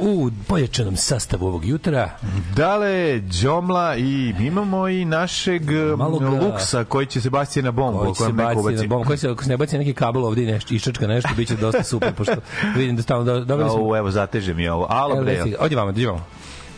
U pojačanom sastavu ovog jutra Dale, Đomla i imamo i našeg Malog, Malog, Luksa koji će se baciti na bombu. koji se kojem neko baci na bombu, koji se, ako se ne baci neki kabel ovdje i nešto, iščačka nešto, bit će dosta super, pošto vidim da stalno do, dobili smo... Au, evo, zateže mi ovo. Alo, bre. Ovdje vamo, ovdje vamo.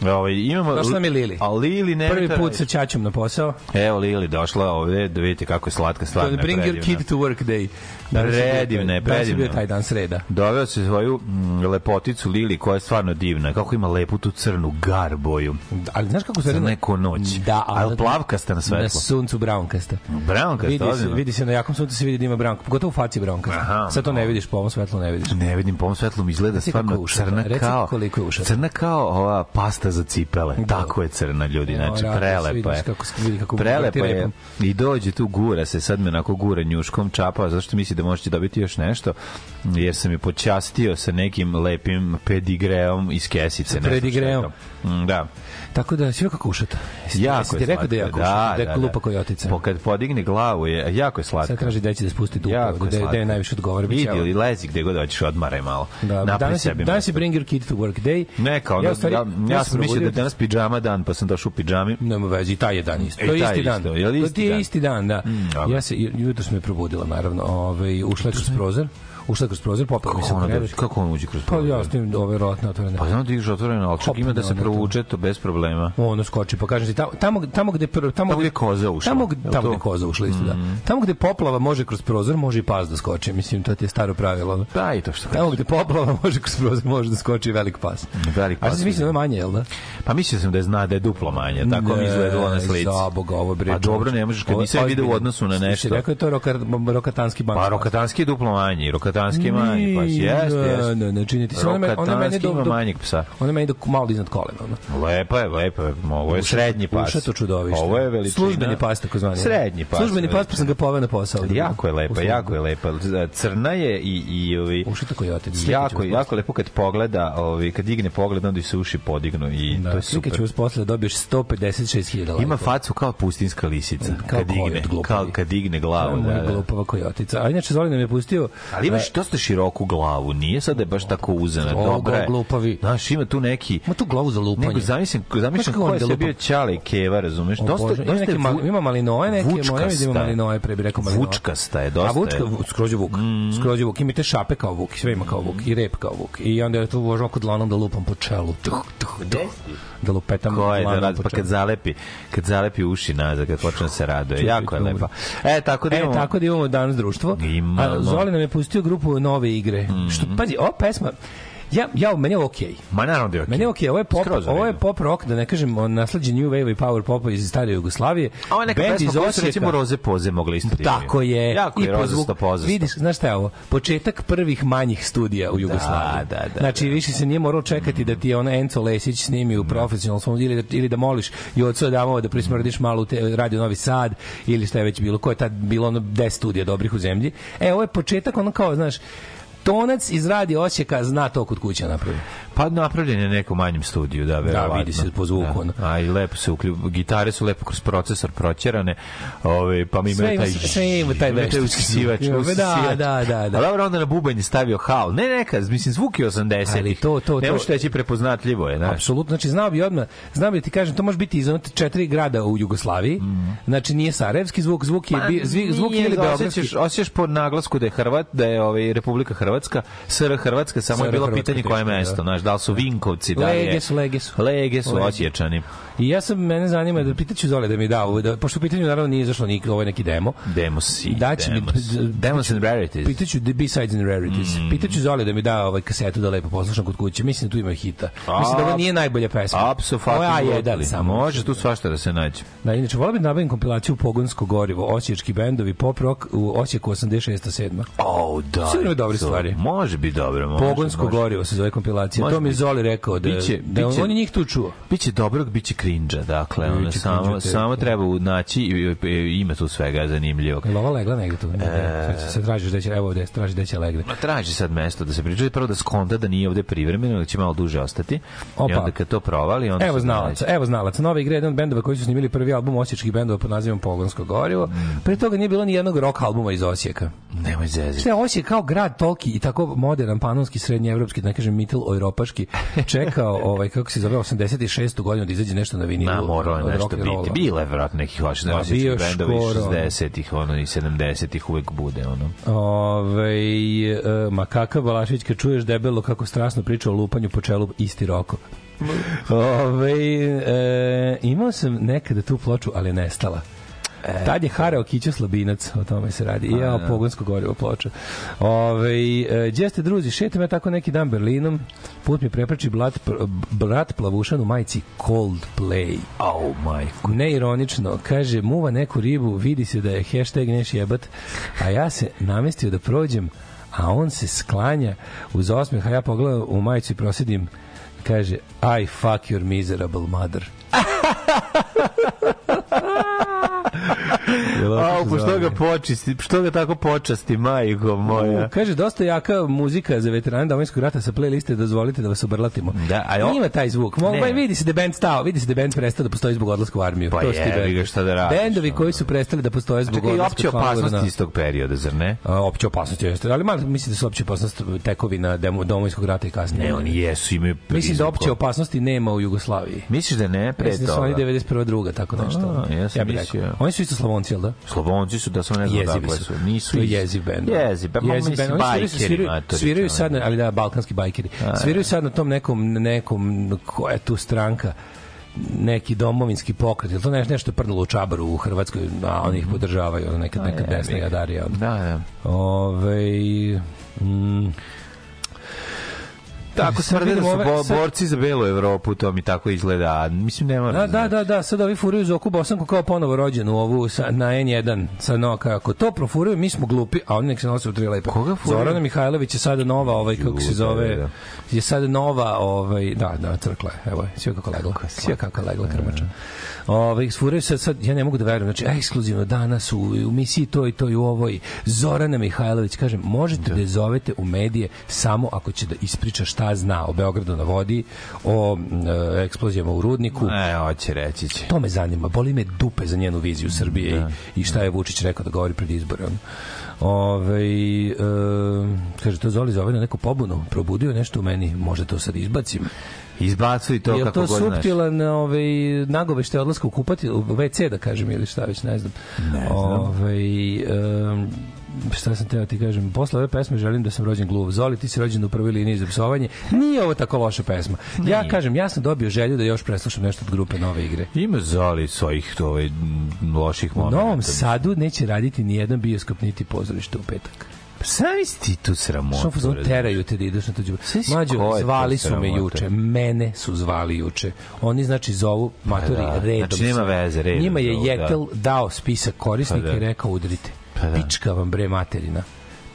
Ovaj, imamo... Došla nam je Lili. A Lili ne Prvi put sa Ćaćom na posao. Evo Lili došla ovde da vidite kako je slatka stvarno. Bring your kid to work day. Danas je bio- Predivna je, Danas je bio predivna. taj dan sreda. Doveo se svoju mm, lepoticu Lili koja je stvarno divna. Kako ima lepu tu crnu garboju. Ali znaš kako se... Za neku noć. Da, A je li plavkasta na svetlo? Na suncu brownkasta. Brownkasta, vidi se, vidi se na jakom suncu se vidi da ima brown, pogotovo u faci brownkasta. Aha, Sad to ne no. vidiš, po ovom svetlu ne vidiš. Ne vidim, po ovom svetlu mi izgleda Reci stvarno ušata, crna reci kao... koliko je ušata. Crna kao ova pasta za cipele. Tako je crna, ljudi. Znači, Mora, prelepa je. kako vidi kako Prelepa je. I dođe tu, gura se, sad me onako gura njuškom čapa, zašto misli da možete dobiti još nešto, jer sam je počastio sa nekim lepim pedigreom iz kesice. znam pedigreom. Mm, Da. Tako da, sve kako ušata. Jesi, Jako je ti rekao da je jako ušata, da je klupa kojotica. Po, kad podigne glavu je, jako je slatka. Sad traži da spusti Jako da, da, slatka. je najviše odgovara. bit će Vidi ili lezi gde god hoćeš, odmaraj malo. Da, danas je, danas je. Bring Your Kid to Work Day. Ne, kao, ja, u stvari, ja, ja, sam mislio da je danas pidžama dan, pa sam došao u pidžami. Nema veze, i taj je dan isto. E, To je isti je dan. je To ti je isti dan, da. Mm, ja se, jutro sam me probudila, naravno. Ovaj, ušla je kroz prozor. Ušla kroz prozor, popela mi se u krevet. kako on uđe kroz Pa prozor? ja s tim ove rotne otvorene. Pa znam da dižeš otvoreno, ali čak ima da se provuče to bez problema. ono skoči pa kažem ti tamo tamo tamo gde tamo, Tamo gde koza ušla, tamo, tamo gde koza ušla isto da tamo gde poplava može kroz prozor može i pas da skoči mislim to ti je staro pravilo. Da, i to što tamo gde poplava može kroz prozor može da skoči velik pas Velik a pas. sad mislim da je manje jel da Pa mislio sam da je zna da je duplo manje, tako mi izgledalo na slici. za boga ovo bre A dobro, ne možeš, kad nisam vidio u odnosu na nešto. rekao je to roka, rokatanski bank Pa rokatanski je duplo manji, rokatanski je manji, pa jeste, jeste. Ne, ne, čini ti se. Ona ona Rokatanski do- do- manjeg psa. Ona meni do malo iznad kolena. Ono. Lepa je, lepa je. Ovo je srednji pas. Ušato čudovište. Ovo je veličina. Službeni pas, tako zvani. Srednji pas. Službeni pas, pa sam ga poveo na posao. Jako je lepa, jako je lepa. Crna je i i ovi Ušito kojotic. Slike ću jako jako lepo kad pogleda, ovi kad digne pogled onda i se uši podignu i Da, to je slike super. ću vas posle da dobiješ 156.000 lajkova. Ima facu kao pustinska lisica Kao kad digne, kao kad digne To je glavu, da, da. glupava kojotica. A inače Zoli nam je pustio... Ali imaš dosta široku glavu, nije sad da je baš tako uzena, O, dobra je. glupavi. Znaš, ima tu neki... Ma tu glavu za lupanje. Nego zamislim, zamislim ko je da lupa? bio Ćale i Keva, razumeš? Dosta, Bože, ima, dosta ima malinoje neke, moja vučkasta vidi ima malinoje, pre bi rekao malinoje. Vučkasta je, dosta A vučka, je. Mm. vu- skroz je vuk. Skroz je vuk. Ima šape kao vuk, sve ima kao vuk. I rep kao vuk. I onda je tu vožao kod dlanom da lupam po čelu. Tuh, tuh, tuh. Da lupetam Ko je da radi, pa kad zalepi, kad zalepi uši nazad, kad počne da se raduje. Jako je lepa. E, tako da E, imamo... tako da imamo danas društvo. Imamo. A Zoli nam je pustio grupu nove igre. Što, pazi, ova pesma, ja, ja, meni je okej. Ma naravno da je okej. Meni je okej, ovo je pop, Skroz ovo je pop rock, da ne kažem, on nasleđen new wave i power popa iz stare Jugoslavije. A ovo je neka pesma koju su recimo Roze Poze mogli da Tako je. Jako je Roze sto poze. Vidiš, znaš šta je ovo? Početak prvih manjih studija u Jugoslaviji. da, da, znači, da. više se nije moralo čekati da ti je ona Enzo Lesić snimi u profesionalnom svom ili da, ili da moliš i od svoje damova da prismrdiš malo u te, radio Novi Sad ili šta je već bilo, ko je tad bilo ono 10 studija dobrih u zemlji. E, ovo je početak ono kao, znaš, tonac iz radio Osijeka zna to kod kuće napravi. Pa napravljen je nekom manjem studiju, da, verovatno. vidi se po zvuku. Da. A i lepo se uključ, gitare su lepo kroz procesor proćerane, ove, pa mi imaju ima- taj... sve ima taj veštački uskisivač. zvuk. Da, da, da, da. A dobro, onda na bubanj je stavio hal. Ne, neka, mislim, zvuk je 80. Ali to- to- Ne to- možeš reći prepoznatljivo je, znaš. Apsolutno, znači znao bi odmah, znao bi da ti kažem, to može biti iz ono četiri grada u Jugoslaviji. Znači nije sarajevski zvuk, zvuk je bi, zvi- zvuk je ili beogradski. Pa Osjećaš, po naglasku da je Hrvat, da je ovaj Republika Hrvatska, SR Hrvatska, samo je bilo pitanje koje mesto, da. znaš, da li su Vinkovci, da li je... Lege su, lege su. Lege su Lege. I ja sam, mene zanima da pitaću Zole da mi da da, pošto u pitanju naravno nije izašlo nik, ovo je neki demo. Demosi, Daće mi- demos. Demos and rarities. Pitaću the B-sides and rarities. Mm. Pitaću Zole da mi da ovaj kasetu da lepo poslušam kod kuće. Mislim da tu ima hita. Mislim da ovo nije najbolja pesma. Apsu, Ovo je A1 samo. Može tu svašta da se nađe. Da, inače, volao bih da nabavim kompilaciju Pogonsko gorivo, osječki bendovi, pop rock u Osijeku 86-7. Oh, da. Sigurno ima dobre to- stvari. Može biti dobro. Može, Pogonsko može. gorivo se zove kompilacija. Može to mi je. Zoli rekao da, Biće- da biće- on je njih tu čuo. Biće dobrog, biće krinđa, dakle, ono, samo, samo treba naći i, i, ima tu svega zanimljivog. Je ova legla negde tu? E... Sad, tražiš da će, evo ovde, traži da će legne. Ma traži sad mesto da se priča, prvo da skonta da nije ovde privremeno, da će malo duže ostati. I Opa. onda kad to provali, onda Evo se znalaca, evo znalaca. Nova igra je jedan od bendova koji su snimili prvi album osječkih bendova pod nazivom Pogonsko gorivo. Mm. Pre toga nije bilo ni jednog rock albuma iz Osijeka. Nemoj zezati. Sve Osijek kao grad toliki i tako modern, panonski, srednjeevropski, da ne kažem mitel ojropaški, čekao, ovaj, kako se zove, 86. godinu da izađe nešto na vinilu. Ma, morao je nešto biti. Bilo je vjerojatno nekih vaših bio bendovi iz škoro, ono. 60-ih, ono, i 70-ih uvek bude, ono. Ove, e, ma kakav Balašević kad čuješ debelo kako strasno priča o lupanju po čelu isti roko. Ove, e, imao sam nekada tu ploču, ali nestala. E, Tad je harao Kićo Slabinac, o tome se radi. I ja, pogonsko gorivo ploča. Ove, e, gdje ste druzi? Šetam ja tako neki dan Berlinom. Put mi prepreči brat, brat plavušan u majici Coldplay. Oh, majko. Neironično, kaže, muva neku ribu, vidi se da je hashtag neš jebat, a ja se namestio da prođem, a on se sklanja uz osmeh, a ja pogledam u majicu i prosjedim, kaže, I fuck your miserable mother. A, pošto ga počisti, što ga tako počasti, majko moja. Kaže, dosta jaka muzika za veterane domovinskog rata sa playliste, dozvolite da vas obrlatimo. Da, a jo- Ima taj zvuk. Mogu, Ne. pa vidi se da je band stao, vidi se da je band prestao da postoji zbog odlaska u armiju. Pa to bendovi. ga, šta da radiš, Bendovi koji su prestali da postoje zbog Čekaj, odlaska opće članova opasnosti iz tog perioda, zar ne? A, opće opasnost jeste, ali malo mislim da su opće opasnost tekovina domovinskog rata i kasnije. Ne, oni jesu, imaju Mislim da opće opasnosti nema u Jugoslaviji. Misliš da ne, pre Mislim da su oni toga? 91. druga, tako nešto. A, ja sam bih rekao. Oni su isto Slavonci, jel da? Slavonci su da su ne znam dakle su. su. Nisu To je jeziv bend. Jeziv, pa Jeziv mislim bend. Oni bajkeri, sviraju, matori, sviraju sad, na- ali da, balkanski bajkeri. Sviraju sad na tom nekom, nekom, koja je tu stranka, neki domovinski pokret, ili to nešto, nešto je prdnulo u Čabaru u Hrvatskoj, a oni ih podržavaju, ono, neka, neka jebi desna jadarija. Da, da. Ove, mm, Tako Sad tvrde da su bo, sad- borci za belu Evropu, to mi tako izgleda. Mislim, ne mora Da, da, da, da, sad ovi furaju Zoku Bosanku kao ponovo rođen u ovu sa, na N1, sa no, kako to profuraju, mi smo glupi, a oni nek se nose u tri lepe. Koga furaju? Zorana Mihajlović je sada nova, ovaj, kako se zove, da, da. je sada nova, ovaj, da, da, crkla je, evo sve kako legla, sve kako legla krmača. Ovaj, furaju sad, sad, ja ne mogu da verujem, znači, ekskluzivno danas u, u misiji to i to i u ovoj, Zorana Mihajlović, kažem, možete da. je zovete u medije samo ako će da ispriča šta šta zna o Beogradu na vodi, o e, eksplozijama u Rudniku. E, hoće reći će. To me zanima, boli me dupe za njenu viziju Srbije i, i šta je Vučić rekao da govori pred izbore. ono. Ove, e, kaže, to Zoli zove na neku pobunu, probudio nešto u meni, možda to sad izbacim. Izbacuj to Je kako to god znaš. suptilan ovaj, nagovešte odlaska u kupati, u WC da kažem ili šta već, ne znam. Ne znam. Ovaj, em, šta sam teo ti kažem, posle ove pesme želim da sam rođen gluv. Zoli, ti si rođen u prvoj liniji za psovanje. Nije ovo tako loša pesma. Ja kažem, ja sam dobio želju da još preslušam nešto od grupe Nove igre. Ima Zoli svojih ovaj, loših U momenta. Novom Sadu neće raditi ni jedan bioskop niti pozorište u petak. Sami si ti tu sramotu. Što fazon razumeš? teraju te da ideš na tuđu. Si to zvali su me juče. Mene su zvali juče. Oni znači zovu matori da. redom. Znači, nema veze, redom Njima je zovu, da. Jetel dao spisak korisnika Pa da. i rekao udrite. Pa da. Pička vam bre materina.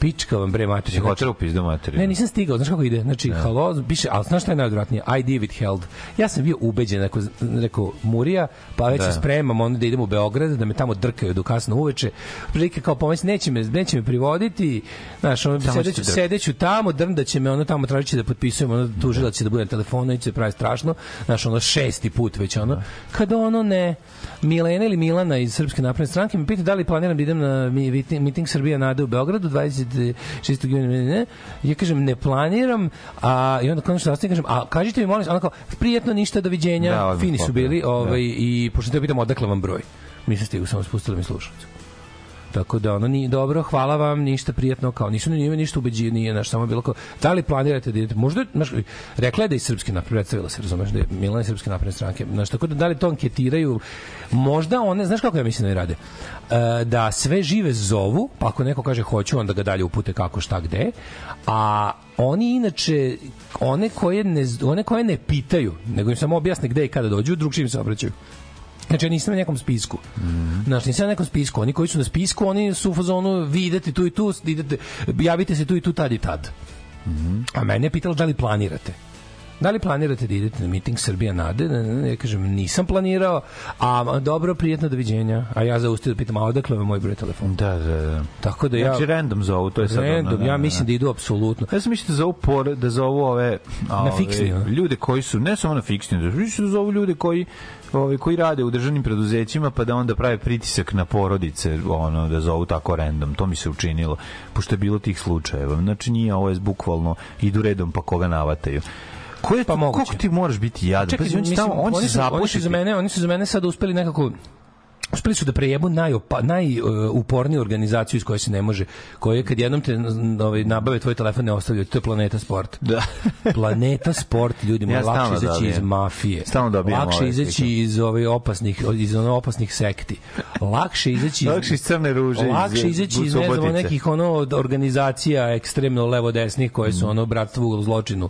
Pička vam bre Si materina. hotel u pizdu materiju. Ne, nisam stigao, znaš kako ide? Znači, halo, piše, ali znaš šta je najodvratnije? I David held. Ja sam bio ubeđen, rekao, rekao Murija, pa već Da. se spremam onda da idem u Beograd, da me tamo drkaju do kasno uveče. Prilike kao pomisli, neće me, neće me privoditi, znaš, ono, sedeću, sedeću tamo, drnda će me, ono tamo tražiće da potpisujem, ono, tužilac će da bude na telefonu, će se pravi strašno, znaš, ono, šesti put već, ono, kada ono ne, Milena ili Milana iz Srpske napredne stranke me pita da li planiram da idem na mi- miting, Srbija Nade u Beogradu 26. juna, ne, ne. Ja kažem ne planiram, a i onda konačno nastavim kažem, a kažite mi molim, ona kao prijetno ništa doviđenja, Da, fini su bili, ovaj Da. i pošto te pitam odakle vam broj. Mi se stigu samo spustili mi slušalicu. Tako da ono nije dobro, hvala vam, ništa prijatno, kao nisu ni nije ništa ubeđi, nije naš samo bilo kao da li planirate da idete? Možda znaš, rekla je da je iz srpske napred predstavila se, razumeš, da je Milana iz srpske napredne stranke. Znaš, tako da da li to anketiraju? Možda one, znaš kako ja mislim da ne rade? E, da sve žive zovu, pa ako neko kaže hoću, onda ga dalje upute kako šta gde. A oni inače one koje ne one koje ne pitaju, nego im samo objasne gde i kada dođu, drugčije im se obraćaju. Znači, ja nisam na nekom spisku. Mm. Znači, nisam na nekom spisku. Oni koji su na spisku, oni su u fazonu, vi idete tu i tu, idete, javite se tu i tu, tad i tad. A mene je pitalo da li planirate. Da li planirate da idete na miting Srbija Nade? Ne, ne, ne, ja kažem, nisam planirao, a dobro, prijetno doviđenja. A ja zaustavio da pitam, a odakle vam moj broj telefona? Da, da, da. Tako da ja... Znači, random zovu, to je sad... ono, Random, da, ja da, mislim da idu apsolutno. Ja sam mislio da zovu por, da zovu ove, ove fiksni, a? ljude koji su ne samo na fiksni, da mislim da zovu ljude koji ovaj koji rade u državnim preduzećima pa da onda prave pritisak na porodice, ono da zovu tako random. To mi se učinilo pošto je bilo tih slučajeva. Znači nije ovo je bukvalno idu redom pa koga navataju. Ko je Pa moguće. Koliko ti moraš biti jadan? Čekaj, Pazi, on mislim, tamo, on oni, su, oni su za mene, oni su za mene sad uspeli nekako uspeli su da prejebu najopa, najuporniju organizaciju iz koje se ne može, koje kad jednom te ovaj, nabave tvoj telefon ne ostavljaju, to je Planeta Sport. Da. Planeta Sport, ljudi Ja lakše izaći iz dobijem. mafije. Stalno dobijam Lakše izaći iz ove opasnih, iz ono opasnih sekti. Lakše izaći Lakše iz Crne ruže, iz, Lakše izaći iz ne znam, Subotice. nekih ono od organizacija ekstremno levo desnih koje su ono bratstvo u zločinu.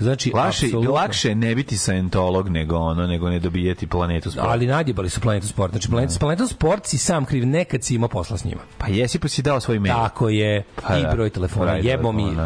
Znači, Lakše, apsolutno- lakše je ne biti saentolog nego ono nego ne dobijeti planetu sport. Ali nadjebali su Planetu Sport. Znači, Planetu, Planetu Sport si sam kriv, nekad si imao posla s njima. Pa jesi pa si dao svoj mail. Tako je, Pa i da, broj telefona, jebo mi.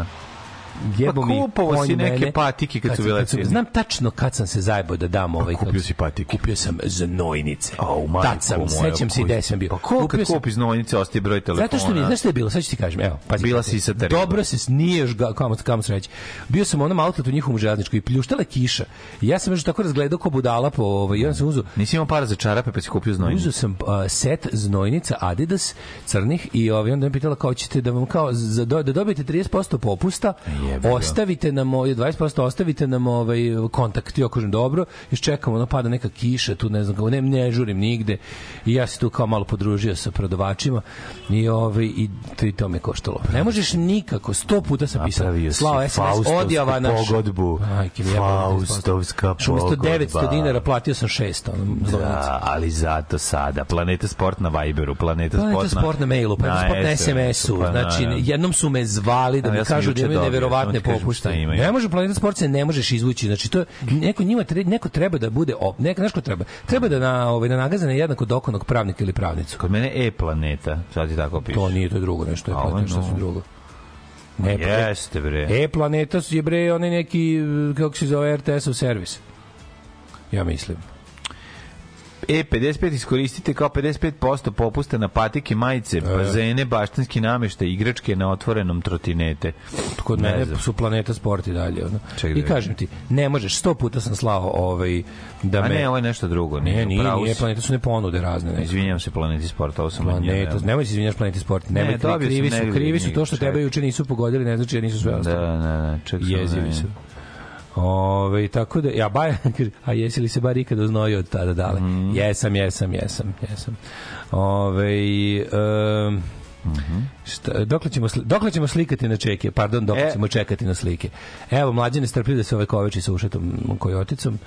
Jebo Pa konj si neke mene. patike kad su sam- bile cene. Znam tačno kad sam se zajebao da dam ovaj. kupio kako- si patike. Kupio sam znojnice. Au, majko Tad sam, sećam se kuj. gde sam bio. Pa ko kad sam- kupi znojnice ostaje broj telefona? Zato što mi, znaš šta je bilo? Sad ću ti kažem, evo, pazi. Bila si sa Taribom. Dobro se nije još ga, kamo, kamo se reći. Bio sam u onom outletu njihovom železničkoj i pljuštala kiša. I ja sam još tako razgledao kao budala po ovaj, i onda sam uzeo Nisi imao para za čarape pa si kupio znojnice. Uzeo sam uh, set znojnica Adidas crnih i ovaj onda me pitala kao ćete da vam kao za da dobijete 30% popusta, Jebi ga. ostavite nam ovaj 20% ostavite nam ovaj kontakt. Ja kažem dobro, još čekamo, ono pada neka kiša tu, ne znam, ne, ne žurim nigde. I ja se tu kao malo podružio sa prodavačima i ovaj i to, i to me koštalo. Ne možeš nikako, sto puta sam pisao. Slao SMS odjava na pogodbu. Ajke mi jebalo, Faustovska umesto pogodba. 900 dinara platio sam 600 ono. Da, ali zato sada. Planeta Sport na Viberu, Planeta, Planeta Sport na... sport na mailu, Planeta sport na SMS-u. pa znači, jednom su me zvali da mi kažu da imaju dobio, neverovatne samo ti kažem popušte. šta imaju. Ne može Planeta sport se ne možeš izvući. Znači, to neko njima treba, neko treba da bude, op, neko, znaš ko treba? Treba da na, ovaj, da na jednako dokonog pravnika ili pravnicu. Kod mene E-planeta, sad ti tako piše. To nije, to je drugo nešto, je planeta, što su drugo. Ne, pa- Jeste, bre. E, planeta je bre, onaj neki, kako se zove, RTS-ov servis. Ja mislim. E, 55 iskoristite kao 55% popusta na patike, majice, E. bazene, baštanski nameštaj, igračke na otvorenom trotinete. Kod Ne mene znam. su planeta sport i dalje. Ono. Čekaj da I kažem ti, ne možeš, sto puta sam slao ovaj, da A me... ne, ovo je nešto drugo. Ne, nije, upravo nije, si. planeta su ne ponude razne. Ne. Izvinjam se, Planeti sporta, ovo sam Planeta, odnio. nemoj se izvinjaš Planeti sport. Nemoj, Ne, kri- dobio sam krivi su, krivi su to što čekaj. tebe juče nisu pogodili, ne znači da nisu sve Da, ostalo. da, da, ček sam. Jezivi su. Ove, tako da, ja baja, kaže, a jesi li se bar ikada uznojio od tada dale? Mhm. Jesam, jesam, jesam, jesam. Ove, um, Mhm. Šta, dokle, ćemo, dokle ćemo slikati na čeke? Pardon, dokle E. ćemo čekati na slike? Evo, mlađe ne strpljiv da se ovaj koveči sa ušetom kojoticom.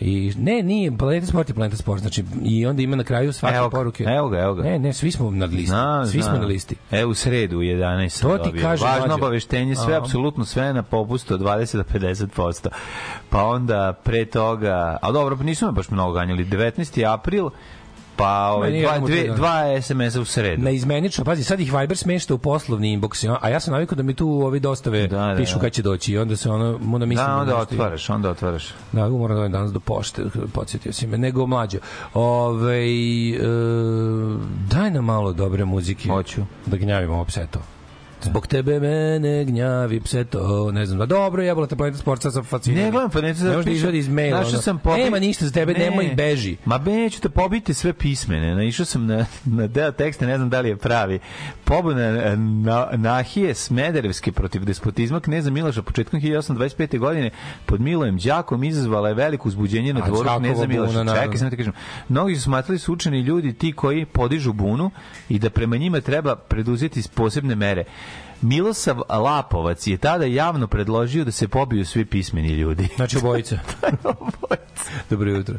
I ne, nije, Planeta Sport je Planeta Sport, znači i onda ima na kraju svake Evo poruke. evo ga, evo ga. Ne, ne, svi smo na listi. Znam, svi znam. smo na listi. E, u sredu u 11 sam To ti kažem, Važno obaveštenje, sve, A. apsolutno sve na popustu od 20 do 50%. Pa onda pre toga, a dobro, pa nisu me baš mnogo ganjali, 19. april, pa ove, nije dva, odmah dve, da. dva SMS-a u sredu. na izmenično, pazi, sad ih Viber smešta u poslovni inbox, a ja sam navikao da mi tu ovi dostave Da, da, pišu da. kad će doći i onda se ono, onda mislim Da, onda nešto- otvaraš, onda otvaraš. Da, moram da danas do pošte, podsjetio si me, nego mlađo. Ove, e, daj nam malo dobre muzike. Hoću. Da gnjavimo ovo pseto. Zbog tebe mene gnjavi pseto, ne znam, da dobro, jebola te planeta sport, sad sam fasciniran. Ne gledam, pa neću Ne možeš da iz maila. Našao sam pobi... Nema ništa za tebe, nemoj beži. Ma neću da pobiti sve pismene. Naišao sam na, na deo teksta, ne znam da li je pravi. Pobuna na, Nahije Smederevske protiv despotizma kneza Miloša početkom 1825. godine pod Milojem Đakom izazvala je veliko uzbuđenje na dvoru kneza Miloša. Čekaj, samo ti kažem. Mnogi su smatrali su učeni ljudi ti koji podižu bunu i da prema njima treba preduzeti posebne mere. Milosav Lapovac je tada javno predložio da se pobiju svi pismeni ljudi. Znači obojica. Dobro jutro.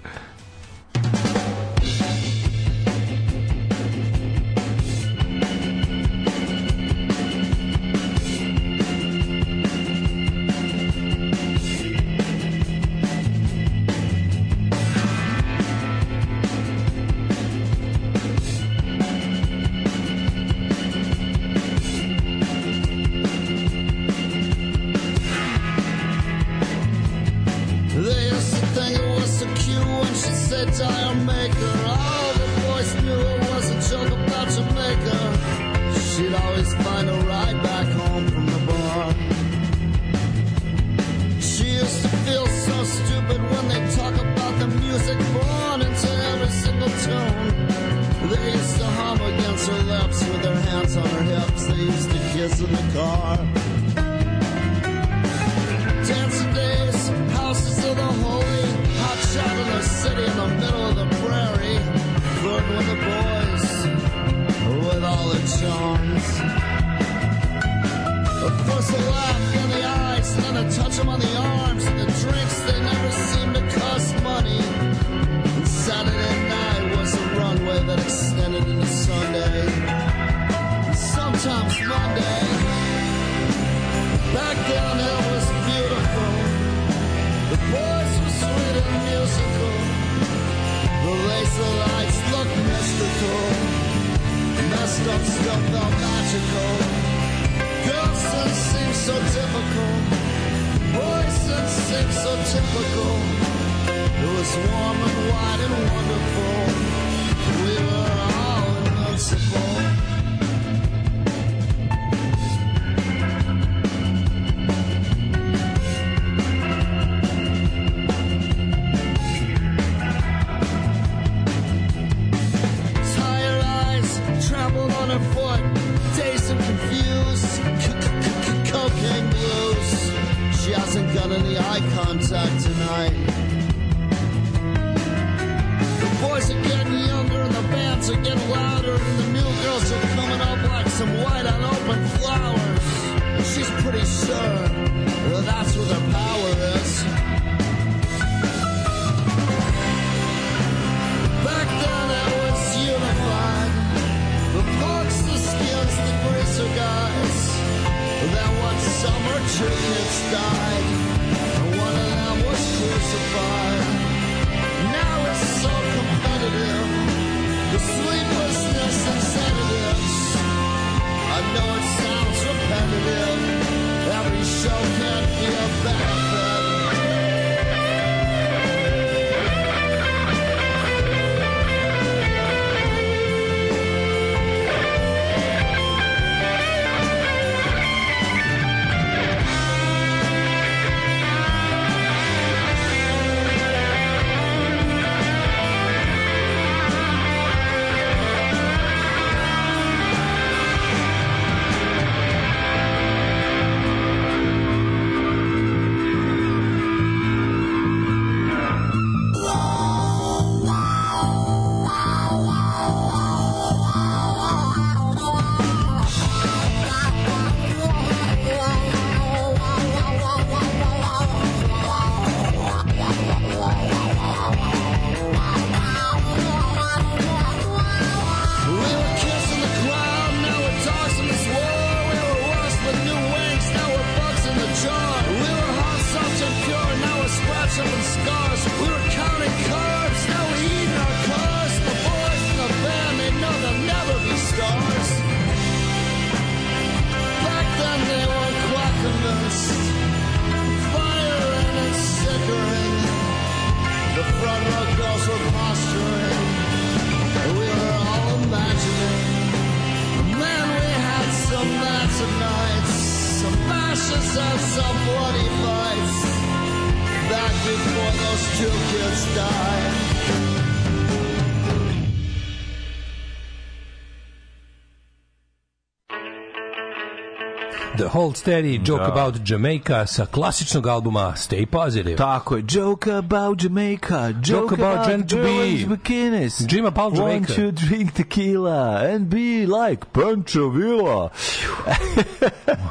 Steady, Joke Da. About Jamaica sa klasičnog albuma Stay Positive. Tako je, joke about Jamaica, joke, Joke about Jen to be. bikinis. Jim Paul Jamaica. Want to drink tequila and be like Pancho Villa.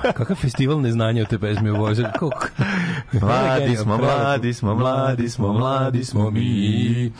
Kakav festival neznanja u te pesme u? Mladi smo, mladi smo, mladi smo, mladi smo mi.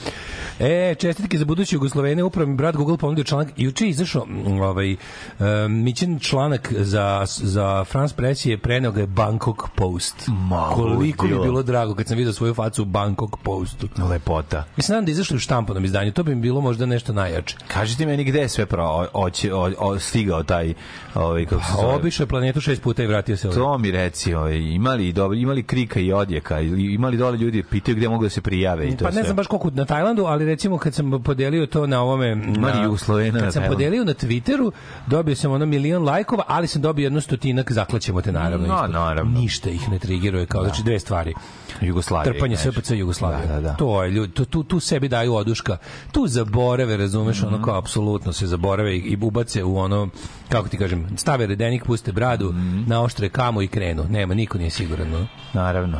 E, čestitke za buduće Jugoslovene, upravo mi brat Google ponudio članak, juče je izašao ovaj, um, Mićin članak za, za France Press je preneo ga je Bangkok Post. Ma, Koliko mi bilo drago kad sam vidio svoju facu u Bangkok Postu. Lepota. Mislim da je izašlo u štampanom izdanju, to bi mi bilo možda nešto najjače. Kažite meni gde je sve pro, o, o, o, stigao taj ovaj kako se A zove? obišao je planetu šest puta i vratio se ovdje. To mi reci, ovaj, imali dobro, imali krika i odjeka, imali dole ljudi pitaju gde mogu da se prijave i to Pa ne sve. znam baš koliko na Tajlandu, ali recimo kad sam podelio to na ovome Ima na, li Jugoslovena na kad sam Tajlandu? podelio na Twitteru, dobio sam ono milion lajkova, ali sam dobio jedno stotinak zaklaćemo te naravno. No, naravno. Ništa ih ne trigiruje kao znači dve stvari. Jugoslavije. Trpanje. SPC Jugoslavije. Da, da, da. To je ljudi, to, tu, tu sebi daju oduška. Tu zaborave, razumeš, Mhm. ono kao apsolutno se zaborave i, i ubace u ono, kako ti kažem, stave redenik, puste bradu, Mhm. na oštre kamu i krenu. Nema, niko nije siguran. No? Naravno.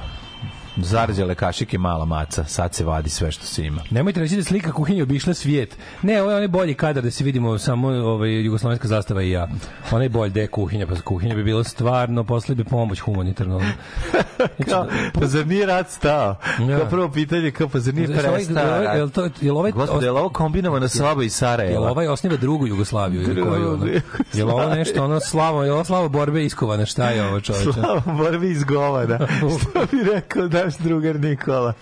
Zarđale kašike mala maca, sad se vadi sve što se ima. Nemojte reći da je slika kuhinje obišla svijet. Ne, ovo je onaj bolji kadar da se vidimo samo ovaj, jugoslovenska zastava i ja. Onaj bolj da je kuhinja, pa kuhinja bi bilo stvarno, posle bi pomoć humanitarno. Kao, pa zar nije rat stao? Ja. Kao prvo pitanje, kao, pa zar nije Znaš, ovaj- prestao jel to- jel ovaj- Gospode, je ovo kombinovana iz Jel Sarajeva? ovaj osniva drugu Jugoslaviju ili Drugu koju? Ono? Jel ovo nešto ono slavo, jel ovo slavo borbe iskovane, šta je ovo čoveče? Slava borbi iz govana. Što bi rekao naš drugar Nikola?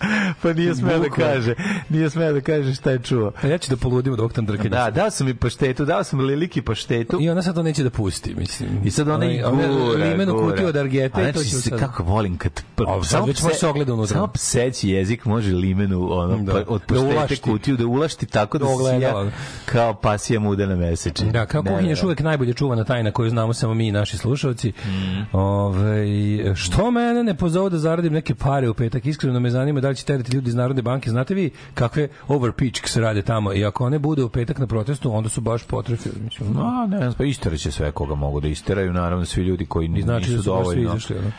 Pa nije smeo da kaže. Nije smeo da kaže šta je čuo. Pa ja ću da poludim od ovog tandrkanja. Da, dao sam mi paštetu, dao sam Liliki paštetu. I ona sad to neće da pusti, mislim. I sad ona i gura, Limenu gura. kutiju od argete A i znači se kako volim kad p- A, sad već može se ogleda unutra. Samo pseći jezik može limenu ono Da. pa, od Da paštete kutiju da ulašti tako da ogledala. sija kao pasija muda na meseči. Da, kao kuhinja uvek najbolje čuvana tajna koju znamo samo mi i naši slušalci. Mm. Ove, što mene ne pozovu da zaradim neke pare u petak? Iskreno me zanima da li će terati ljudi iz Narodne banke. Znate vi kakve overpitch se rade tamo? I ako one bude u petak na protestu, onda su baš potrefili. Mislim, no. Ne znam, pa isteraće sve koga mogu da isteraju, naravno svi ljudi koji ni, Znači da nisu dovoljno izašli. ono.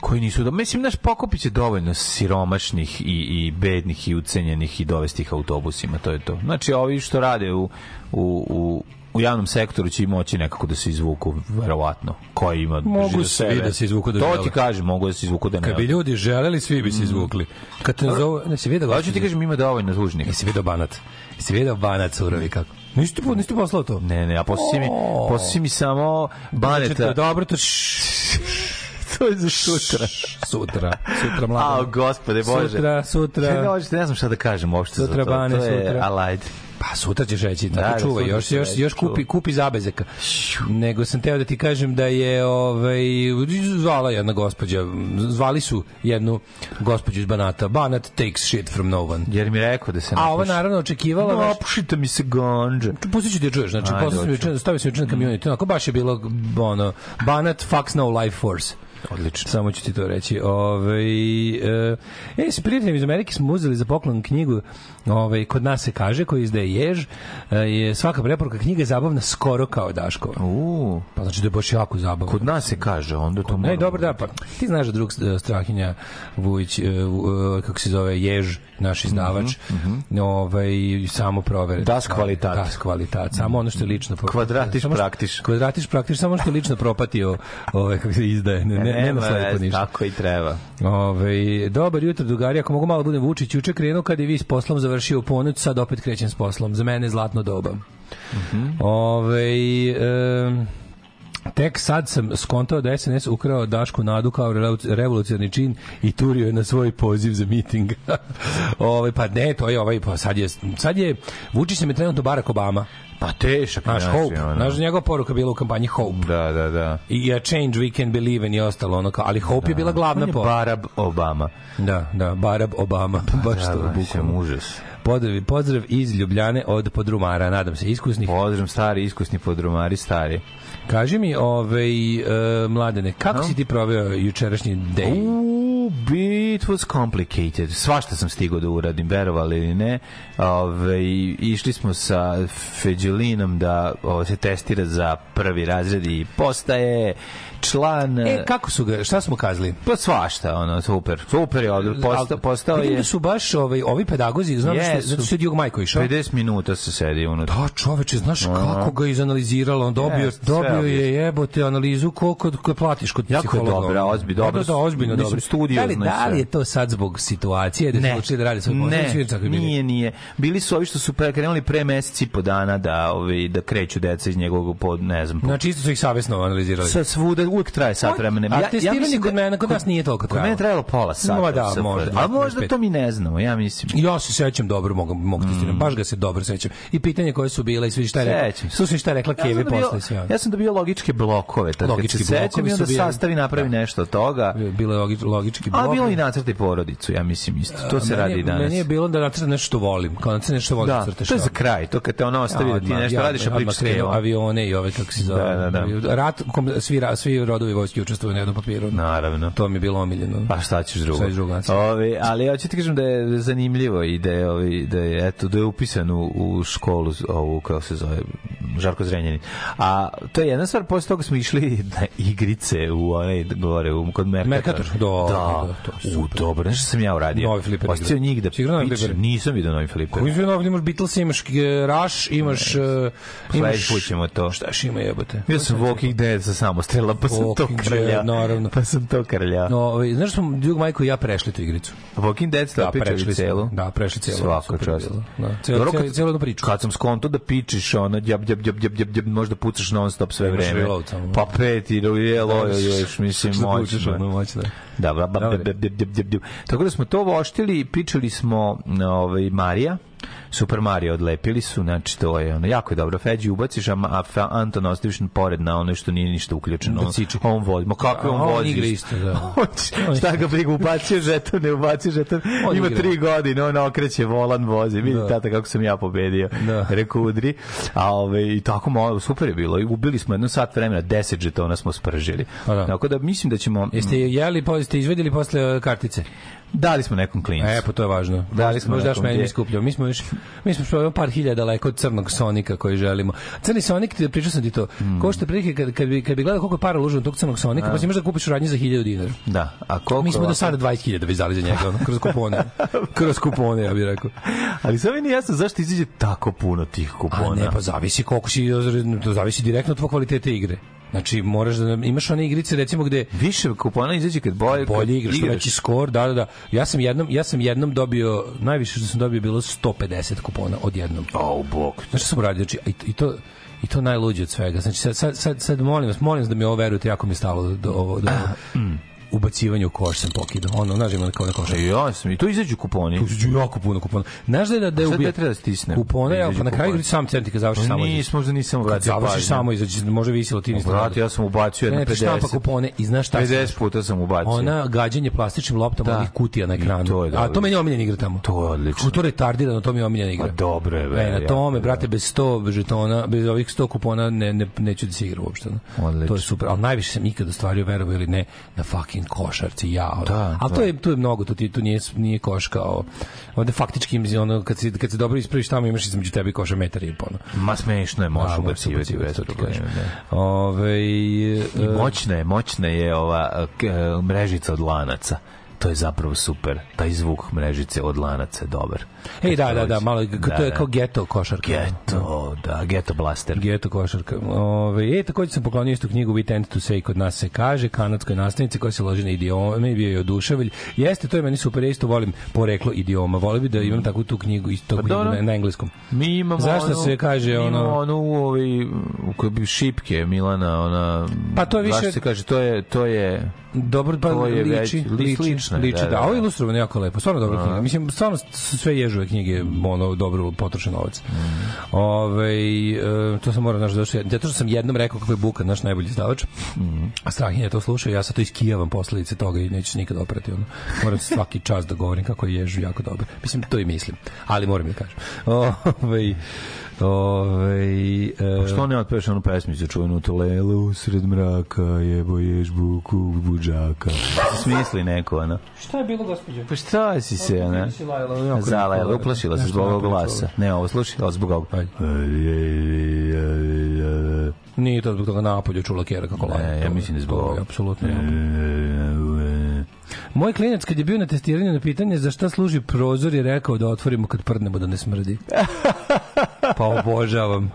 koji nisu do... Mislim, naš pokupit je dovoljno siromašnih i, i bednih i ucenjenih i dovesti ih autobusima, to je to. Znači, ovi što rade u, u, u u javnom sektoru će moći nekako da se izvuku, verovatno. Koji ima Mogu svi da se izvuku da To ti kažem, mogu da se izvuku da ne. Kad bi ljudi želeli, svi bi se izvukli. Kad te zovu, ne si vidio Hoću ti kažem, ima dovoljno tužnih. Jesi vidio banat? Jesi vidio banat surovi kako? Nisi ti, po- nisi ti poslao to? Ne, ne, a posle mi, O. posle mi samo baneta. Dobro, to to je za sutra. sutra. Sutra A, mlado. gospode Bože. Sutra, sutra. Hoćete, ne znam šta da kažem uopšte za Sutra to. bane, to je, sutra. ali ajde. Pa sutra ćeš reći, Da, tako da, čuvaj, sutra još, još, još kupi, kupi zabezeka. Nego sam teo da ti kažem da je ovaj, zvala jedna gospođa, zvali su jednu gospođu iz Banata, Banat takes shit from no one. Jer mi rekao da se A ova napuši. naravno očekivala... znaš, Napušite mi se ganđe. Pustit ću ti da čuješ, znači, Ajde, stavio sam juče na to onako baš je bilo, ono, Banat fucks no life force. Odlično. Samo ću ti to reći. Ove, e, e, s prijateljima iz Amerike smo uzeli za poklon knjigu Ove, kod nas se kaže, koji izdaje Jež, e, je svaka preporuka knjiga je zabavna skoro kao Daškova. U, Pa znači da je baš jako zabavno. kod nas se kaže, onda to Ne, moramo- dobro, da, pa ti znaš da drug e, Strahinja Vujić, e, e, kako se zove, Jež, naš izdavač, ovaj, samo provere. Mhm, Das Qualitat. Das kvalitat, samo ono što je lično. Kvadratiš što- praktiš. Kvadratiš praktiš, samo što je lično propatio, ovaj, kako se izdaje, ne, ne, ne, Nema slepo ništa. Tako i treba. Ove, dobar jutro, drugari. Ako mogu malo budem Vučić, juče krenuo kad je vi s poslom završio u ponoć, sad opet krećem s poslom. Za mene je zlatno doba. Ove, em, Tek sad sam skontao da SNS ukrao Dašku Nadu kao revolu- revolucionarni čin i turio je na svoj poziv za miting. ovaj pa ne, to je ovaj pa sad je sad je Vučić nam je trenutno Barack Obama. Pa tešak. Naš Hope, ono. naš njegova poruka bila u kampanji Hope. Da, da, da. I a change we can believe in i ostalo ono kao, ali Hope je bila glavna poruka. Barack Obama. Da, da, Barack Obama, baš Da, to da, bukvalno. užas. Pozdrav, pozdrav iz Ljubljane od podrumara, nadam se iskusnih. Pozdrav stari, iskusni podrumari, stari. Kaži mi, ovaj, e, mladene, kako si ti proveo jučerašnji day? U, it was complicated. Svašta sam stigao da uradim, verovali ili ne. Ove, išli smo sa Feđelinom da ovo, se testira za prvi razred i postaje član... E, kako su ga, šta smo kazali? Pa svašta, ono, super. Super je ovdje. Postao, je... da su baš ovaj, ovi pedagozi, znam yes, što, zato je Diogo Majko išao. 50 minuta se sedi unutra. Da, čoveče, znaš kako ga izanaliziralo, on dobio, sve dobio je jebote analizu koliko kod platiš kod Jako je psihologa. dobra, ozbiljno, Da, dobro Da, da, ozbiljno dobro. studiozno Da li, da li je to sad zbog situacije da su odlučili da rade svoj posao? ne, bili. nije, nije. Bili su ovi što su pre, krenuli pre mesec i po dana da, ovi, da kreću deca iz njegovog, pod, ne znam, po, Znači, isto su ih savjesno analizirali. sa svuda uvek traje sat vremena. A testiranje kod mene, kod nas nije toliko Kod mene trajalo. trajalo pola sata. Ma da, možda, A možda 25. to mi ne znamo, ja mislim. Ja se sećam dobro, mogu, mogu testirati. Baš ga se dobro sećam. I pitanje koje su bile i sve šta je rekla. Slušaj šta je rekla Ja Kevi posle sve. Ja sam dobio logičke blokove, Logički sećam blokovi i onda su bili- sastavi napravi Da. nešto od toga. Bilo je logič, logički A blok. bilo i nacrti porodicu, ja mislim isto. To se radi danas. Meni je bilo da nacrtam nešto što volim. Kao nacrtam nešto što volim Da, crteš. to je za kraj, to kad te ona ostavi da ti nešto ja, radiš, a pričaš avione i ove kako se zove. Da, da, da. Rat, svi, ra- svi rodovi vojske učestvuju na jednom papiru. Naravno. To mi je bilo omiljeno. Pa šta ćeš drugo? Šta ćeš drugo, znači? Ovi, ali ja ću ti kažem da je zanimljivo i da je, ovi, da je, eto, da je upisan u, u školu, ovu, kako se zove, Žarko Zrenjanin. A to je jedna stvar, posle toga smo išli na igrice u onaj, gore, u, kod Merkator. Merkator, da, da, da, to u, dobro, nešto sam ja uradio. Novi fliper Ostio igre. njih da novi fliper? Nisam vidio novi fliper. Koji je ovdje imaš Beatles, imaš e, Rush, imaš... e, Sledeći put ćemo to. Šta još ima jebote? Bio sam Walking Dead sa samostrela, pa sam to Walking Dead, krlja. naravno. Pa sam to krlja. No, ovaj, znaš da smo Djug Majko i ja prešli tu igricu? Walking Dead ste Da, opičali prešli celu? Da, prešli celu. Svaka čast. Da, celu- kad- celu jednu priču. Kad sam skonto da pičiš, ono, djab, djab, djab, djab, djab, djab, možda pucaš non stop sve vreme. Pa pet i je lojo još, mislim, moćno. Da, bla, Dobro. bla, bla, bla, bla, bla. Tako da smo to voštili, pričali smo ovaj, Marija, Super Mario odlepili su, znači to je ono, jako je dobro. Feđi ubaciš, a, a Anton ostaviš pored na ono što nije ništa uključeno. Da On, on vozi. Ma kako A, on on vozi? igra isto, da. Šta ga briga, ubacio žeton, ne ubacio žeton. On Ima igra. tri godine, on okreće volan, vozi. Vidi Da. tata kako sam ja pobedio. Da. Rekao udri. A ove, i tako malo, super je bilo. I ubili smo jedno sat vremena, 10 žetona smo spržili. Da. Tako da mislim da ćemo... Jeste jeli, pa jeste izvedili posle kartice? Dali smo nekom klincu. E, pa to je važno. Dali smo Možda daš nekom meni gdje- skupljo. Mi smo još, mi smo što par hiljada daleko od crnog Sonika koji želimo. Crni Sonik, ti- pričao sam ti to, Mm. košta prilike kad, kad, bi, kad bi gledao koliko para uloženo tog crnog Sonika, pa si možda kupiš u radnji za 1000 dinara. Da. A koliko Mi smo do sada 20.000 već dali za njega, ono, kroz kupone. kroz kupone, ja bih rekao. Ali sve mi nije jasno zašto izađe tako puno tih kupona. A ne, pa zavisi koliko si, to zavisi direktno od tvoj kvalitete igre. Znači, moraš da imaš one igrice, recimo, gde Više kupona izađe kad kad bolje igraš, što veći skor, da, da, da. Ja sam jednom, ja sam jednom dobio, najviše što sam dobio bilo 150 kupona odjednom. Au, bok. Znaš što sam uradio? Znači, i, i to i to najluđe od svega. Znači, sad, sad, sad, sad molim vas, molim vas da mi ovo verujete, jako mi je stalo do, ovo, do ubacivanja u koš sam pokidao. Ono, znaš, ima kao na koša. E, ja sam, i tu izađu kuponi. Tu su jako puno kupona. Znaš da je da, da je ubija? te treba da stisnem? Kupone, Da ja, izađu pa na kraju igri sam centri kad završiš samo izađe. Nis, možda nisam završiš pažnju. samo izađe, može visilo ti nisi. Brate, ja sam ubacio jedno Ne, ti štampa 50. kupone i znaš šta sam 50 puta sam ubacio. ona gađanje plastičnim loptama Da. onih kutija na ekranu. to je A to meni je omiljena igra tamo. To je odlično. To retardirano, to mi je omiljena igra. Pa dobro je, bre, na tome, je, brate, bez 100 žetona, bez ovih 100 kupona ne, ne, neću da se igra uopšte. To je super, ali najviše sam ikad ostvario verovo ili ne na fucking košarci, ja. Da, ali da. to je tu je mnogo, to ti tu nije nije koš kao ovde faktički im ono kad se kad se dobro ispraviš tamo imaš između tebe koša metar i po. ono. Ma smešno je, možeš Da, ubacivati bez problema. Ove, I moćna je, moćna je ova e, mrežica od lanaca. To je zapravo super. Taj zvuk mrežice od lanaca je dobar. Ej, da, da, da, malo, Da, to je da. kao geto košarka. Geto, da, Geto Blaster. Geto košarka. Ove, e, takođe sam poklonio istu knjigu We Tend to Say kod nas se kaže, kanadskoj nastavnici koja se loži na idiome bio je oduševalj. Jeste, to je meni super, ja isto volim poreklo idioma. Volio bi da imam takvu tu knjigu, isto Pa knjigu na, na engleskom. Mi imamo Zašto onu, se kaže mi imamo ono- u ovoj u kojoj bi šipke Milana ona Pa to je više- zašto se kaže to je to je Dobro, pa To je liči, već- li- liči, je, liči, da, da, da, Ovo je da. ilustrovano jako lepo, stvarno dobra knjiga. Mislim, stvarno su sve ježove knjige, ono, dobro potrošen novac. Mm. Ove, e, to sam morao, znaš, zašto, zato što sam jednom rekao kako je Buka naš najbolji izdavač, Mm. a Strahinja je to slušao, ja sad to iskijavam posledice toga i neću se nikad oprati. Ono. Moram svaki čas da govorim kako je ježu jako dobro. Mislim, to i mislim, ali moram da kažem. Ove, ove, e, Što ne otpeš onu pesmicu čuvenu to lelo usred mraka jebo ješ buku budžaka. Se smisli neko, ono. Šta je bilo, gospođo? Pa šta si se, Zalajala, neko- uplašila se zbog ovog glasa. Ne, ovo slušaj, ovo zbog ovog. Nije to zbog toga napolju čula Kjera kako laje. Ne, ja To- mislim da je zbog to je ovoga. Apsolutno. Moj klinac kad je bio na testiranju na pitanje za šta služi prozor je rekao da otvorimo kad prdnemo da ne smrdi. Pa obožavam.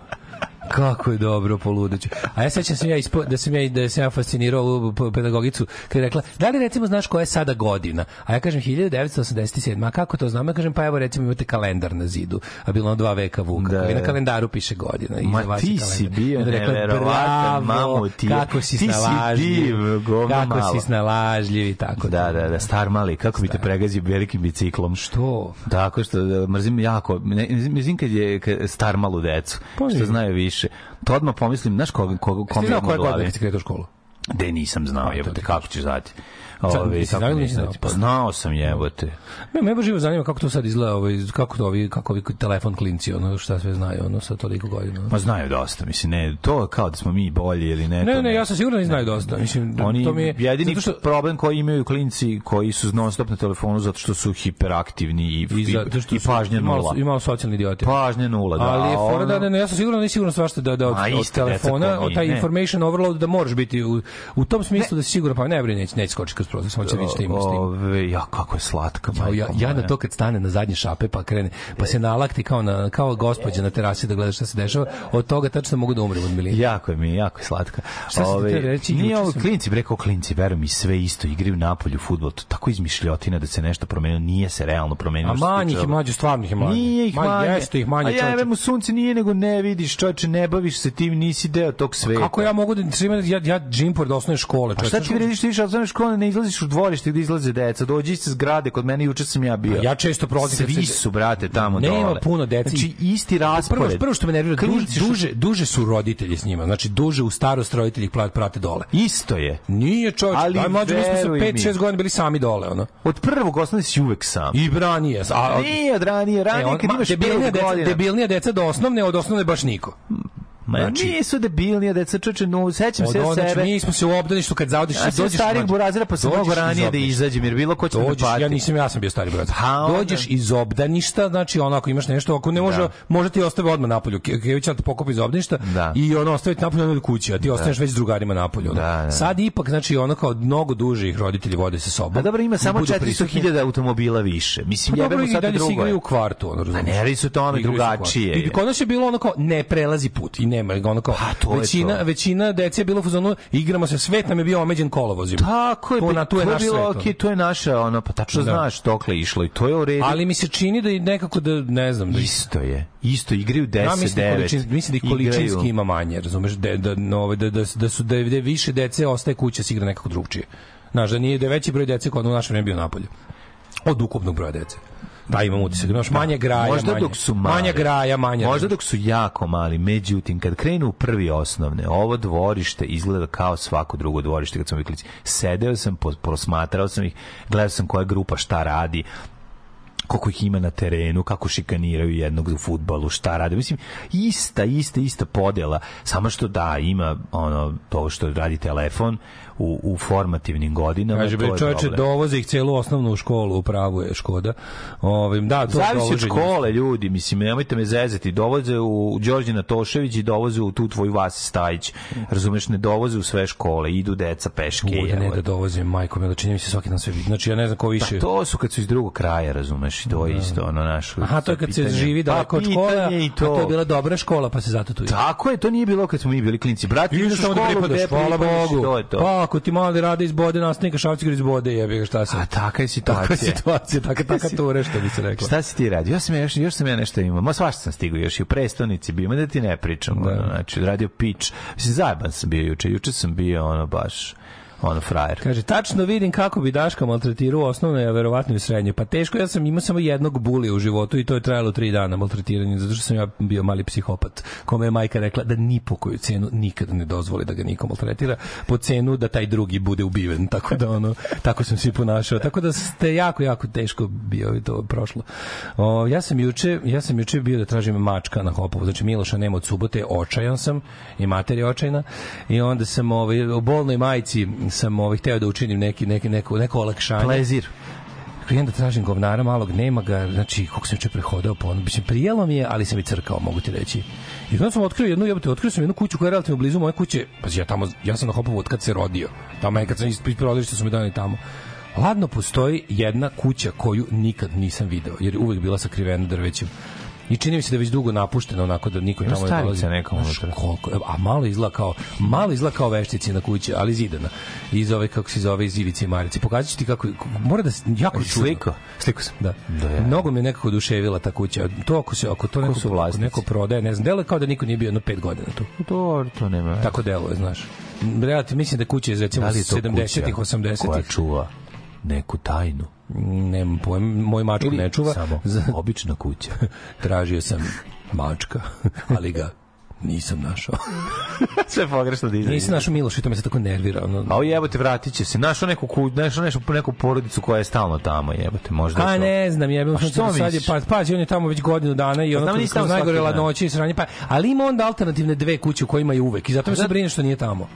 Kako je dobro poludeću. A ja sećam se ja ispo, da sam ja da sam ja fascinirao ovu pedagogicu kad je rekla: "Da li recimo znaš koja je sada godina?" A ja kažem 1987. A kako to znam? Ja kažem pa evo recimo imate kalendar na zidu. A bilo ono dva veka Vuka. Da, koji na da. kalendaru piše godina. Ma iza vas ti je si kalendar. bio I je rekla, neverovatan, "Bravo, mamu ti je. Kako si Ti si snalažljiv. div, govno Kako malo." si snalažljiv i tako. Da, da, da, star mali, kako bi te pregazio velikim biciklom. Što? Tako što e, mrzim jako, ne, mrzim kad je kad star malu decu, Pa što znaju više. To odmah pomislim, znaš koga, koga, Ti kome znao ima koja je u godina glavi? kad si kretao u školu? De nisam znao, jebote, kako ćeš znati? Sad, Ove, nisi kako znao ili nisam nisi znati? znao? Pa znao sam jebote. Me me baš zanima kako to sad izgleda, ovaj kako to ovi kako ovi telefon klinci, ono šta sve znaju, ono sa toliko godina. Ma znaju dosta, mislim, ne, to kao da smo mi bolji ili ne. Ne, ne, ja sam siguran da znaju dosta. Mislim, da Oni to mi je jedini što problem koji imaju klinci koji su non stop na telefonu zato što su hiperaktivni i, i i, zato što i pažnja malo, nula. i malo socijalni idioti. Pažnja nula, da. Ali je fora da ne, ne, ja sam siguran da nisi siguran svašta da da od, od telefona, mi, od taj ne. information overload da možeš biti u, u tom smislu da si siguran pa ne brini neće neće skočiti kroz prozor, samo će vidjeti šta ima s tim. Ove, ja, kako je slatka, Ja, majko ja, ja na moja. to kad stane na zadnje šape pa krene, pa se nalakti kao, na, kao gospođa na terasi da gleda šta se dešava, od toga tačno mogu da umrem od milina. Jako je mi, jako je slatka. Šta ti Ove, htio reći? Nije ovo sam- klinci, bre, kao klinci, veruj mi, sve isto, igraju napolju fudbal, to tako izmišljotina da se nešto promenilo, nije se realno promenilo. A manjih ovoga. mlađe, stvarno ih je manje. Nije ih Ma, manje. Jeste ih manje, A ja čoveče. mu sunce nije nego ne vidiš, čoveče, ne baviš se tim, nisi deo tog sveta. Kako ja mogu da ja ja džim pored osnovne škole, A šta ti vrediš ti više od škole, ne izlaziš u dvorište gde izlaze deca, dođi iz zgrade, kod mene juče sam ja bio. Ja često prolazim Svi se- su, brate, tamo Nema dole. puno dece. Znači, isti raspored. Prvo, prvo što me nervira, duže, duže, duže su roditelji s njima. Znači, duže u starost roditelji ih prate dole. Isto je. Nije čovječ, Ali daj mlađe, mi smo sa veruj 5-6 mi. godina bili sami dole, ono. Od prvog osnovne si uvek sam. I branije. A, a, Nije od ranije, ranije E, on, kad ma, imaš debilnija, deca, debilnija deca do osnovne, od osnovne baš niko. Ma Znači- nisu debilnije deca, čoče, no, sećam Od, se od, znači, sebe. mi smo se u obdaništu kad zaodiš, Ja dođeš mlađe, burazira, pa sam iz ranije da izađem, jer bilo ko će Dođeš, pati. ja nisam, ja sam bio stari onda. Dođeš iz obdaništa, znači ono ako imaš nešto, ako ne može, Da. može ti ostave odmah napolju. Ke- Kević će te pokupi iz obdaništa Da. i ono ostaviti napolju ono do kući, a ti ostaneš već s drugarima napolju. ono. Da, da. Sad ipak, znači ono kao mnogo duže ih roditelji vode sa sobom. A dobro, ima i samo budu 400.000 automobila više. Mislim, Pa dobro, jebemo i sad dalje se drugo. igraju u kvartu, ono, razumiješ. ne radi se o tome, drugačije je. I kod nas je bilo ono kao, ne prelazi put i nema ga ono kao, Pa, to je većina, to. većina dece je bilo u fazonu, igramo se, svet nam je bio omeđen kolovozima. Tako je, To, pa na, tu je to naš bilo, okej, to je naša, ono, pa tačno Da. znaš dokle je išlo i to je u redu. Ali mi se čini da i nekako da, ne znam, da Isto je. Isto igraju 10 Ja mislim, 9. količin, mislim da ih količinski ima manje, razumeš, da, da, no, ovaj, da, da, da su da, je- da je više dece ostaje kuća se igra nekako drugčije. Znaš, da nije da je veći broj dece kod u našem vreme bio napolju. Od ukupnog broja dece. Da, imam utisak. Znaš, manje graja, Možda manje, dok su mali. manje graja, manje. Možda dok su jako mali, međutim, kad krenu u prvi osnovne, ovo dvorište izgleda kao svako drugo dvorište kad smo viklici. Sedeo sam, prosmatrao sam ih, gledao sam koja grupa šta radi, koliko ih ima na terenu, kako šikaniraju jednog u futbalu, šta rade. Mislim, ista, ista, ista podela, samo što da, ima ono, to što radi telefon u, u formativnim godinama. Kaže, to bre, je problem. dovoze ih celu osnovnu školu, u pravu je Škoda. Ovim, da, to Zavisi od škole, ljudi, mislim, nemojte me zezati. Dovoze u Đorđina Tošević i dovoze u tu tvoju Vasi Stajić. Razumeš, ne dovoze u sve škole, idu deca peške. Ovde ne da dovozim, majko, mi čini mi se svaki dan sve vidi. Znači, ja ne znam ko više... Pa to su kad su iz drugog kraja, razumeš, i to je isto ono naš. Aha, to je kad se živi Pa, daleko od škole, a i to je bila dobra škola, pa se zato tu ide. Tako je, to nije bilo kad smo mi bili klinci. Brat, Ideš ideš u da školu i Bogu. To je to. Pa, ako ti mali rade iz bode, nastavnika Šavcigar iz bode, jebi ga, šta sam. A taka je situacija. Takva je situacija, taka, taka ture, što bi se rekla. Šta si ti radio? Ja sam još, još sam ja nešto imao. Ma svašta sam stigao još i u prestonici bio, da ti ne pričam. Da. Ono, znači, radio pič. Mislim, zajeban sam bio juče. Juče sam bio ono baš ono frajer. Kaže, tačno vidim kako bi Daška maltretirao u osnovnoj, a verovatno i u srednjoj. Pa teško, ja sam imao samo jednog bulija u životu i to je trajalo tri dana maltretiranje, zato što sam ja bio mali psihopat, kome je majka rekla da ni po koju cenu nikada ne dozvoli da ga niko maltretira, po cenu da taj drugi bude ubiven, tako da ono, tako sam se ponašao. Tako da ste jako, jako teško bio i to prošlo. O, ja sam juče, ja sam juče bio da tražim mačka na Hopovu, znači Miloša nema od subote, očajan sam i materi očajna i onda sam ovaj, u bolnoj majici sam ovaj, hteo da učinim neki, neki, neko, neko olakšanje. Plezir. Idem da tražim govnara malog, nema ga, znači, kako sam juče prehodao po ono, mislim, prijelo mi je, ali sam i crkao, mogu ti reći. I onda sam otkrio jednu, jebote, otkrio sam jednu kuću koja je relativno blizu moje kuće, pa ja tamo, ja sam na Hopovu od kad se rodio, tamo je kad sam ispred porodilišta su mi doneli tamo. Ladno postoji jedna kuća koju nikad nisam video, jer je uvek bila sakrivena drvećem. I čini mi se da je već dugo napuštena onako da niko Ima tamo ne dolazi. neka unutra. koliko, a malo izgleda kao malo izgleda kao veštici na kući, ali zidana. Iz ove kako se zove iz Ivice i Marice. Pokazaću ti kako mora da jako čudno. slikao? Slikao sam, da. Da. Mnogo me nekako oduševila ta kuća. To ako se ako to neko, su vlasnici? neko prodaje, ne znam, deluje kao da niko nije bio jedno 5 godina tu. To, to nema. Tako deluje, znaš. Relativno mislim da kuća iz recimo Da li je to 70-ih, kuća 80-ih. Koja čuva neku tajnu. Nemam pojma, moj mačko ne čuva. Samo Za- obična kuća. Tražio sam mačka, ali ga nisam našao. Sve pogrešno dizajn. Nisam našao Miloš i to me se tako nervira. Ono, A jebote, vratit će se. Našao neku, ku, našao neku, neku porodicu koja je stalno tamo, jebote. Možda A to. ne znam, jebem A što što sad je pa pazi on je tamo već godinu dana i Pa ono kroz, najgore ladnoće i sranje pa ali ima onda alternativne dve kuće u kojima je uvek i zato me se brine što nije tamo.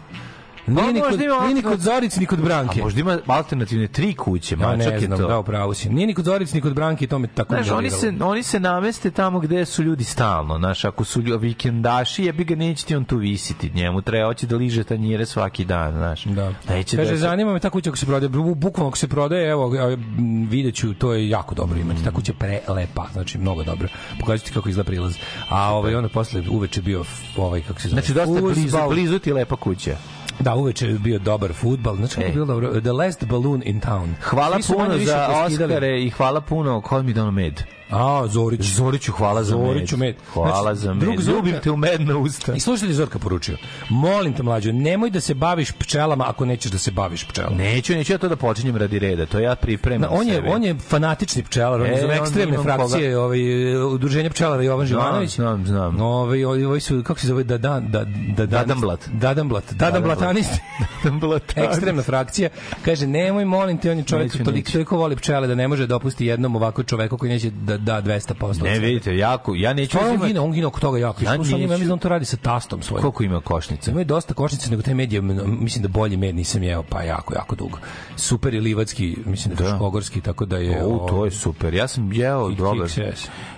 Nije ni kod, ima nije ni kod Zorice, ni kod A Branke. možda ima alternativne tri kuće, Ja mačak ne znam, to. da, upravo si. Nije ni kod Zorice, ni kod Branke i to me tako Znaš, oni se, oni se nameste tamo gde su ljudi stalno. Znaš, ako su lju- vikendaši, jebi ga neće ti on tu visiti. Njemu treba hoće da liže tanjire svaki dan, znaš. Da. Neće Kaže, da se- zanima me ta kuća ako se prodaje, bu- bukvalno ako se prodaje, evo, ja, m, vidjet ću, to je jako dobro imati. Ta kuća prelepa, znači mnogo dobro. Pokazati kako izgleda prilaz. A ovaj, onda posle uveče bio ovaj, kako se zove? Znači, dosta blizu, blizu ti lepa kuća. Da, uveče je bio dobar fudbal. Znači, kako je bilo dobro? The last balloon in town. Hvala Svi puno za. Oscare i hvala puno, mi je dao med? A, Zorić. Zoriću, hvala za med. Zoriću med. Hvala Znači, za drug med. Zorka- Ljubim te u medna usta. I slušaj ti Zorka poručio. Molim te mlađo, nemoj da se baviš pčelama ako nećeš da se baviš pčelama. Neću, neću ja to da počinjem radi reda. To ja pripremam Na, on je sebi. on je fanatični pčelar, on E, je za ekstremne frakcije, ovaj udruženje pčelara Jovan Živanović. znam, znam. Ovaj ovaj ovaj su kako se zove da da da da Dadanblat. Dadanblat. Dadanblatanisti. Ekstremna frakcija. Kaže nemoj molim te on je čovjek toliko toliko voli pčele da ne može dopusti jednom ovako čoveku koji neće da da 200%. Ne, vidite, jako, ja neću Pa on uzimati- gine, on gine oko toga jako. Ja Ja, on neću. mislim da on to radi sa tastom svojim. Koliko ima košnica? Ima dosta košnice, nego taj med je, mislim da bolji med nisam jeo, pa jako, jako dugo. Super je livatski, mislim da je Da. fruškogorski, tako da je... O, to je super. Ja sam jeo dobar.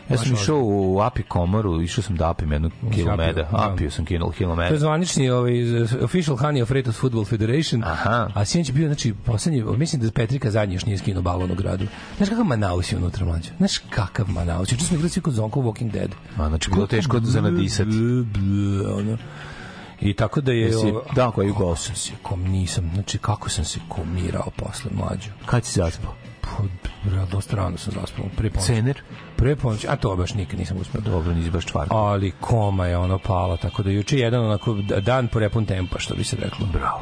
Ja sam išao u Api komoru, išao sam da apim jednu kilo apio, meda. da. Apio sam kilo, kilo To je zvanični ovaj, official Honey of Retos Football Federation. Aha. A sinoć bio, znači, poslednji, mislim da Petrika zadnji još nije skinuo balon u gradu. Znaš kakav Manaus je unutra mlađe? Znaš kakav Manaus? Juče smo igrali svi kod Zonko Walking Dead. A, znači, bilo teško za nadisati. Ono. I tako da je... Jesi koju kako gol? sam se kom nisam, znači kako sam se komirao posle mlađu. Kad si zaspao? Pa, dosta rano sam zaspao. Pre ponoći. Cener? Pre ponoći, a to baš nikad nisam uspeo. Dobro, nisi baš čvar. Ali koma je ono pala, tako da juče je jedan onako dan po repun tempa, što bi se reklo. Bravo.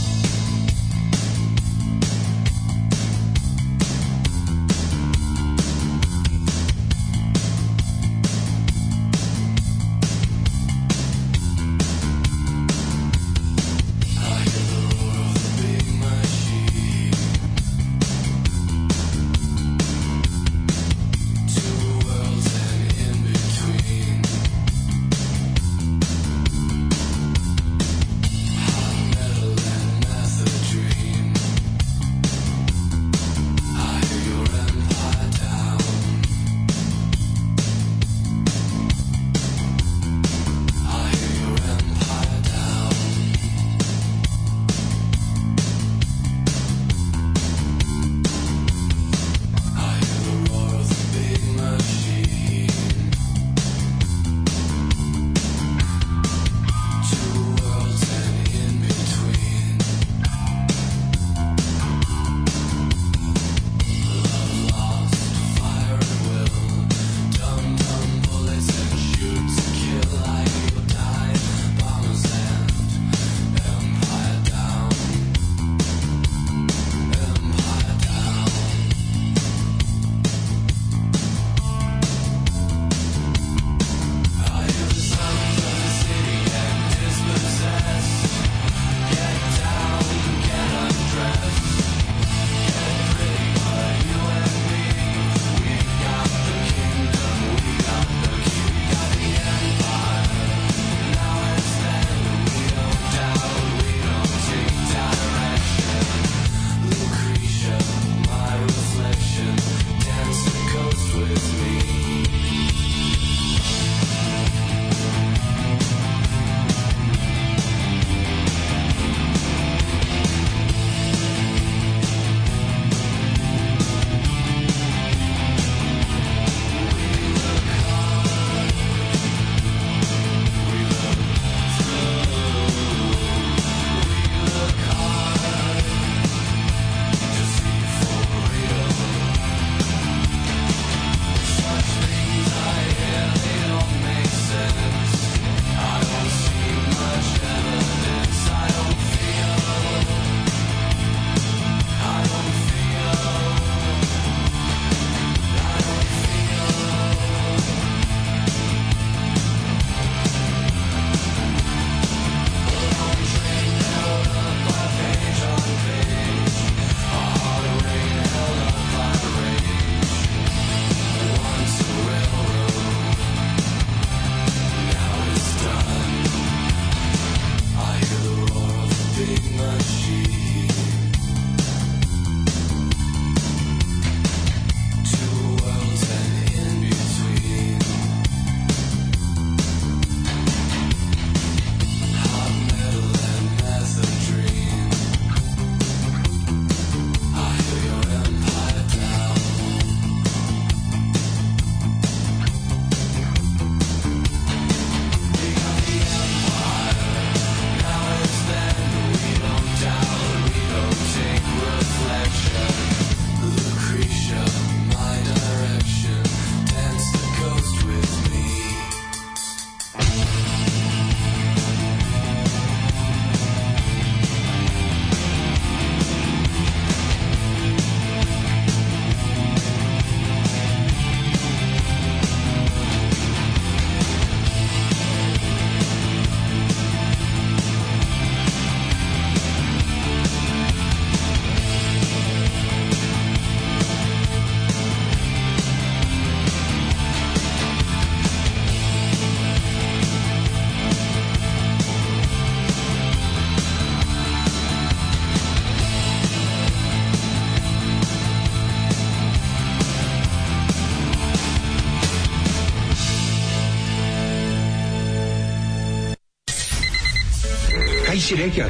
si rekao?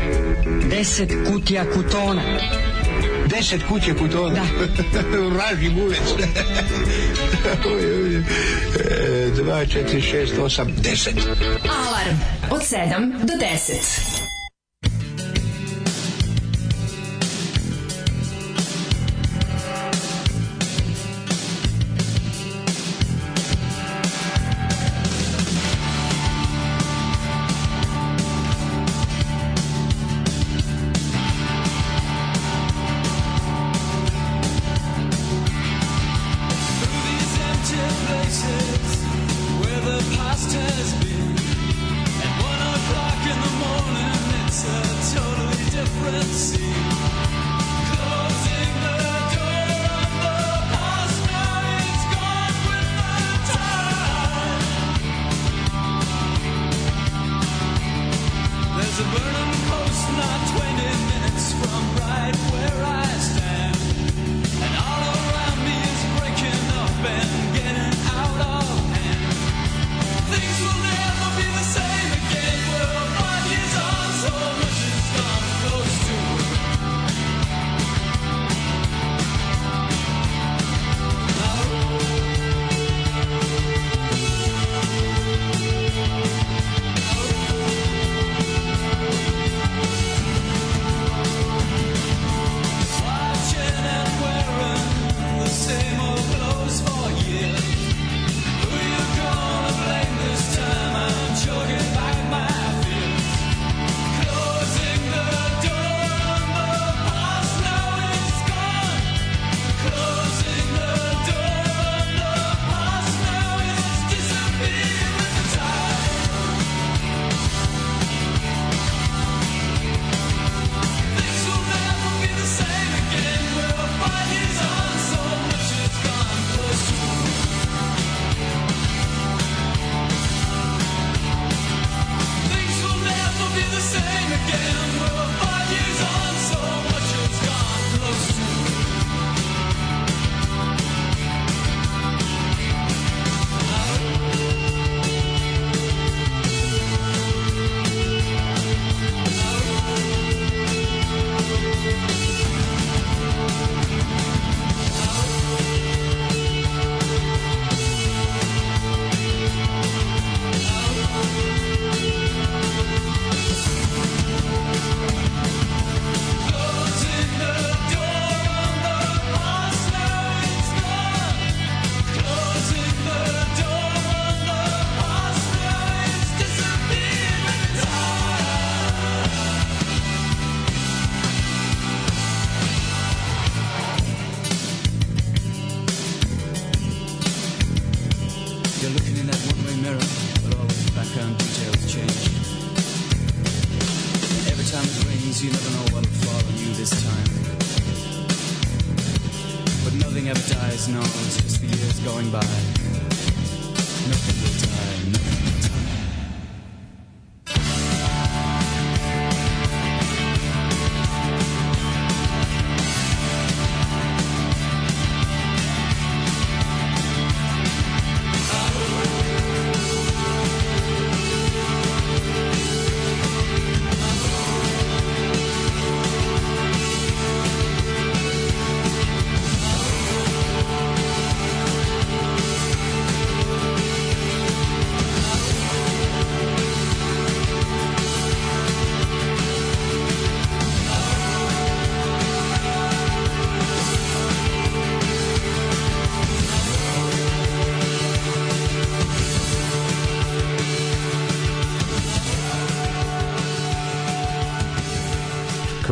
Deset kutija kutona. Deset kutija kutona? Da. Raži bulec. Dva, četiri, šest, osam, deset. Alarm od sedam do deset. Alarm od sedam do deset.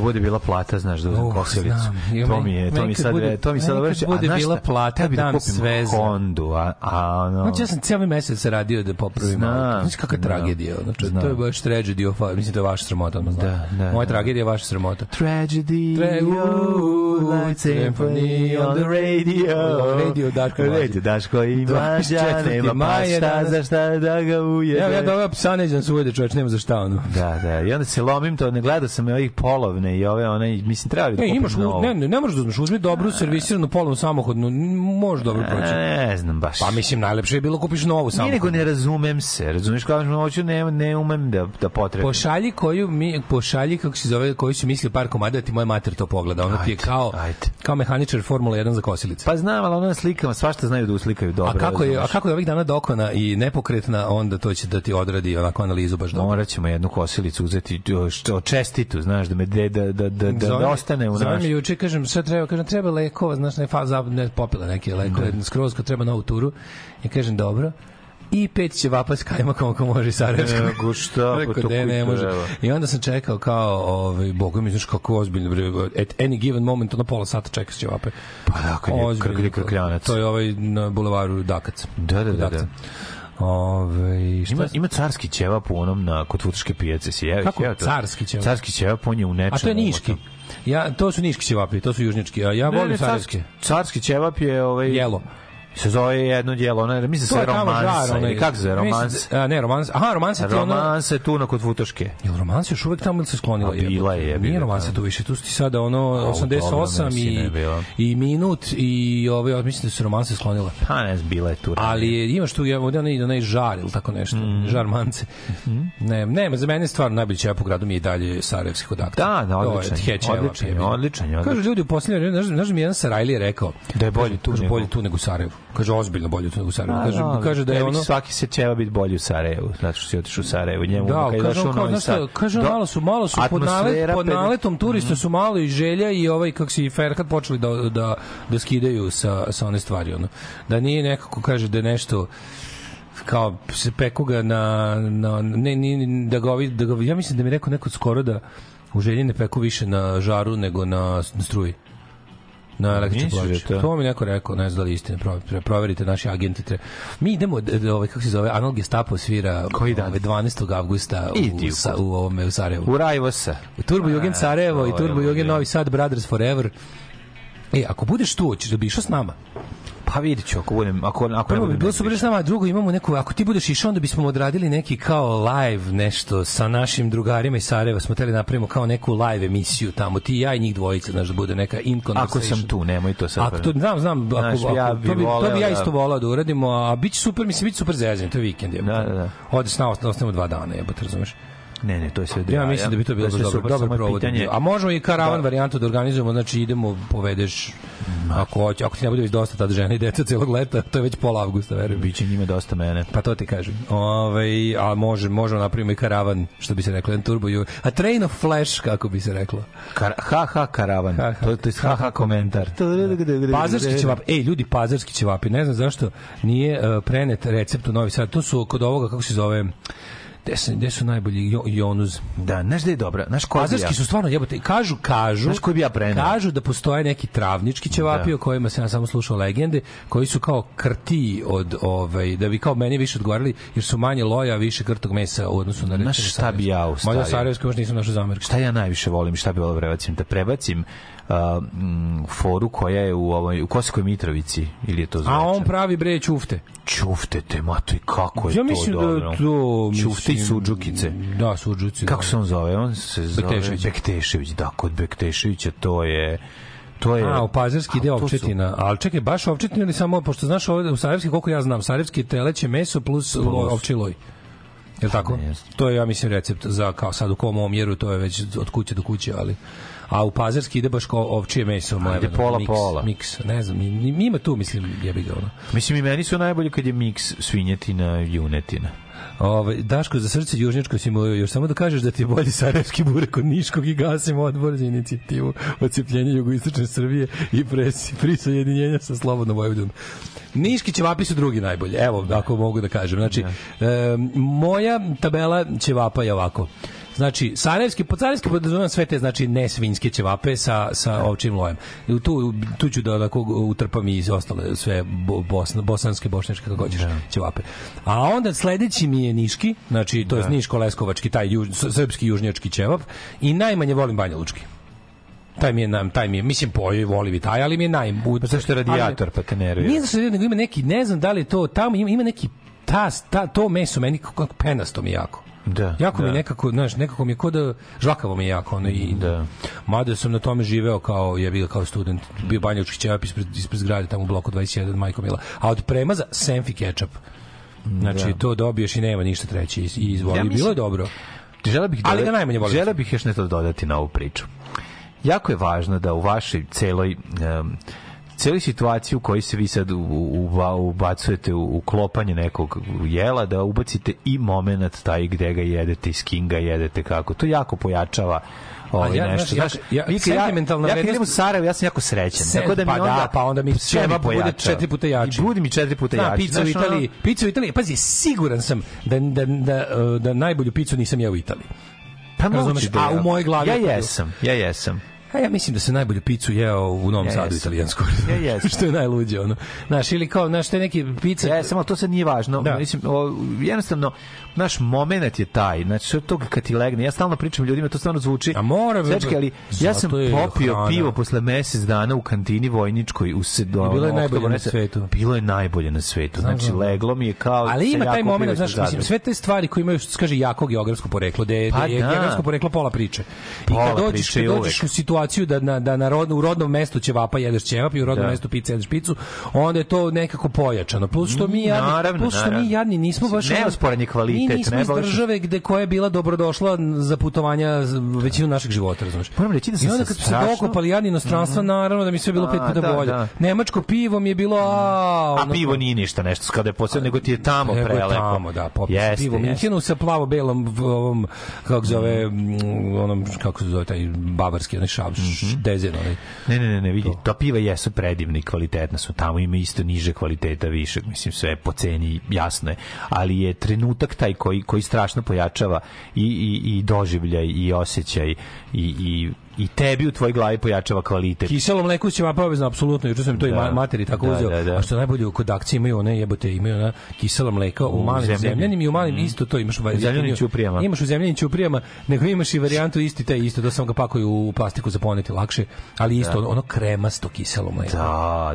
bude bila plata, znaš, da uzem uh, kosilicu. Znam. To mi je, to mi sad, bude, to mi sad vrši. Bude a bila plata, bi da kupim sveza. Hondu, a, a ono... Znači, ja sam cijeli mesec radio da popravim znam, auto. Znači, kakva da. tragedija, znači, to je baš tragedy of, mislim, to je vaša sramota, da, da, Moja da. tragedija je vaša sramota. Tragedy Tra Moonlight Symphony on the radio. Radio Daško Mlađe. Radio Daško i Mlađa, nema pa šta za šta da ga ujede. Ja, ja dobro psa neđem se ujede čoveč, nema za šta ono. Da, da, i onda se lomim to, ne gledao sam ovih polovne i ove, one, mislim, treba bi da kupim novo. Ne, ne, ne možeš da uzmeš, uzmi dobru servisiranu polovnu samohodnu, možeš dobro proći. Ne znam baš. Pa mislim, najlepše je bilo da kupiš novu samohodnu. Nije nego ne razumem se, razumeš kao što hoću, ne, ne umem da, da potrebim. Pošalji koju mi, pošalji kako se zove, koji su mislili par komada, ti moja mater to pogleda, ona ti je kao kao ajde. kao mehaničar Formula 1 za kosilice. Pa znam, ali ono na slikama svašta znaju da uslikaju dobro. a kako je, a kako je ovih dana dokona i nepokretna, onda to će da ti odradi onako analizu baš dobro. Morat ćemo jednu kosilicu uzeti što, čestitu, znaš, da me de, da, da, da, da, Zove- da ostane u zove naš... me juče, kažem, šta treba, kažem, treba lekova, znaš, ne, fa, za, ne popila neke lekove, skroz kad treba novu turu. I kažem, dobro. I pet će vapa s kajmakom ako može i sarajevskom. Nego šta, pa Rekao, to "De, koji ne može. treba." I onda sam čekao kao, ovaj, boga mi, znaš kako ozbiljno, bre, at any given moment, ono pola sata čekaš će vape. Pa da, kad je krkljanac. To je ovaj na bulevaru Dakac. Da, da, da, da. Ove, šta Ima, ima carski ćevap u onom na, kod futoške pijace. Si jeo, Kako jeo to? carski ćevap? Carski ćevap, on je u nečemu. A to je niški. Ja, to su niški ćevapi, to su južnički, a ja Ne, volim ne, carski, carski ćevap je ovaj... Jelo. Se zove jedno djelo, ono, mislim se je žar, onaj- kako se zove, mislim- romans? A, ne, romans. Aha, romans je ti ono... Romansa je tu na kod futoške. Jel romans još uvek tamo ili se sklonila? A bila je, Nije je, romansa da. tu više, tu su ti sada ono A, u 88 dobro, mislim, i, ne bila. i minut i ove, ja mislim da su romanse sklonila. Pa ne bila je tu. Ali je, imaš tu je ovde onaj, onaj žar ili tako nešto, Mhm. žar mance. Ne, ne, za mene stvarno najbolji ćevap u gradu mi je i dalje Sarajevski kod akta. Da, da, je odličan je, odličan je, odličan je. Kažu ljudi u posljednje vreme, znaš, znaš da mi jedan Sarajli je rekao Da je bolje tu bolje tu nego u Sarajevu. Kaže ozbiljno bolje u Sarajevu. Kaže, da, kaže da je ono svaki se ćeva biti bolji u Sarajevu, zato što si otišao u Sarajevu. Njemu Da, kaže došao on u kao, Novi znaš šta, Sad. kaže do- malo su, malo su pod, nalet, pod naletom turista su malo i želja i ovaj, kako si i Ferhat počeli da, da, da skidaju sa, sa one stvari, ono. Da nije nekako, kaže, da je nešto kao se peku ga na, na ne, ne, da ga, ovi, da ga, ja mislim da mi rekao neko skoro da u želji ne peku više na žaru nego na, na struji na električnoj Misliš da to? Mi neko rekao, ne znam da li istina, pro- pro- proverite naši agenti. Tre. Mi idemo, ovaj, kako se zove, Anal Gestapo svira Koji dan? Ovaj, 12. avgusta u, sa, u, ovome, u Sarajevu. U Rajvosa. U Turbo Jugend Sarajevo i Turbo Jugend. Novi Sad Brothers Forever. E, ako budeš tu, hoćeš da bi išao s nama. Pa vidit ću, ako budem, ako, ako ne Prvo bi budem bilo super s nama, drugo imamo neku, ako ti budeš išao, onda bismo odradili neki kao live nešto sa našim drugarima iz Sarajeva, smo teli napravimo kao neku live emisiju tamo, ti i ja i njih dvojica, znaš, da bude neka in Ako sam tu, nemoj to sad. Ako to znam, znam, ako, Znaš, ako, ja bi to, bi, to voleo bi ja da- isto volao da uradimo, a biće super, mislim, biće super zezanje, to je vikend. Je, Da, da, da. Ode s nama, ostanemo dva dana, jebote, razumeš? Ne, ne, to je sve Ja mislim da bi to bilo sve dobro, super, dobar je provod. pitanje- A možemo i karavan Da. varijantu da organizujemo, znači idemo, povedeš, ako, hoće, ako ti ne bude već dosta tad žene i deca celog leta, to je već pola avgusta, verujem. Biće njima dosta mene. Pa to ti kažem. Ove, a može, možemo napravimo i karavan, što bi se reklo, jedan turbo, ju- a train of flash, kako bi se reklo. Kar, ha, ha, karavan. Ha, ha. to, to je ha, ha, komentar. Pazarski ćevap, ej, ljudi, pazarski ćevapi, ne znam zašto nije uh, prenet recept u Novi Sad, to su kod ovoga, kako se zove, gde su, gde su najbolji jo, Jonuz? Da, znaš da je dobra. Znaš ko bi ja? Pazarski su stvarno jebote, kažu, kažu, Znaš koji bi ja preneo? kažu da postoje neki travnički ćevapi Da. o kojima sam ja samo slušao legende, koji su kao krti od ovaj da bi kao meni više odgovarali jer su manje loja, više krtog mesa u odnosu na Znaš recimo šta bi ja ustavio? Možda sarajevski možda nisam našao zamerku. Šta ja najviše volim, šta bi volio da prebacim? Da prebacim uh, foru koja je u ovoj u Kosovskoj Mitrovici ili je to A on pravi bre ćufte. Čufte te, mato i kako je Ja to mislim da dobro. je to Čufte i suđukice. Da, suđuci. Kako da. se on zove? On se zove Bektešević. Bektešević. Da, kod Bekteševića to je to je A, u Pazarski ide A, to su- ovčetina. Ali čekaj, baš ovčetina ili samo, pošto znaš ovde u Sarajevski, koliko ja znam, Sarajevski je teleće meso plus, lo, ovči loj. Je tako? Ne. To je, ja mislim, recept za, kao sad u kom omjeru, to je već od kuće do kuće, ali a u Pazarski ide baš kao ovčije meso mleveno, pola, miks, pola. miks, ne znam, ima tu mislim jebi ga ono. Mislim i meni su najbolji kad je miks svinjetina i junetina. Ovaj Daško za srce južnjačko si mu još samo da kažeš da ti je bolji sarajevski burek od niškog i gasimo odbor za inicijativu odcepljenja jugoistočne Srbije i presi prisajedinjenja sa slobodnom Vojvodinom. Niški ćevapi su drugi najbolji. Evo, ako mogu da kažem. Znači, e, moja tabela ćevapa je ovako. Znači, sarajevski, pod sarajevski podrazumijem sve te, znači, ne svinjske ćevape sa, sa ovčim lojem. I Tu, tu ću da onako utrpam i ostale sve bo, bosna, bosanske, bošnjačke, kako hoćeš, ćevape. A onda sledeći mi je niški, znači, to je niško-leskovački, taj juž, srpski južnjački ćevap i najmanje volim Banja Lučki. Taj mi je, nam, taj mi je, mislim, poj, volim i taj, ali mi je naj... Pa zašto radijator, pa te nervira? Nije zašto nego ima neki, ne znam da li to, tamo ima, ima neki, ta, ta, to meso meni kako penasto mi jako. Da, jako mi da. nekako, znaš, nekako mi je kod da žvakavo mi je jako, ono, i Da. Mada sam na tome živeo kao je bio kao student, bio banjački ćevap ispred ispred zgrade tamo u bloku 21 Majko Mila. A od premaza senfi kečap. Znači Da. to dobiješ i nema ništa treće i, izvoli. Ja bilo mislim- je dobro. Žele bih Ali doda- ga najmanje volim. Želeo bih još nešto dodati na ovu priču. Jako je važno da u vašoj celoj um, celoj situaciji u kojoj se vi sad u, u, uba- ubacujete u, u klopanje nekog jela, da ubacite i moment taj gde ga jedete i s kim ga jedete, kako. To jako pojačava ovaj ja, nešto. znaš, ja- ja- vi kad ja, sentimentalna ja kad vrednost- idem u Sarajevo, ja sam jako srećan. Se- tako da mi pa onda, da, pa onda mi sve ćevap bude četiri puta jači. I bude mi četiri puta jači. pizza u Italiji, pizza u Italiji, pazi, siguran sam da, da, da, da najbolju picu nisam jeo u Italiji. Pa moguće da A u mojoj glavi Ja jesam, ja jesam. A ja mislim da se najbolju picu jeo u Novom Ja Sadu italijansku. Ja jesam. što je najluđe, ono. Znaš, ili kao, znaš, te neke pice... Ja, samo to sad nije važno. Da. Mislim, o, jednostavno, naš moment je taj. Znači, sve to kad ti legne. Ja stalno pričam ljudima, to stvarno zvuči. A mora, Svečki, ali ja sam popio hrana. pivo posle mesec dana u kantini Vojničkoj u se, do, bilo je najbolje na svetu. Bilo je najbolje na svetu. Znači, leglo mi je kao... Ali ima taj moment, znaš, iz mislim, sve te stvari koje imaju, što kaže, jako geografsko poreklo, da je, Pa je da. geografsko poreklo pola priče. I Pola kad dođeš, kad dođeš u situaciju da na, da na rodno, u rodnom mestu ćevapa jedeš ćevap i u rodnom Da. mestu pice jedeš picu, onda je to nekako pojačano. Plus što mi jadni, Naravno, plus što mi jadni nismo baš... Neosporan je kvalitet, Mi nismo iz države gde koja je bila dobrodošla za putovanja većinu našeg života, razumiješ? Moram reći da sam I onda se kad se strašno- dokopali jadni inostranstva, naravno da mi sve bilo A, pet puta da, bolje. da. Nemačko pivo mi je bilo... A, A ono- pivo nije ništa nešto kada je posebno, nego ti je tamo Nego prelepo. tamo, da, popio sam Jeste, pivo. Minhenu sa plavo-belom ovom, kako se zove, mm, onom, kako se zove taj bavarski, onaj šav, Mhm. dezen, onaj. Ne, ne, ne, ne, vidi, to piva jesu predivne i kvalitetna su, tamo ima isto niže kvaliteta, više, mislim, sve po ceni, jasno je, ali je trenutak taj koji, koji strašno pojačava i, i, i doživljaj, i osjećaj, i, i, i tebi u tvojoj glavi pojačava kvalitet. Kiselo mleko će vapa obavezno, apsolutno, juče sam to i Da. ma- materi tako Da, uzeo. da, da. A što je najbolje, kod akcije imaju one jebote, imaju ona kisela mleka u, U malim zemljanim. zemljanim i u malim isto to imaš u zemljanim ćuprijama. Imaš u zemljanim ćuprijama, nego imaš i varijantu isti taj isto, da sam ga pakuju u plastiku za poneti lakše, ali isto ono, ono kremasto kiselo mleko. Da,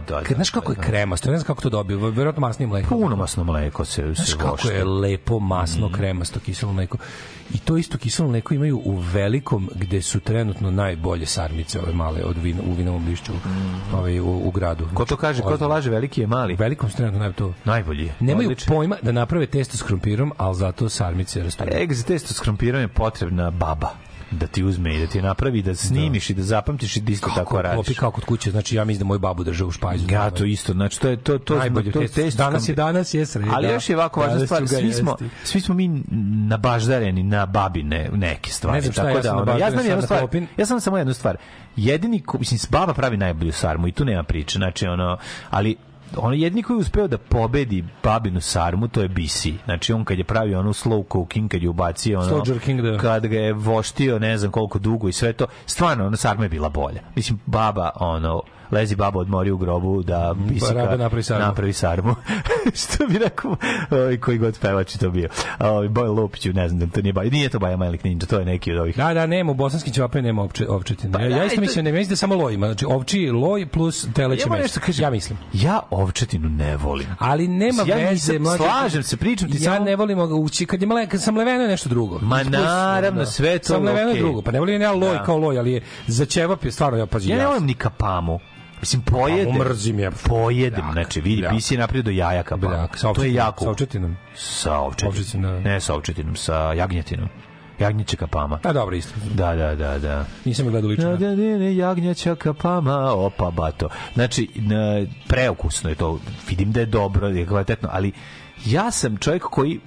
da, da. Kad znaš kako je kremasto, ne znam kako to dobio, verovatno masnim mlekom. Puno masno mleko se, Znaš se kako je lepo, masno, Mhm. kremasto kiselo mleko. I to isto kiselo mleko imaju u velikom, gde su trenutno najbolje sarmice, ove male, od vina, u vinovom lišću, ovaj, u, u gradu. Ko to kaže, ko to laže, veliki je mali. Velikom su trenutno najbolje to. Najbolji. Nemaju Odlično. pojma da naprave testo s krompirom, ali zato sarmice rastu. Eg, za testo s krompirom je potrebna baba da ti uzme i da ti napravi, da snimiš i da zapamtiš i da isto tako radiš. Klopi kao kod kuće, znači ja mislim da moj babu drže u špajzu. Ja to isto, znači to je to to Najbolje to, testo. testo Danas je danas je sreda. Ali još je ovako važna Danas stvar, svi smo, svi smo mi nabaždareni na babine neke stvari. Ne znam šta, tako ja da, ono, ja znam jednu stvar, ja sam samo jednu stvar. Jedini, ko, mislim, baba pravi najbolju sarmu i tu nema priče, znači ono, ali ono jedini koji je uspeo da pobedi babinu sarmu to je BC. Znači on kad je pravio onu slow cooking, kad je ubacio ono Slow jerking, da. kad ga je voštio ne znam koliko dugo i sve to, stvarno ona sarma je bila bolja. Mislim baba ono lezi baba odmori u grobu da bisika Baba napravi sarmu. napravi sarmu. Što bi rekao ovaj, koji god pevač je to bio. Ovaj Boj Lupić, ne znam, da to nije Baja, nije to Baja Malik Ninja, to je neki od ovih. Da, da, nema, u bosanskim ćevapima nema ovče, ovčetine. Pa ja, ja da, isto mislim, ne mislim da samo loj ima, znači ovči loj plus teleće Ja meso. kažem. Ja mislim. Ja ovčetinu ne volim. Ali nema Ja veze, nisam- mlađe. slažem se, pričam ti ja samo- ne volim ga ući, kad je mle, kad sam leveno je nešto drugo. Ma Plus, naravno, da. sve to Sam leveno okej. drugo, pa ne volim ja loj Da. kao loj, ali je za ćevap je stvarno, ja pazi, Ja ne ja volim ni kapamu. Mislim, pojedem. Kapamu mrzim je. Pojedem, Bljak, znači, vidi, bljak. pisi je napravio do jaja sa to je jako. sa ovčetinom. Sa ovčetinom. Ne sa ovčetinom, sa jagnjetinom. Jagnjeća kapama. A dobro, isto. Da, da, da, da. Nisam gledao lično. Da, da, da, da, jagnjeća kapama, opa, bato. Znači, n- preukusno je to. Vidim da je dobro, da je kvalitetno, ali ja sam čovjek koji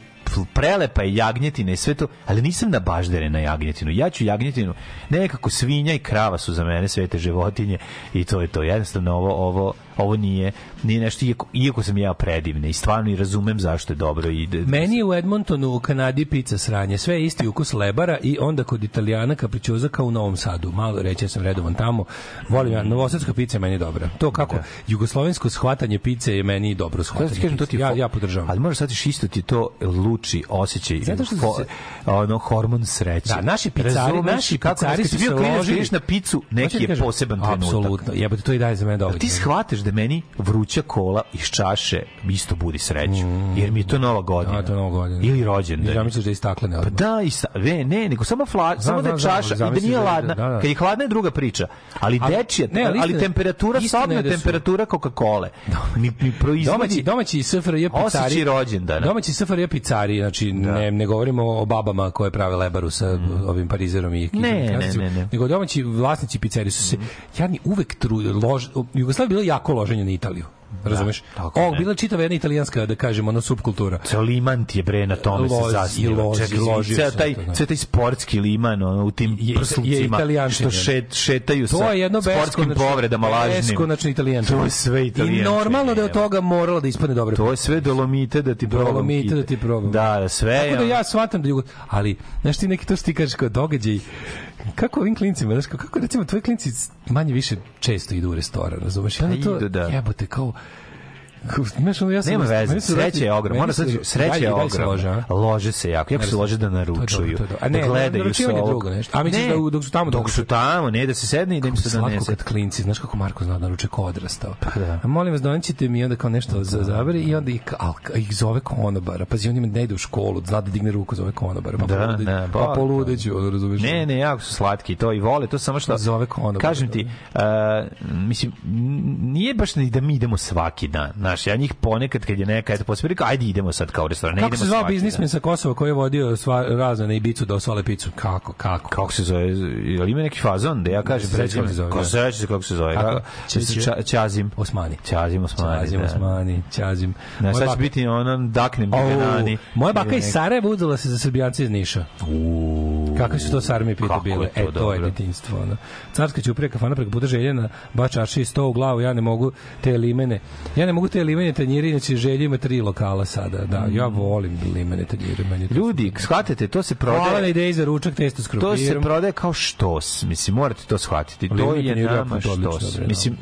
prelepa je jagnjetina i sve to, ali nisam na baždere na jagnjetinu. Ja ću jagnjetinu, nekako svinja i krava su za mene svete životinje i to je to. Jednostavno ovo, ovo, ovo nije, nije nešto, iako, iako sam ja predivne i stvarno i razumem zašto je dobro. I, da- Meni je u Edmontonu u Kanadi pizza sranje. Sve isti ukus lebara i onda kod italijana kapričoza kao u Novom Sadu. Malo reći ja sam redovan tamo. Volim ja, novosadska pizza je meni dobra. To kako jugoslovensko shvatanje pice je meni dobro Ja shvatanje. ti kažem, to ti ja, ja podržavam. Ali možeš shvatiš isto ti to luči osjećaj. Zato što se- ono hormon sreće. Da, naši pizzari, Razumeš naši kako pizzari kad su si bio se klinac, ložili- ideš na picu, neki ti je poseban trenutak. Apsolutno. Jebote, to i daje za mene dovoljno. Ti shvataš da meni vruća kola iz čaše isto budi sreću. Jer mi je to nova godina. Mm. Da, to je Nova godina. Ili rođendan. Ja misliš da je istaklene Pa odmah. da, i sa, ne, ne, nego samo fla, samo da je znam, čaša i da nije da je- ladna. da, da. Kad je hladna je druga priča. Ali, Ali- dečija, ne, ali ali, temperatura, sobna da temperatura Coca-Cola. Mi, mi proizvodi Domaći, domaći SFRJ osjećaj pizzari. rođendana. Domaći SFRJ pizzari, znači ne, ne govorimo o babama koje prave lebaru sa ovim parizerom i Mm. Ne, ne, kifom, ne, ne. Nego domaći vlasnici pizzerije su se, jadni uvek tru, lož, je bilo jako loženje na Italiju. Razumeš? tako Ovo, ne. bila je čitava jedna italijanska, da kažemo, ono, subkultura. Ceo liman ti je bre na tome Lozi, se zasniva. lozi, Čekaj, ložio ceo taj, to, da. ceo taj sportski liman ono, u tim Je- je prslucima italijančina. što šet, šetaju To sa je jedno sportskim povredama lažnim. Beskonačno italijančina. To je sve I italijančina. normalno da je od toga moralo da ispadne dobro. To je sve dolomite da ti probam. Dolomite da ti probam. Da, da, sve. Tako da ja shvatam da jugo... Ali, znaš ti neki to što ti kažeš kao događaj, kako ovim klincima, znaš, kako, recimo tvoji klinci manje više često idu u restoran, razumeš? I onda Pa to, da. jebote, kao, znaš, ono, ja sam... Nema veze, rekli- je Mora su- sad sreća Dalje- je se lože? Lože se jako. Jako se lože da naručuju. To to je dobro. A ne, da gledaju je sok. drugo nešto. A misliš da dok su tamo da Dok su tamo, ne da se sedne i da im se Slatko donese. kad klinci, znaš kako Marko zna da naruče ko odrastao. Pa da. A molim vas, donećete mi onda kao nešto za zabere i onda ih, al, ih zove konobara. Pazi, on ima ne ide u školu, zna da digne ruku, zove konobara. Pa Da, ne, pa ba- poludeću, razumeš? Ne, ne, jako su slatki to i vole, to samo što Zove konobar, Kažem ti, uh, mislim nije baš da mi idemo svaki dan. Znaš, ja njih ponekad kad je neka eto posle rekao ajde idemo sad kao restoran. Ne Kako idemo se zvao svaki biznismen sa Kosova koji je vodio sva, razne na Ibicu da osvale picu? Kako, kako? Kako se zove? Je li ima neki fazon da ja kažem Sreći kako se zove, da. se reći kako se zove? Kako? Kako? Će- će- Ča- Ćazim. Osmani. Ćazim Osmani. Ćazim da. Osmani, Ćazim. Ne, Moja sad će biti ono daknem Au, banani. Moja baka iz Sarajeva udala se za Srbijance iz Niša. Kakve su to sarme pita Kako bile? to e, to je dobro. detinjstvo. Ono. Carska ćuprija kafana preko puta željena, bača aši sto u glavu, ja ne mogu te limene. Ja ne mogu te limene tanjiri, inače želje ima tri lokala sada. Da, ja volim limene tanjire. Meni to Ljudi, shvatite, to se Hvala na prodaje ideji za ručak, testo s to se prodaje kao štos. Mislim, morate to shvatiti. To Limene je nama štos. bre, Mislim,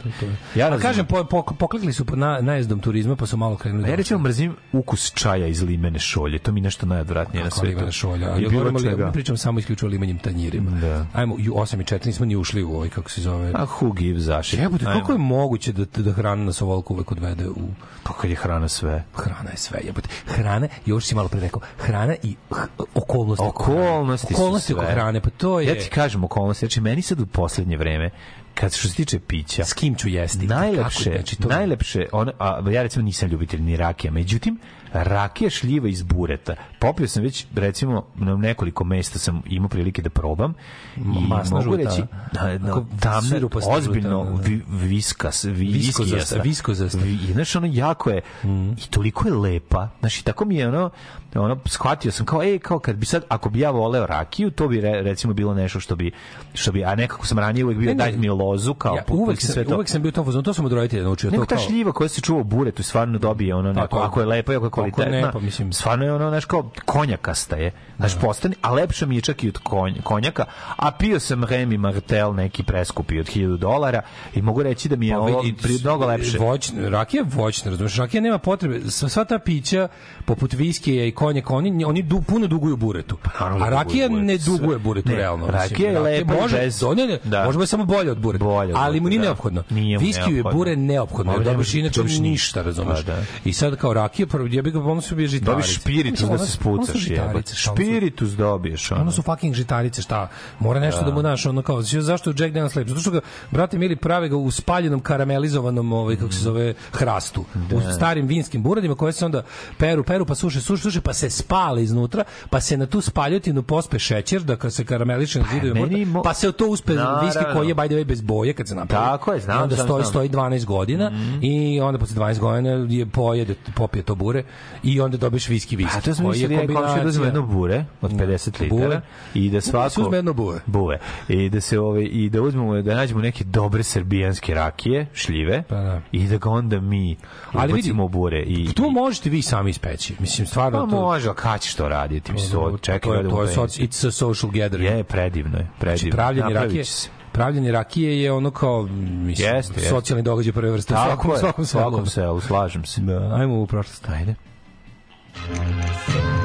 ja A razumem. kažem, po, po, poklekli su na, najezdom turizma, pa su malo krenuli. A ja da- recimo mrzim ukus čaja iz limene šolje. To mi nešto najodvratnije na Kako svetu. limena šolja. I Ja govorim, ali pričam samo isključivo limenjim tanjirima. Da. Ajmo, u 8 i 4 nismo ni ušli u ovaj, kako se zove. A who gives zašit? Jebote, kako je moguće da, da hrana nas ovoliko uvek odvede u... Pa kad je hrana sve. Hrana je sve, jebote. Hrana, još si malo pre rekao, hrana i okolnosti. Okolnosti su Okolnosti oko sve. hrane, pa to je... Ja ti kažem okolnosti. Znači, meni sad u poslednje vreme, kad što se tiče pića, S kim ću jesti? najlepše, Kako, znači, to... najlepše, on, a, ja recimo nisam ljubitelj ni rakija, međutim, rakija šljiva iz bureta. Popio sam već, recimo, na nekoliko mesta sam imao prilike da probam i masna mogu reći, a? da, da, Ako tamna, sirupasta ozbiljno da, da. vi, viskas, vi, Viskozasta, viskozasta. Vi- I znaš, ono jako je, i toliko je lepa, znaš, i tako mi je ono, ono, shvatio sam kao, ej, kao kad bi sad, ako bi ja voleo rakiju, to bi re, recimo bilo nešto što bi, što bi, a nekako sam ranije uvek bio, Ne, ne. daj mi lozu, kao, ja, uvek, sam, sve to. uvek sam bio u tom fazonu, to sam od roditelja naučio. To ta kao, šljiva koja se čuva u buretu stvarno dobije ono neko, to je- ako je lepa i ako je kako ne, kvalitetna. pa mislim- Stvarno je ono znaš kao konjakasta je. Znaš, postane, a lepša mi je čak i od konj, konjaka. A pio sam Remy Martel neki preskupi od 1000 dolara i mogu reći da mi je Pa ovo pri, mnogo lepše. Voćna, rakija voćna, razumiješ? Rakija nema potrebe. Sva, sva ta pića, poput viskija i konjaka, oni, oni du, puno duguju buretu. naravno A da rakija duguju ne duguje buretu, Ne, realno. rakija je lepa može, bez- to ne, ne, da. može biti samo bolje od bureta. Bolje ali mu nije da. neophodno. Nije Viskiju je bure neophodno. Ne dobiš inače dobiš ništa, razumeš? Pa, da. I sad kao rakija, prvo ja bih ga pomoći bio žitarice. Dobiš špiritus da se spucaš jebote. Špiritus dobiješ. Ono. Su fucking žitarice, šta? Mora nešto da, mu daš, ono kao, zašto Jack Daniels lep? Zato što ga, brate mili, prave ga u spaljenom karamelizovanom, ovaj, kako se zove, hrastu. U starim vinskim buradima koje se onda peru, peru, pa suše, suše, suše, pa se spale iznutra, pa se na tu spaljotinu pospe šećer, da kad se karameliše na zidovima, meni burta, mo- pa se to uspe Naravno. viski koji je, by the way, bez boje, kad se napravi. Tako je, znam, I onda znam, stoji, znam. stoji 12 godina i onda posle 12 godina je pojede, popije to bure i onda dobiješ viski viski. A to smo koji je mislili ja komšija da uzme jedno bure od 50 litara Bure. i da svako uzme jedno bure. Bure. I da se ove i da uzmemo da nađemo neke dobre srbijanske rakije, šljive. Pa da. I da ga onda mi Ali vidi, ubacimo bure i To možete vi sami ispeći. Mislim, stvarno Pa. Može, kad ćeš to raditi? Mislim, to, čekaj, to je, da to je budem- soci, it's a social gathering. Je, predivno je, predivno. Znači, pravljenje rakije, se. pravljenje rakije je ono kao, mislim, Jeste, jeste. socijalni događaj prve vrste. u svakom, je, svakom selu. svakom selu, slažem se. Da, ajmo u prošlost. Ajde. Dogodilo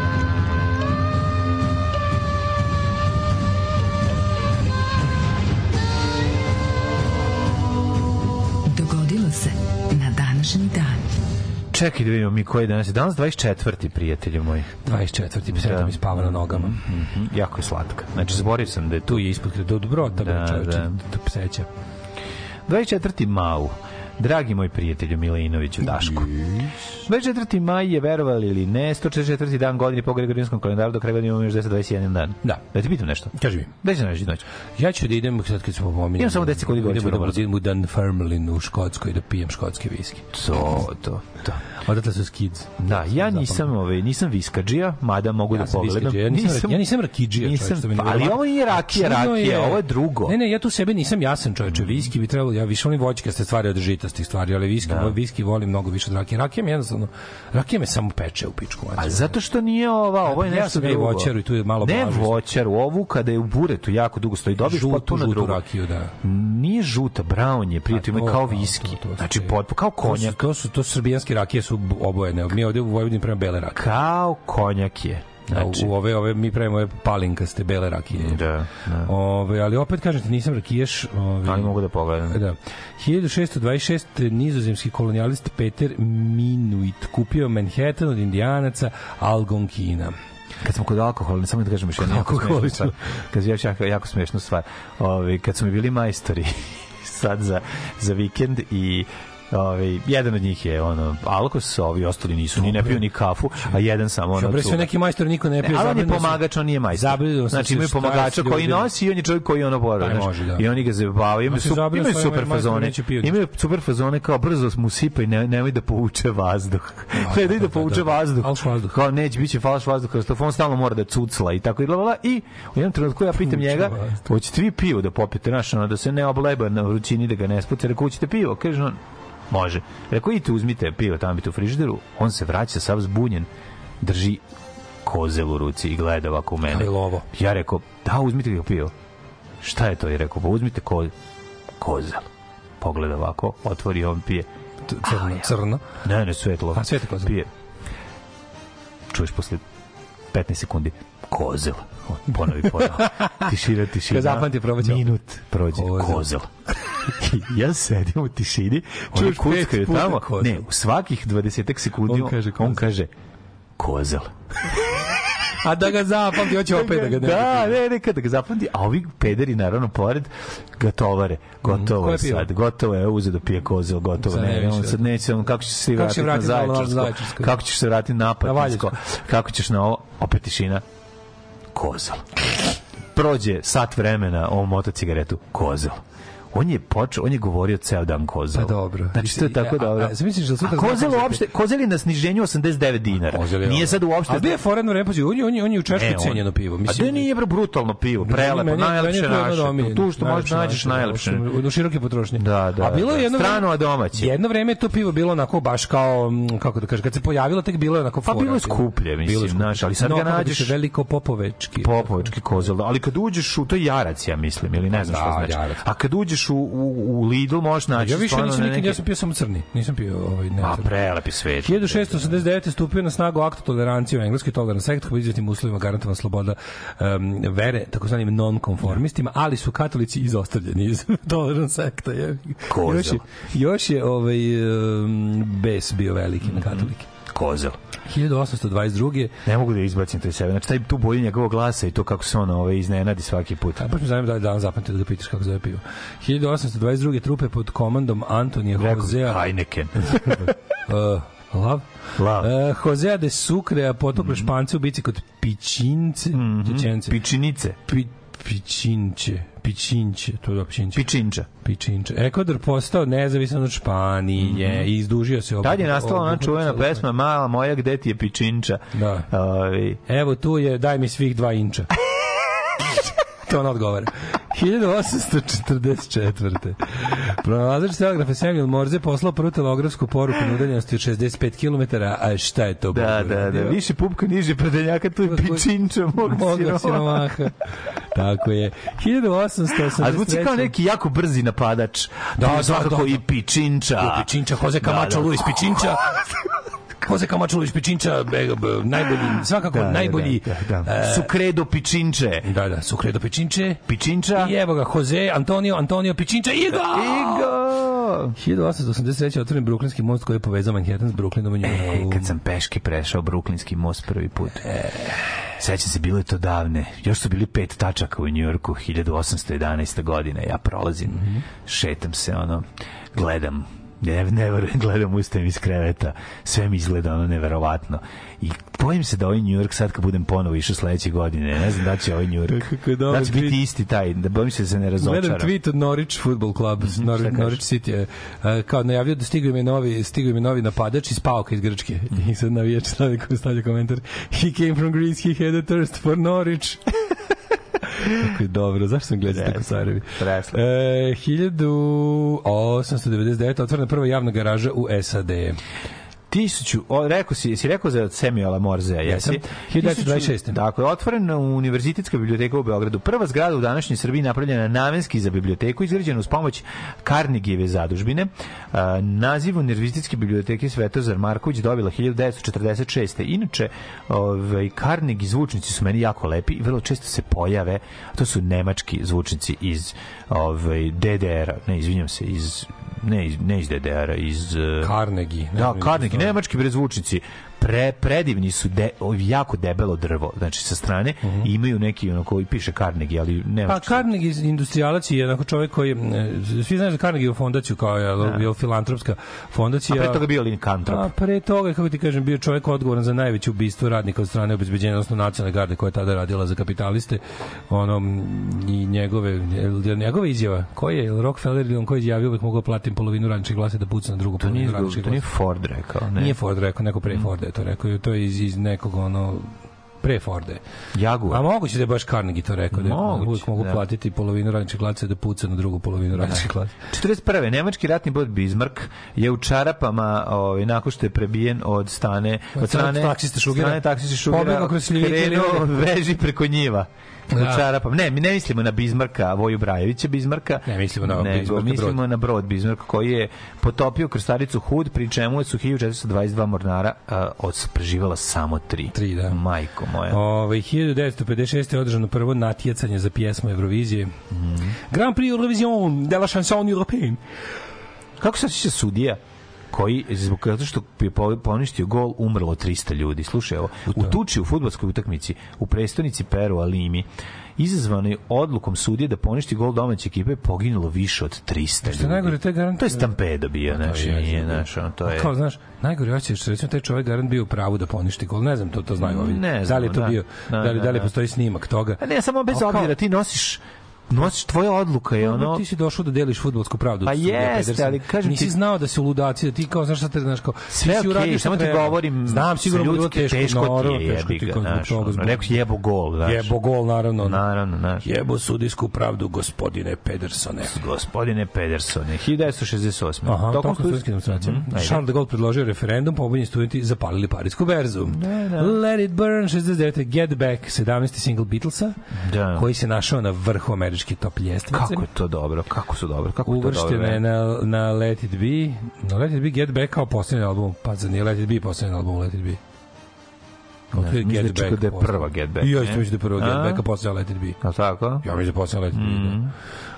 Čekaj da vidimo mi koji je danas. je Danas 24. prijatelju moji. 24. bi sredo mi spava na nogama. Mhm, jako je slatka. Znači, zaboravio sam da je tu. Je ispod do dobrota, Da, da, čoveče, da. da. pseća. 24. mau. Dragi moj prijatelju Milinoviću Dašku. 24. maj je, verovali ili ne, 144. dan godine po Gregorijanskom kalendaru, do kraja godine imamo još 221 dan. Da. Da ti pitam nešto? Kaži mi. Gde će naći noć? Ja ću da idem, sad kad smo pominjali... Imam samo 10 sekundi Idemo da budem u Dunfermline u Škotskoj da pijem škotski viski. To, to, to. Odatle su skids. Da, ja nisam, ovaj, nisam viskadžija, mada mogu da sam pogledam. viskadžija, Ja nisam, ja nisam rakidžija, nisam, što je ali ovo nije rakija, rakija, ovo je drugo. Ne, ne, ja tu sebe nisam jasan čovječe. Viski bi trebalo, ja više volim voćkaste stvari od žitastih stvari, ali viski, da. viski volim mnogo više od rakije. Rakija mi jednostavno, rakija me samo peče u pičku. A zato što nije ova, ovo je Ja nešto sam ja drugo. voćaru i tu je malo Ne blažost. voćaru, ovu kada je u buretu jako dugo stoji, dobiješ Žutu, potpuno žutu drugo. rakiju, da. Nije žuta, brown je, prijatelj, kao to, viski. znači, kao konjak. to su, to su srbijanske rakije su obojene. Mi ovde u Vojvodini pravimo bele rakije. Kao konjak je. Znači, u ove, ove, mi pravimo ove palinkaste bele rakije. da, da. Ove, ali opet kažem ti, nisam rakiješ. Ove, Ali mogu da pogledam. Da. 1626. nizozemski kolonijalist Peter Minuit kupio Manhattan od indijanaca Algonkina. Kad smo kod alkohola, samo da kažem još jednu jako smešnu stvar. Kad još jako, jako smešnu stvar. Ove, kad su mi bili majstori sad za, za vikend i Ove, jedan od njih je ono alkos, ovi ostali nisu ni ne piju ni kafu, a jedan samo ono Dobre, sve neki majstor niko ne pije. E, ali on je pomagač, on nije majstor. Zabrinuo sam Znači imaju pomagača koji nosi i on je čovjek koji ono bora. Može, da. I oni ga zabavaju. Imaju, su, imaju super fazone. Imaju super fazone kao brzo mu sipa i ne, nemoj da povuče vazduh. Ne da, da povuče vazduh. Falš vazduh. Kao neće biće falš vazduh, kao on stalno mora da cucla i tako i bla. I u jednom trenutku ja pitam njega, hoćete vi pivo da popijete, znaš, ono, da se ne obleba na vrućini, da ga ne spuce. Rekao, hoćete pivo? Kaže on, može. Rekao, idite uzmite pivo, tamo biti u frižideru. On se vraća, sav zbunjen, drži kozel u ruci i gleda ovako u mene. Ali lovo. Ja rekao, da, uzmite ga pivo. Šta je to? I rekao, pa uzmite ko, kozel. Pogleda ovako, otvori, on pije. Crno, crno. Ne, ne, svetlo. A, svetlo kozel. Pije. Čuješ posle 15 sekundi, kozel. On Ponovi ponovi. Tišina, tišina. Kad zapamti, probat ćemo. Minut prođe, Kozel. kozel. Ja sedim u tišini, oni kuckaju tamo. kozel. Ne, u svakih 20 sekundi On kaže on kozel. kaže kozel. A da ga zapamti, hoće opet da ga ne. Da, ne, ne, kada ga zapamti, a ovi pederi, naravno, pored, ga tovare. Gotovo Ko je sad, gotovo je, uze da pije kozel, gotovo, ne ne, on sad neće, on, kako će se vratiti na vratiti na Zaječarsko, Zaječarsko? kako ćeš se vratiti na Apatinsko, kako ćeš na ovo, opet tišina, kozel. Prođe sat vremena, on mota cigaretu, kozel. On je počeo, on je govorio ceo dan kozel. Pa dobro. Znači, to je tako dobro. a zamisliš da sutra A kozel da- uopšte, kozel je na sniženju 89 dinara. Kozel je Nije sad uopšte... A bio je foredno vreme, pazi, on je, on je, on je u Češkoj cenjeno pivo. A da nije bre brutalno pivo, prelepo, najlepše naše. Tu što možeš nađeš najlepše. U, široke potrošnje. Da, da, A bilo je da. jedno Strano, a domaće. Jedno vreme to pivo bilo onako baš kao kako da kažem, kad se pojavilo tek bilo je onako Pa bilo je skuplje, mislim, znaš, ali sad No, ga bi nađeš- veliko popovečki. Popovački kozel, da. ali kad uđeš u to jarac, ja mislim, ili ne znam Da, šta znači. jarac. A kad uđeš u, u, u Lidl možeš naći Ja više nisam nikad, neke- ja sam pio samo crni. Nisam pio ovaj ne. A crni. prelepi svet. 1689. stupio na snagu akt tolerancije u engleskoj toleran sekt koji izvetim uslovima garantovan sloboda um, vere, takozvanim non-konformistima, ali su katolici izostavljeni iz toleran sekta. Je. Još je, još je ovaj, um, bes bio veliki Mhm. na katolike. Kozel. 1822. Ne mogu da izbacim to iz sebe. Znači, taj tu boju njegovog glasa i to kako se on ovaj, iznenadi svaki put. A baš me zanima da li dan zapamtite da ga pitaš kako zove pivo. 1822. trupe pod komandom Antonija Hosea Heineken. uh, Lav? Lav. Uh, Hosea de Sucre potople Mhm. špance u bici kod Pičince. Čečence. Pičinice. Pi, pičinče, pičinče, to je da pičinče. Pičinča. pičinče. Ekvador postao nezavisan od Španije i izdužio se. Mhm. Tad je nastala ona čuvena pesma Mala moja, gde ti je pičinča? Da. Ovaj, Evo tu je, daj mi svih dva inča. to ona odgovara. 1844. Pronalazač telegrafe Samuel Morze poslao prvu telegrafsku poruku na udaljenosti od 65 km, a šta je to? Da, da, da. Više pupka, niže predenjaka, tu je pičinča mog siroma. siromaha. Tako je. 1883. A zvuči kao neki jako brzi napadač. Da, da, da, da. i pičinča. Pičinča, Jose Camacho, Da, da. Luis Pičinča. Jose Luis Pičinča, be- be- najbolji, svakako Da, da, najbolji. da, da. e, Sukredo pičinče. Da, da, Sukredo Pičinče. Pičinča. I evo ga, Jose, Antonio, Antonio Pičinča, Igo! Igo! to? 1883. otvoren Brooklynski most koji je povezao Manhattan s Brooklynom u Njujorku. E, kad sam peške prešao Brooklynski most prvi put. E. Sećam se, bilo je to davne. Još su bili pet tačaka u Njujorku, 1811. godine. Ja prolazim, mm -hmm. šetam se, ono, gledam ne, ne verujem, gledam ustajem iz kreveta, sve mi izgleda ono neverovatno. I bojim se da ovaj New York sad kad budem ponovo išao sledeće godine, ne znam da će ovaj New York, Kako dobar da će biti isti taj, da bojim se da se ne razočaram. Gledam tweet od Norwich Football Club, Mhm, Norwich, Norwich City, uh, kao najavio da stigao im je novi, stigao im je novi napadač iz Pauka iz Grčke. Mhm. I sad navijač stavlja, stavlja komentar He came from Greece, he had a thirst for Norwich. Kako je dobro, zašto sam gledao tako Sarevi? Presno. E, 1899. otvorena prva javna garaža u SAD. Tisuću, o, rekao si, si rekao za Samuela Morzea, jesi? Jesam. 1926. Dakle, otvorena Univerzitetska biblioteka u Beogradu. Prva zgrada u današnjoj Srbiji napravljena namenski za biblioteku, izgrađena uz pomoć Karnegijeve zadužbine. A, naziv Univerzitetske biblioteke Svetozar Marković dobila 1946. Inače, ovaj, Carnegie zvučnici su meni jako lepi i vrlo često se pojave, to su nemački zvučnici iz ovaj, DDR-a, ne, izvinjam se, iz ne iz, ne iz DDR-a, iz... eh, Carnegie. Ne Da, Carnegie, nemački brezvučnici pre, predivni su de, jako debelo drvo znači sa strane i imaju neki ono koji piše Carnegie ali Pa nemački Carnegie industrijalac je jednako čovjek koji, e, svi znaju za Carnegie fondaciju kao je, je filantropska fondacija. a pre toga bio Linkantrop A pre toga, kako ti kažem, bio čovjek odgovoran za najveće ubistvo radnika od strane obezbeđenja, odnosno nacionalne garde koja je tada radila za kapitaliste. Ono, i njegove, njegove izjava, koji je, Rockefeller ili on koji je izjavio uvek mogu platim polovinu radničkih glasa da puca na drugu to polovinu radničkih to nije glasa. Ford rekao ne. Nije Ford rekao, neko pre Forda je to rekao, to je iz, iz nekog ono pre Forde. Jaguar A moguće da je baš Carnegie to rekao, da Moguće, uvijek mogu da. platiti polovinu radničkih glasa da puca na drugu polovinu radničkih glasa. 41. Nemački ratni brod Bismarck je u čarapama ovaj nakon što je prebijen od stane od strane taksiste Šugera. strane taksiste Šugera Pobegao kroz veži preko njiva Da. u čarapama. Ne, mi ne mislimo na Bizmarka, Voju Brajevića Bizmarka. Ne, mislimo na nego Bismarcka mislimo brod. na brod Bizmark koji je potopio krstaricu Hud, pri čemu su 1422 mornara uh, preživala samo tri. Tri, da. Majko moja. Ove, 1956. je održano prvo natjecanje za pjesmu Eurovizije. Grand Prix Eurovision de la chanson européenne. Kako se osjeća sudija koji zbog zato što je po- poništio gol umrlo 300 ljudi. Slušaj ovo, u tuči u fudbalskoj utakmici u prestonici Peru Alimi izazvano je odlukom sudije da poništi gol domaće ekipe poginulo više od 300 ljudi. Što najgore, to je garant... To je stampedo bio, znaš, je, nije, je. znaš, ono, to je... Kao, znaš, najgore hoće što recimo taj čovjek garant bio u pravu da poništi gol. Ne znam, to to znaju ovi. Ne da znam, li je to da. bio, Da, da, li, da, da li da. postoji snimak toga. A ne, samo bez obzira, ti nosiš nosiš tvoja odluka je ono ti si došao da deliš fudbalsku pravdu. Pa jeste, ali kažem Nisi ti- znao da su ludaci, da ti kao znaš šta te znaš kao. Sve ti si okej, uradio samo ti govorim Znam sigurno da je bilo teško, teško ti naravno, je, teško ti kao zbog toga, zbog- rekao si jebo gol, znaš. Jebo gol, naravno. Naravno, znaš. Jebo sudijsku pravdu, gospodine Pedersone. Gospodine Pedersone, 1968. Aha, Tokom studentskim demonstracijama. Mhm. Charles de Gaulle predložio referendum, pobunjeni studenti zapalili parijsku berzu. Let it burn, 69. Get Back, 17. single Beatlesa, Da. koji se našao na vrhu američke top ljestvice. Kako je to dobro, kako su dobro, kako je to dobro. Uvršten je na, na Let It Be. Na Let It Be Get Back kao posljednji album. Pa za nije Let It Be posljednji album Let It Be. Kao Ne, mislim da je Back da je prva Get Back, ja mislim da je prva Get A? Back, a posljednja Let It Be. Li tako? Ja mislim da je posljednja Let It Be. Mhm.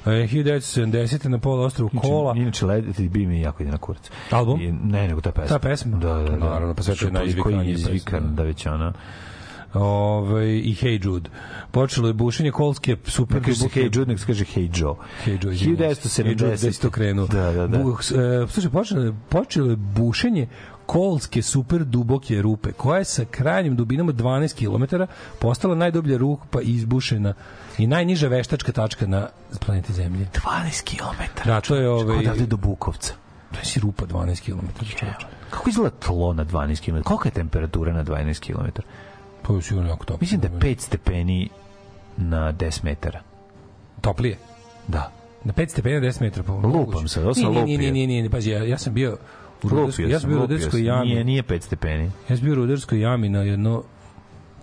Da. E, 1970. na pola ostrovu Kola. Inače, Let It Be mi jako ide na kurac. Album? I, ne, nego ta pesma. Ta pesma? Da, da, da. Naravno, pa sve to je Što najizvikanija Koji je izvikan, da. da već ona... Ove, i Hey Jude. Počelo je bušenje kolske super Ne kaže Hey Jude, se kaže Hey Joe. Hey Joe, izvinjavam se. Hey Jude, 1970. da si to krenuo. Da, da, da. Bu, e, slušaj, počelo, počelo je bušenje kolske super duboke rupe, koja je sa krajnjim dubinom od 12 km postala najdublja rupa izbušena i najniža veštačka tačka na planeti Zemlje. 12 km. Da, to je ovaj... Odavde do Bukovca. To je si rupa 12 km. Kako izgleda tlo na 12 km? Kolika je temperatura na 12 km? To je sigurno jako toplo. Mislim da je 5 stepeni na 10 metara. Toplije. Da. Na 5 stepena 10 metara. Pa, Lupam se, ovo sam Nije, nije, lupio. nije, nije, nije, pazi, ja, ja sam bio u Rudarskoj, Lupio ja sam bio u lupio Rudarskoj jami. Nije, nije 5 stepeni. Ja sam bio u Rudarskoj jami na jedno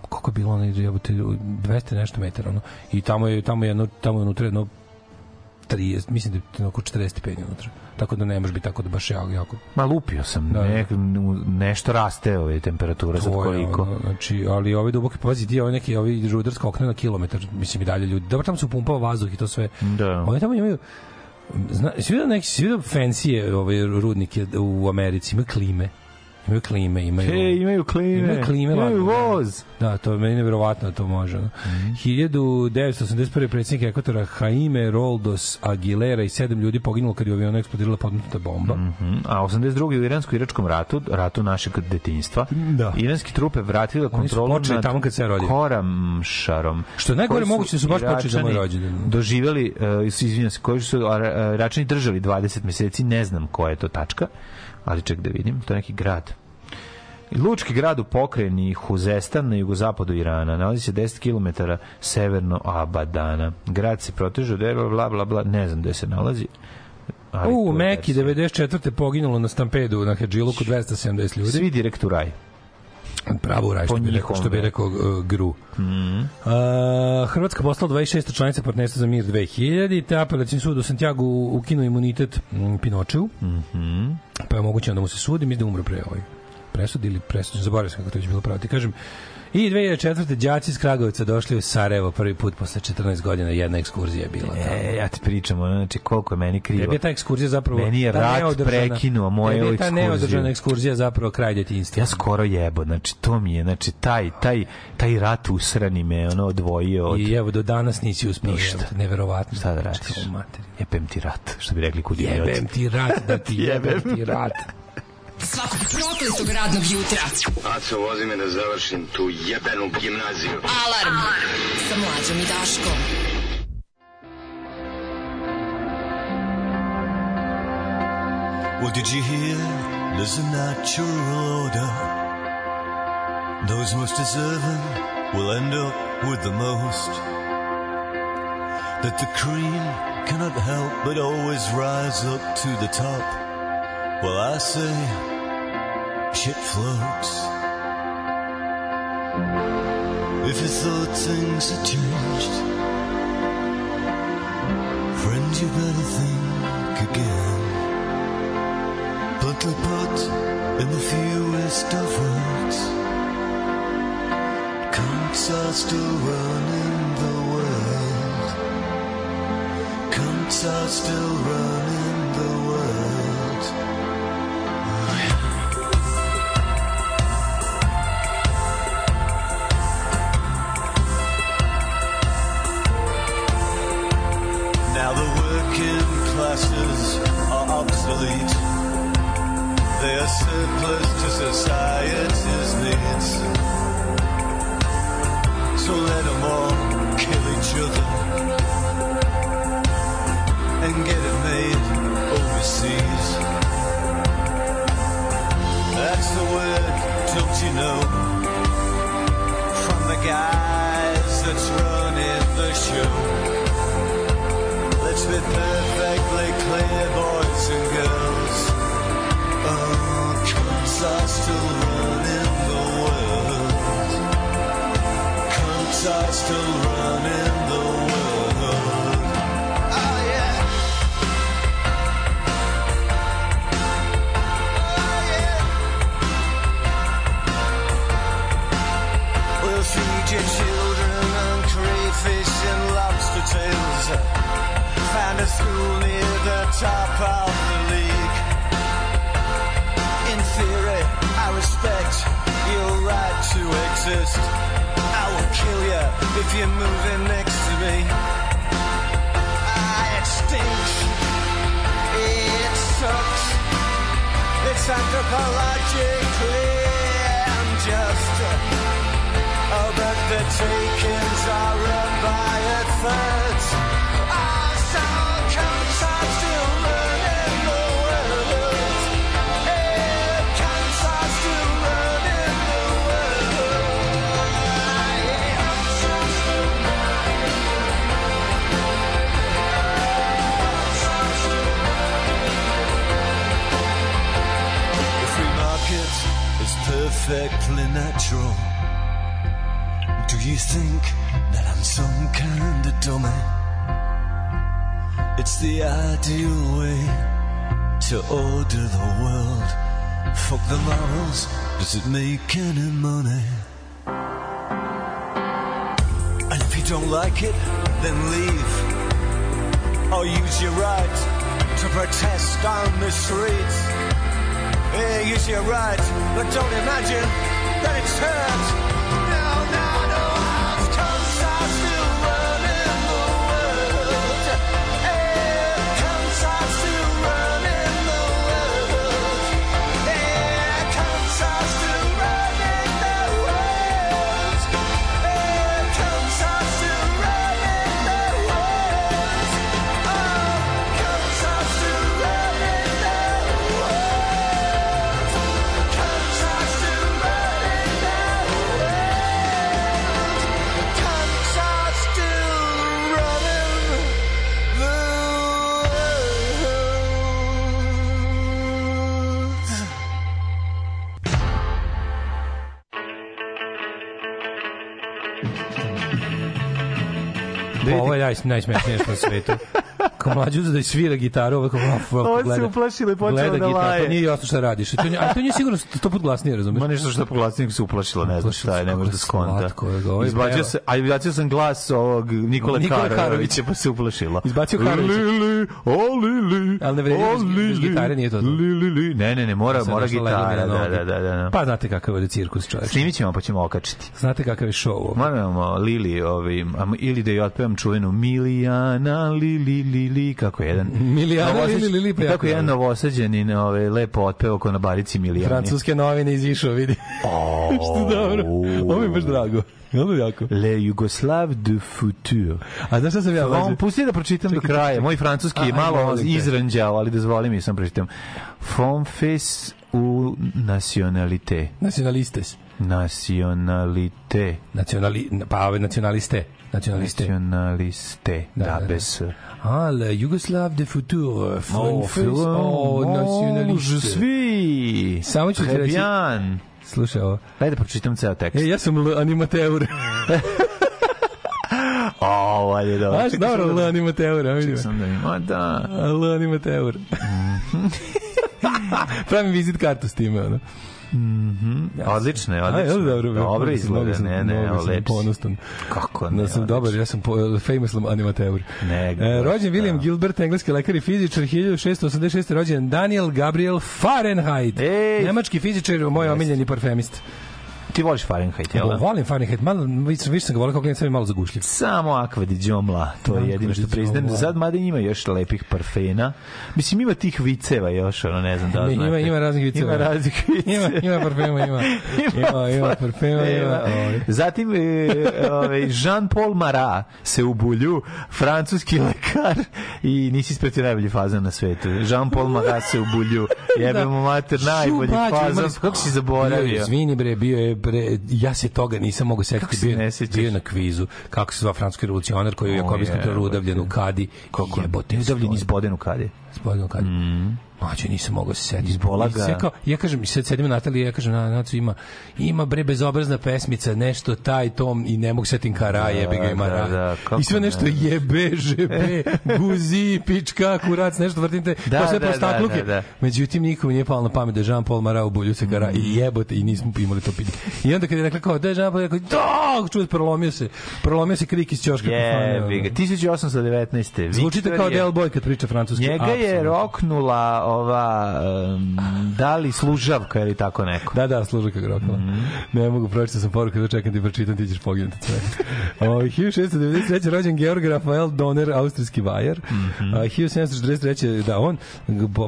koliko je bilo ono jebote 200 nešto metara ono i tamo je tamo je jedno tamo je unutra jedno 30 mislim da je oko 40 stepeni unutra tako da ne može biti tako da baš jako jako Ma lupio sam. Da, da. Ne, nešto raste ove To je, koliko. ono, znači ali ovi duboki pazi ti ovi neki ovi rudarska okna na kilometar mislim i dalje ljudi dobro tamo se upumpava vazduh i to sve Da. oni tamo imaju Zna, si vidio neki, si vidio fancy ovaj, rudnike u Americi, imaju klime. Imaju klime, imaju... Ej, imaju klime. Imaju klime, Imaju da. voz. Da, to je meni nevjerovatno da to može. Mm Mhm. 1981. predsjednik Ekvatora Jaime Roldos Aguilera i sedam ljudi poginulo kad je u avionu eksplodirala podmetnuta bomba. Mhm. A 82. u iransko-iračkom ratu, ratu našeg detinjstva, Da. iranski trupe vratile kontrolu nad tamo kad se rodio. Koramšarom. Što je najgore moguće da su baš počeli za moj rođendan. Doživeli, uh, izvinjam se, koji su Iračani držali 20 meseci, ne znam koja je to tačka, ali ček da vidim, to je neki grad. Lučki grad u pokrajini Huzestan na jugozapadu Irana nalazi se 10 km severno Abadana. Grad se proteže od bla bla bla, bla ne znam gde se nalazi. ali U Meki desilo. 94. poginulo na stampedu na Hedžiluku 270 ljudi. Svi direkt u raj. Pravo u raj, što bi rekao, što bi da. rekao uh, Gru. Mhm. Uh, Hrvatska postala 26. članica partnerstva za mir 2000, te apelacijni sud u Santiago ukinuo imunitet mm, Pinočeu, Mhm. pa je moguće da mu se sudi, mislim da umro pre ovaj presud ili presud, zaboravio sam kako to već bilo pravo. Ti kažem, I 2004. đaci iz Kragovica došli u Sarajevo prvi put posle 14 godina, jedna ekskurzija je bila tamo. E, ja ti pričam, znači koliko je meni krivo. Tebi je ta ekskurzija zapravo... Meni je rat prekinuo moju tebi je ta ekskurziju. neodržana ekskurzija zapravo kraj djetinjstva. Ja skoro jebo, znači to mi je, znači taj, taj, taj rat usrani me ono odvojio od... I evo, do danas nisi uspio. Ništa. Neverovatno. Šta da radiš? Materi. Jebem ti rat, što bi rekli kod Jebem ti rat, da ti jebem ti rat. Svakog prokletog radnog jutra. Aco, vozi me da završim tu jebenu gimnaziju. Alarm. Sa mlađom i Daškom. Well, did you hear? There's a natural order. Those most deserving will end up with the most. That the cream cannot help but always rise up to the top. Well, I say, shit floats. If you thought things had changed, friend, you better think again. Put in the fewest of words, Counts are still running the world. Cunts are still running Let's be perfectly clear, boys and girls. Oh, cunts are still running the world. Cunts are still running crayfish lobster tails. Find a school near the top of the league. In theory, I respect your right to exist. I will kill you if you're moving next to me. Ah, it. It sucks. It's anthropologically unjust. Oh, but the takings are run by to order the world. Fuck the morals, does it make any money? And if you don't like it, then leave. Or use your right to protest on the streets. Yeah, use you're right, but don't imagine that it's hurt. Naj, najsmešnije što na svetu. Kao mlađu da svira gitaru, kao of, Ovo se gleda. uplašila i počela gleda da gitaru, laje. Pa nije jasno šta radiš. To, a to nije sigurno sto put glasnije, razumeš? Ma nešto što poglasnik se uplašila, ne znam šta je, ne može da skonta. Ovaj Izbacio se, a izbacio sam glas ovog Nikola Nikola Karovića, pa se uplašila. Izbacio Karovića. Lili, o lili, Ali ne vredi, o lili, gitare nije to. Lili, li. Ne, ne, ne, mora, mora gitara, da, da, da, da. Pa znate kakav je cirkus, čovječ. Snimit ćemo pa ćemo okačiti. Znate kakav je show. Moramo Lili, ovim, a, ili da joj otpevam čuvenu Milijana, Lili, Lili, kako je jedan... Milijana, novosađ- Lili, Lili, Kako jedan dobro. novosađenin ove, lepo otpeo ko na barici Milijani. Francuske novine izišao, vidi. Što dobro. Ovo mi baš drago. Ovo je jako. Le Jugoslav de futur. A znaš šta sam ja On mlađe? pusti da pročitam do Čekaj, kraja. čekaj. Moj francuski je malo izranđao, ali dozvoli mi sam pročitam. Fonfes u nacionalite. Nacionalistes. Nacionalite. Nacionali, pa nacionaliste. Nacionaliste. Nacionaliste. Da, Da, da, da. bez... Ah, le Jugoslav de futur. Oh, Franfes, oh, nacionaliste. svi. Samo ću ti reći-. Slušaj ovo. Daj da pročitam ceo tekst. E, ja sam animateur. O, valje dobro. Znaš, dobro, L da- animateur, a vidim. Sam da mi... Ma da. L animateur. Pravim vizit kartu s time, ono. Odlično je, odlično. dobro, Dobro izgleda, ne, ne, mnogo sam ponosan. Kako ne, Da sam dobar, ja sam po, famous animateur. Ne, E, rođen da. William Gilbert, engleski lekar i fizičar, 1686. rođen Daniel Gabriel Fahrenheit, Ej! nemački fizičar, moj omiljeni parfemist. Ti voliš Fahrenheit, jel? da? Volim Fahrenheit, malo, više, sam ga volio kao klinac, malo zagušljiv. Samo Aqua di Đomla, to je jedino što priznajem. Sad, mada ima još lepih parfena. Mislim, ima tih viceva još, ono, ne znam da li Ima, znate. ima raznih viceva. Ima raznih viceva. Ima, ima parfema, ima. Ima, ima parfema, ima. ovaj. Zatim, e, ovaj, Jean-Paul Marat se u bulju, francuski lekar i nisi ispratio najbolji fazan na svetu. Jean-Paul Marat se u bulju, jebemo mater, najbolji fazan. Kako si zaboravio? Izvini bre, bio je bre, ja se toga nisam mogao setiti. Bio, ne bio je na kvizu, kako se zva francuski revolucionar koji je O, Jakobinsko jebote. kralj udavljen u Kadi. Kako jebote, udavljen iz Bodenu kade? Spodinu Kadi. Mlađe, nisam mogao se setiti. Izbola ga. sve kao, ja kažem, sad sedim na Nataliji, ja kažem, na Nacu ima, ima bre bezobrazna pesmica, nešto taj tom i ne mogu setim kara, jebe ga ima da, da, I sve nešto ne. jebe, žebe, guzi, pička, kurac, nešto vrtite, Da, to sve da, po da, da, da. Međutim, nikom nije palo na pamet da Jean-Paul Marat u bulju se kara i jebote i nismo imali to pitanje. I onda kad je rekla kao da je Jean-Paul rekao, da, čuj, prolomio se, prolomio se krik iz ćoška. Jebi ga. 1819. Zvučite kao Del Boy kad priča francuski. Njega je roknula ova um, da li služavka ili tako neko. Da, da, služa kako rokala. Mhm. Ne mogu pročitati sam poruku da čekam ti pročitam, ti ćeš poginuti sve. O, 1693. rođen Georg Rafael Donner, austrijski vajar. Mhm. A, 1743. da on,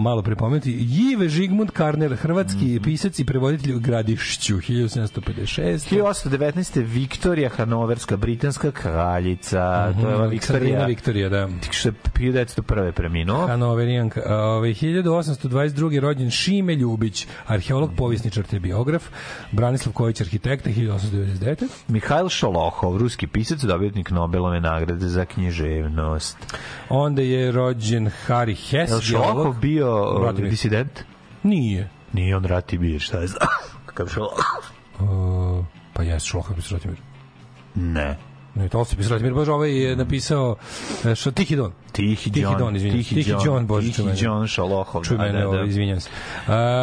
malo prepomenuti, Jive Žigmund Karner, hrvatski Mhm. pisac i prevoditelj u Gradišću, 1756. 1819. Viktorija Hanoverska, britanska kraljica. To je ova Mhm, Viktorija. Viktorija, da. Što je 1901. preminuo. Hanoverijanka. A, Ove, 1822. rođen Šime Ljubić, arheolog, povjesničar te biograf, Branislav Ković, arhitekta, 1899. Mihajl Šolohov, ruski pisac, dobitnik Nobelove nagrade za književnost. Onda je rođen Harry Hess, Je li Šolohov bio Bratimir. disident? Nije. Nije on rati bir, šta je znam. Kakav Šolohov? O, pa jes, Šolohov bi Rotimir. Ne. Ne, to se pisao Ratimir Bož, ovaj je napisao e, što Tihi Don. Tihi Tihi Don, se. Tihi Tihi John, John, Bože, Tihi. John Šalohov, Čuj mene, da, da. izvinjam se.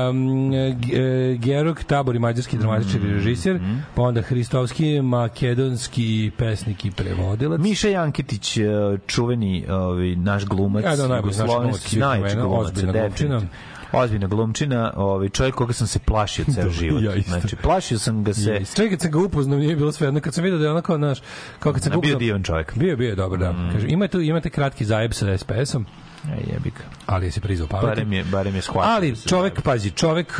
Um, G- Gerok Tabor i mađarski dramatičar i režiser, pa onda Hristovski, makedonski pesnik i prevodilac. Miša Janketić, e, čuveni ovaj, naš glumac, Ja, da, najbolji naš jugoslovenski, glumac najveći definitivno. Ozbiljna glumčina, ovaj, čovjek koga sam se plašio ceo život. ja isto. Znači, plašio sam ga se... Je, Čekaj, kad sam ga upoznao, nije bilo sve jedno. Kad sam vidio da je onako, naš, kao kad sam bio divan čovjek. Bio, bio dobar, da. Kaže, ima tu, imate kratki zajeb sa SPS-om, Ej, jebi ga. ali je se prizao pametan. Barem je, barem je shvatio. Ali da čovek, pazi, čovek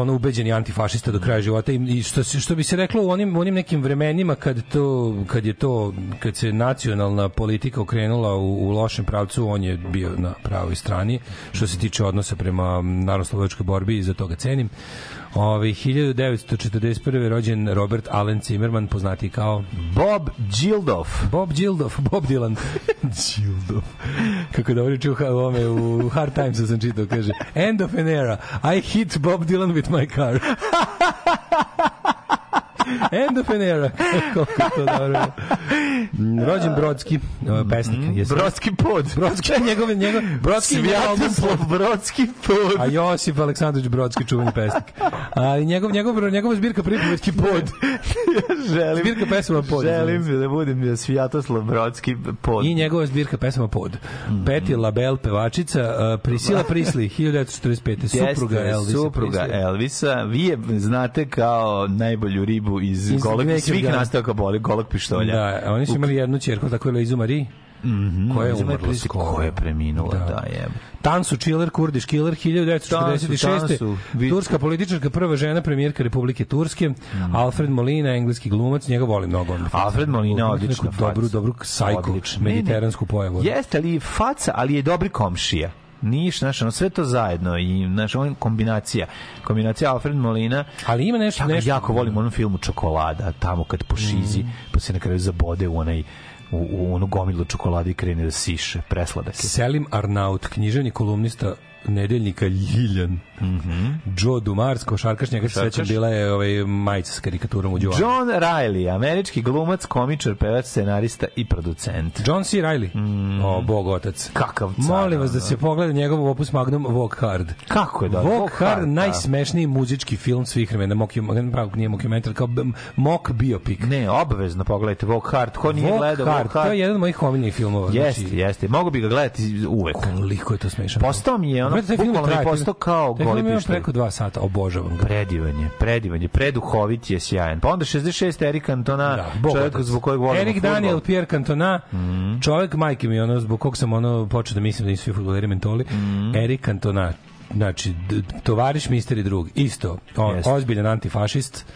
ono ubeđeni antifašista do kraja života i i što što bi se reklo u onim onim nekim vremenima kad to kad je to kad se nacionalna politika okrenula u, u lošem pravcu, on je bio na pravoj strani što se tiče odnosa prema narodnooslobodilačkoj borbi i za to ga cenim. Ove 1941. rođen Robert Allen Zimmerman, poznati kao Bob Gildoff. Bob Gildoff, Bob Dylan. Gildoff. Kako da uriče u, ha- u, ome, u Hard Timesu sam čitao, kaže End of an era. I hit Bob Dylan with my car. End of an era. Koliko je to dobro. Mm, Rođen Brodski, uh, pesnik. sve- Brodski pod. Brodski, njegov, njegov, Brodski je njegov album Svjatoslav Brodski pod. a Josip Aleksandrović Brodski čuveni pesnik. A njegov njegov njegova zbirka pripovetki pod. želim, Zbirka pesama pod. želim da budem Svjatoslav Brodski pod. I njegova zbirka pesama pod. Peti Label pevačica, uh, Prisila Prisli 1945. supruga Elvisa. supruga. Elvisa. Vi je znate kao najbolju ribu iz, Iz golog, svih dana. nastavka boli, golog pištolja. Da, oni su imali jednu ćerku, tako je Lizu Marie, koja je Liza Marie umrla skoro. Koja je preminula, da, Da. je. Tansu Chiller, Kurdiš Killer, 1946. Tansu, Tansu, Turska političarka, prva žena premijerka Republike Turske, Alfred Molina, engleski glumac, njega volim mnogo. on. Mm. Alfred Molina, odlična Dobru, faca. dobru sajku. Ne, ne. mediteransku pojavu. Jeste, je faca, ali je dobri komšija. Niš, znaš, ono, sve to zajedno i, znaš, on kombinacija. Kombinacija Alfred Molina. Ali ima nešto, Ja ga nešto jako volim onom filmu Čokolada, tamo kad pošizi, Mm. pa se na kraju zabode u onaj u, u onu gomilu čokolade i krene da siše. Presladak je. Selim Arnaut, književni kolumnista nedeljnika Ljiljan. Joe Dumars, košarkaš, njega se sećam, bila je ovaj, majica s karikaturom u Joe. John Riley, američki glumac, komičar, pevač, scenarista i producent. John C. Riley. O, bog otac. Mm. Kakav car, Molim vas da ono. se pogleda njegov opus Magnum Walk Hard. Kako je da? Walk Hard, da. najsmešniji muzički film svih vremena. Mokum, pravo, nije mokumentar, kao mock biopic. Ne, obavezno pogledajte Walk Hard. Ko nije Walk gledao Hard, Walk to je Hard? jedan od mojih omiljenih filmova. Jeste, znači, jeste. Mogu bi ga gledati uvek. Koliko je to smešno. Postao mi je ono, Taj film je postao kao taj goli pištolj. preko dva sata, obožavam ga. Predivan je, predivan je, preduhovit je, sjajan. Pa onda 66. Erik Antona, Da, čovjek zbog kojeg volimo Erik. Daniel, Pierre Cantona, Mhm. čovjek majke mi, ono, zbog kog sam ono počeo da mislim da nisu svi fudbaleri mentoli, Mhm. Erik Cantona, znači, tovariš mister i drug, isto, o, Jeste. ozbiljan antifašist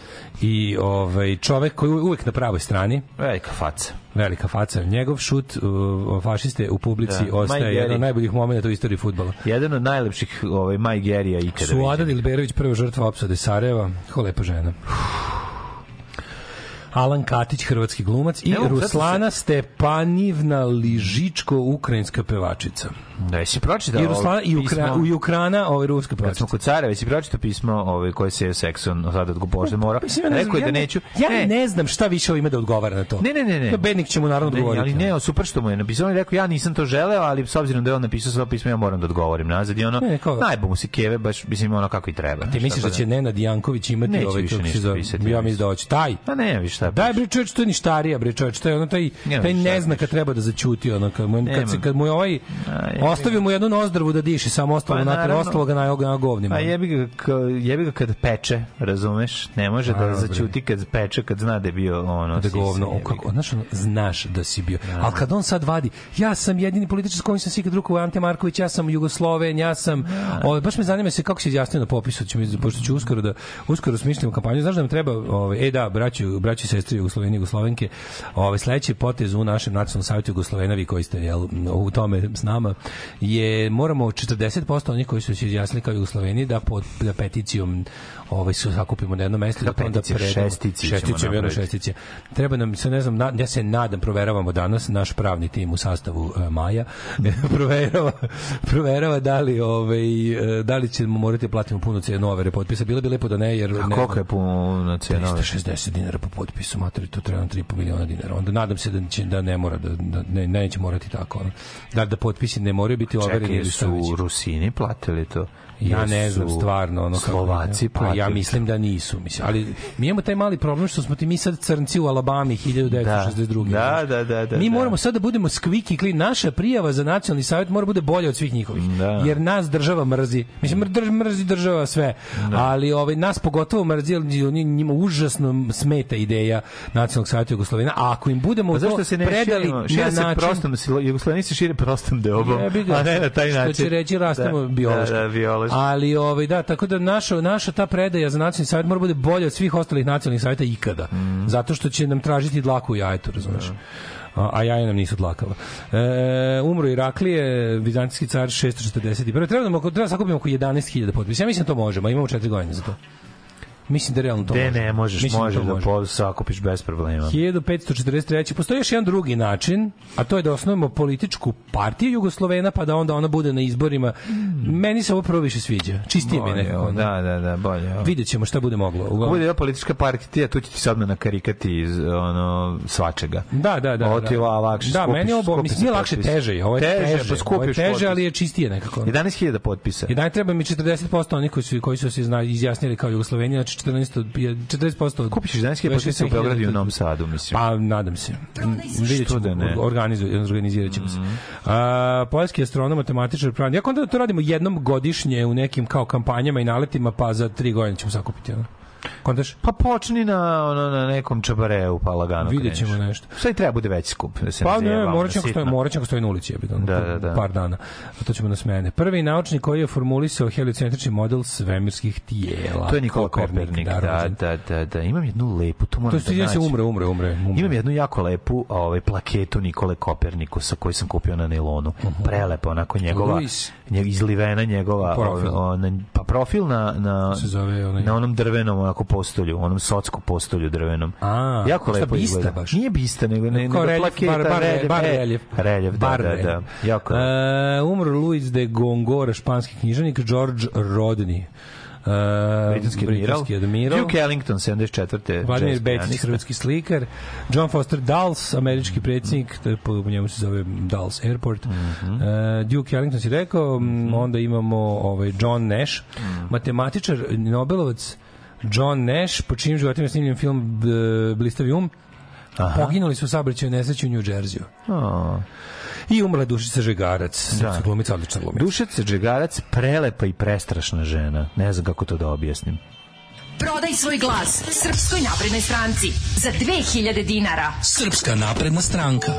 i ovaj, čovek koji je uvek na pravoj strani, Velika faca. velika faca. Njegov šut uh, fašiste u publici Da. ostaje Mike jedan od najboljih momenta u istoriji fudbala. Jedan od najlepših ovaj, Maj Gerija ikada Suada viđenih. Dilberović, prva žrtva opsade Sarajeva, ko lepa žena. Alan Katić, hrvatski glumac i Evo, Ruslana Stepanivna Ližičko, ukrajinska pevačica. Da, jesi pročitao I Ruslana i Ukra, i Ukrana, ovaj ruska Kad smo kod Careva, jesi pročitao pismo ovaj, koje se sekson sad od Bože mora? Mislim, ja ne Rekao je da neću. Ja Ne, ne znam šta više ima da odgovara na to. Ne, ne, ne, ne. Bednik će mu naravno odgovoriti. ali ne, super što mu je napisao, on je rekao ja nisam to želeo, ali s obzirom da je on napisao svoje pismo, ja moram da odgovorim nazad i ono, Ne, kao- najbo mu se keve, baš mislim ono kako i treba. Ti misliš da će Nenad Janković imati ovaj kako se zove? Ja mislim da hoće. Taj. Pa ne, vi šta. Daj bre čovječ, to je ništarija bre čovječ, to je ono taj, taj ne zna kad treba da zaćuti, ono, kad mu, kad, se, kad mu ovaj, ostavio mu jednu nozdrvu da diše, samo ostalo Pa, na naravno. ostalo ga na, na govnima. Pa jebi ga, jebi ga kad peče, razumeš? Ne može da zaćuti kad peče, kad zna da je bio ono... da govno, o, kako, znaš, ono, znaš da si bio. Ali kad on sad vadi, ja sam jedini političar s kojim sam sikad rukovao Ante Marković, ja sam Jugosloven, ja sam... O, baš me zanima se kako se izjasnio na popisu, će mi, pošto ću uskoro da uskoro smišljam kampanju. Znaš da nam treba, ovaj, e da, braću, braću i sestre Jugosloveni i Jugoslovenke, ovaj, sledeći potez u našem nacionalnom savjetu Jugoslovena, vi koji ste jel, u tome s nama, je moramo 40% onih koji su se izjasnili kao Jugosloveni da pod da peticijom ovaj se sakupimo na jedno mesto da onda predamo. šestici šestici, napraviti. šestice. Treba nam, se ne znam, na, ja se nadam, proveravamo danas, naš pravni tim u sastavu e, Maja, proverava, proverava da li, ovaj, e, da li ćemo morati da platimo puno cenu overe potpisa. Bilo bi lepo da ne, jer... A ne koliko je puno cena? 360 dinara po potpisu. materi, to treba nam 3,5 miliona dinara. Onda nadam se da će da ne mora da, da ne, neće morati tako. Ono. Da da potpisi ne moraju biti overeni ili su Rusini platili to? Ja ne znam stvarno ono kako Slovaci pa ja mislim da nisu mislim ali mi imamo taj mali problem što smo ti mi sad crnci u Alabami 1962. Da, da, da, da, mi da. moramo sad da budemo squeaky clean naša prijava za nacionalni savjet mora bude bolja od svih njihovih Da. jer nas država mrzi mislim mr- mrzi država sve ali ovaj nas pogotovo mrzi oni njima užasno smeta ideja nacionalnog savjeta Jugoslovena a ako im budemo Pa to zašto se ne predali širimo? Šire na se način prostom, Jugoslaveni se šire prostom deobom, ga, a ne na taj način. Što će reći rastemo da, biološki. Da, da, biološki. Ali ovaj da, tako da naša naša ta predaja za nacionalni savjet mora bude bolja od svih ostalih nacionalnih savjeta ikada. Mm. Zato što će nam tražiti dlaku u jajetu, razumeš? A, a jaja nam nisu dlakava. E, umro Iraklije, vizantijski car 641. Treba nam oko treba sakupimo oko 11.000 potpisa. Ja mislim da to možemo, imamo 4 godine za to. Mislim da realno to Gde može. ne možeš, Mislim možeš da može. po- sakupiš bez problema. 1543. Postoji još jedan drugi način, a to je da osnovimo političku partiju Jugoslovena, pa da onda ona bude na izborima. Meni se ovo prvo više sviđa. Čistije mi je Bolje, nekako. ovo, ne? Da, da, da, bolje. ovo. Vidjet ćemo šta bude moglo. Uglavnom- bude jedna politička partija, tu će ti se odmah nakarikati iz ono, svačega. Da, da, da. Ovo ti da. la- lakše Da, skupiš- meni je ovo, mislim, nije lakše, teže je. Ovo je Teže, teže, pa ovo je teže, potpis. ali je čistije nekako. 11.000 potpisa. I daj treba mi 40% onih koji su, koji su se izjasnili kao Jugoslovenija, znači 14, od- 40% od... Kupiš 11.000 potpisa u 26.000 Beogradu i u Novom Sadu, mislim. Pa, nadam se. Vidjet Što ćemo, da ne? Mhm. organizirat ćemo se. A, poljski astronom, matematičar, pravnik. Ja onda to radimo jednom godišnje u nekim kao kampanjama i naletima, pa za tri godine ćemo sakupiti. Ono. Kontaš? Pa počni na, ono, na nekom čabareu, pa lagano Vidjet ćemo kreneš. nešto. Sve i treba bude veći skup. Da se Pa ne morat će ako stoji, sitno. morat će ako stoji na ulici, jebi ga, ono, Da, da, da. par dana. A to ćemo na smene. Prvi naučnik koji je formulisao heliocentrični model svemirskih tijela. To je Nikola Kopernik, da, da, da, da. Imam jednu lepu, to To moram je da ja se nađem. umre, umre, umre. umre. Imam jednu jako lepu ovaj, plaketu Nikole Kopernikusa koju sam kupio na nailonu. Prelepa, onako njegova, Luis. izlivena njegova, Profil. ona- pa profil na, na, se zove onaj- na onom drvenom onako postolju, onom socku postolju drvenom. A, jako lepo bista izgleda. baš? Nije bista, nego, ne, nego reljef, plaketa, bar- bar- reljef, bar e, reljef. reljef, da, Bar da, reljef. da. Jako E, umro Luis de Gongora, španski književnik, George Rodney. E, britanski britanski admiral. Duke Ellington, 74. Vladimir Bečić, hrvatski slikar, John Foster Dulles, američki predsjednik, je po njemu se zove Dulles Airport. Mhm. E, Duke Ellington si rekao, m, onda imamo ovaj John Nash, Mhm. matematičar, Nobelovac John Nash, po čijim životima je snimljen film e, Blistavi um, Aha. poginuli su u saobraćaju nesreći u New Jerseyu. O, I umrla je Dušica Žegarac, Da. glumica, odlična glumica. Dušica Džegarac, prelepa i prestrašna žena. Ne znam kako to da objasnim. Prodaj svoj glas Srpskoj naprednoj stranci za 2000 dinara. Srpska napredna stranka.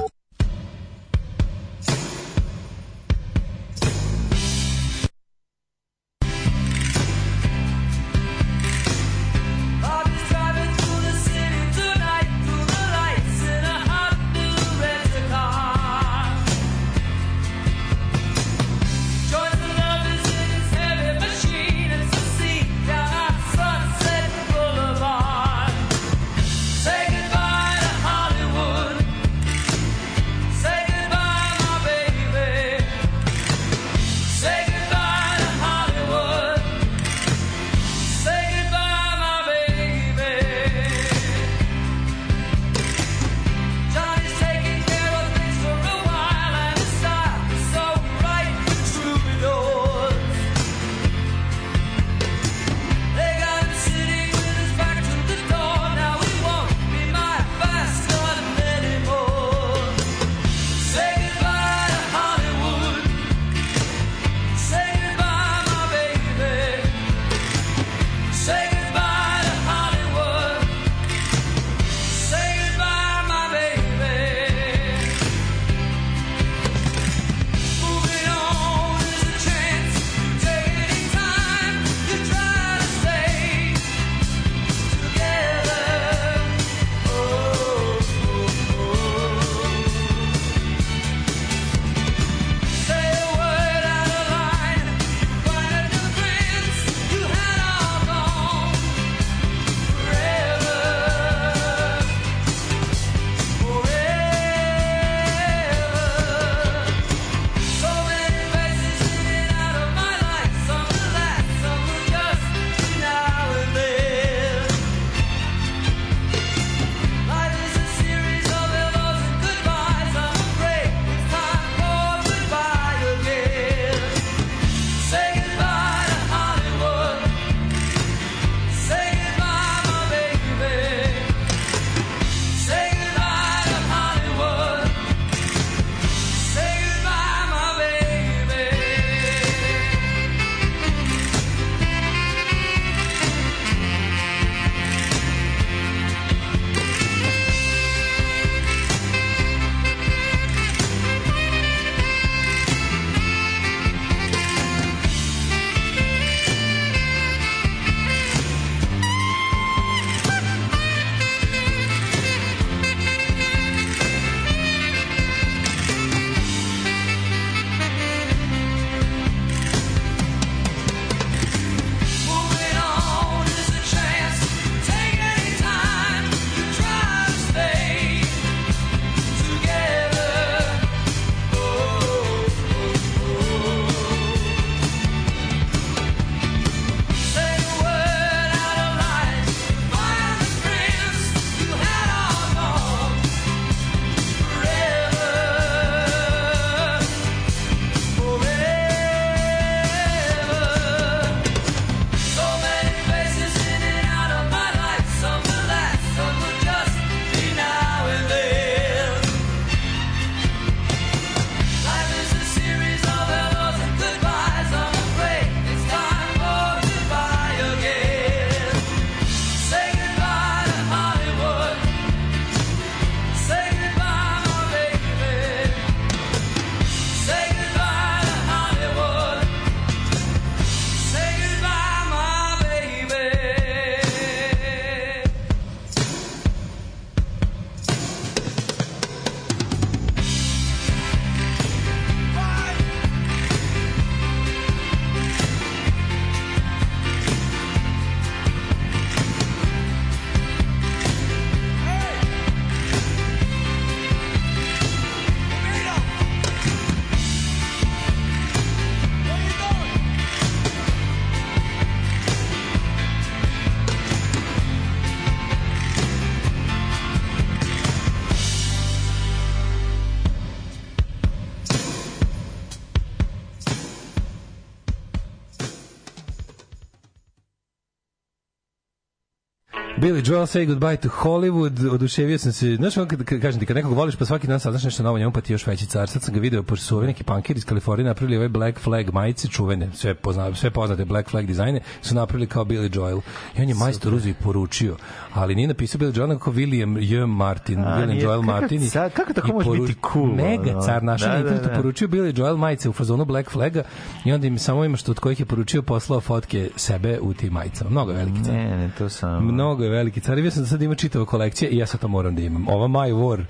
Billy Joel Say Goodbye to Hollywood, oduševio sam se, znaš, on kad, kažem ti, kad nekog voliš, pa svaki dan saznaš nešto novo, njemu pa ti još veći car. Sad sam ga video, pošto su ovi neki punkiri iz Kalifornije napravili ove Black Flag majice, čuvene, sve, pozna, sve poznate Black Flag dizajne, su napravili kao Billy Joel. I on je majstor uzeo i poručio, ali nije napisao Billy Joel, nego William J. Martin, A, William nije, Joel Martin. sad- kako tako može biti cool, Mega car našao Da, na da, internetu, da. poručio Billy Joel majice u fazonu Black Flaga i onda im samo ima što od kojih je poručio poslao fotke sebe u tim majicama. Mnogo veliki car. Ne, ne, to sam... Mnogo je veliki car. I Ja sam sad imao čitava kolekcija i ja sad to moram da imam. Ova My War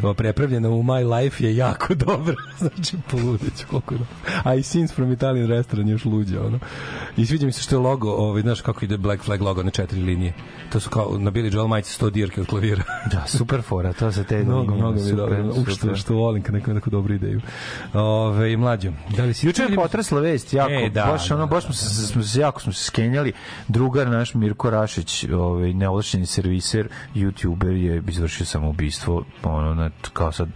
kao prepravljena u My Life je jako dobra. znači, poludeću koliko je dobro. A i Scenes from Italian Restaurant je još luđe, ono. I sviđa mi se što je logo, ovaj, znaš kako ide Black Flag logo na četiri linije. To su kao na Billy Joel majici 100 dirke od klavira. Da, super fora, to sa te mnogo, mnogo mi dobro. U, što, što volim kad neko neku dobru ideju. Ove, mlađo, da li si... Juče je potresla vest, jako, E, da, baš, ono, da, baš smo se, smo se, jako smo se skenjali. Drugar naš Mirko Rašić, ovaj, neovlašćeni serviser, youtuber, je izvršio samoubistvo, ono, na, kao sad,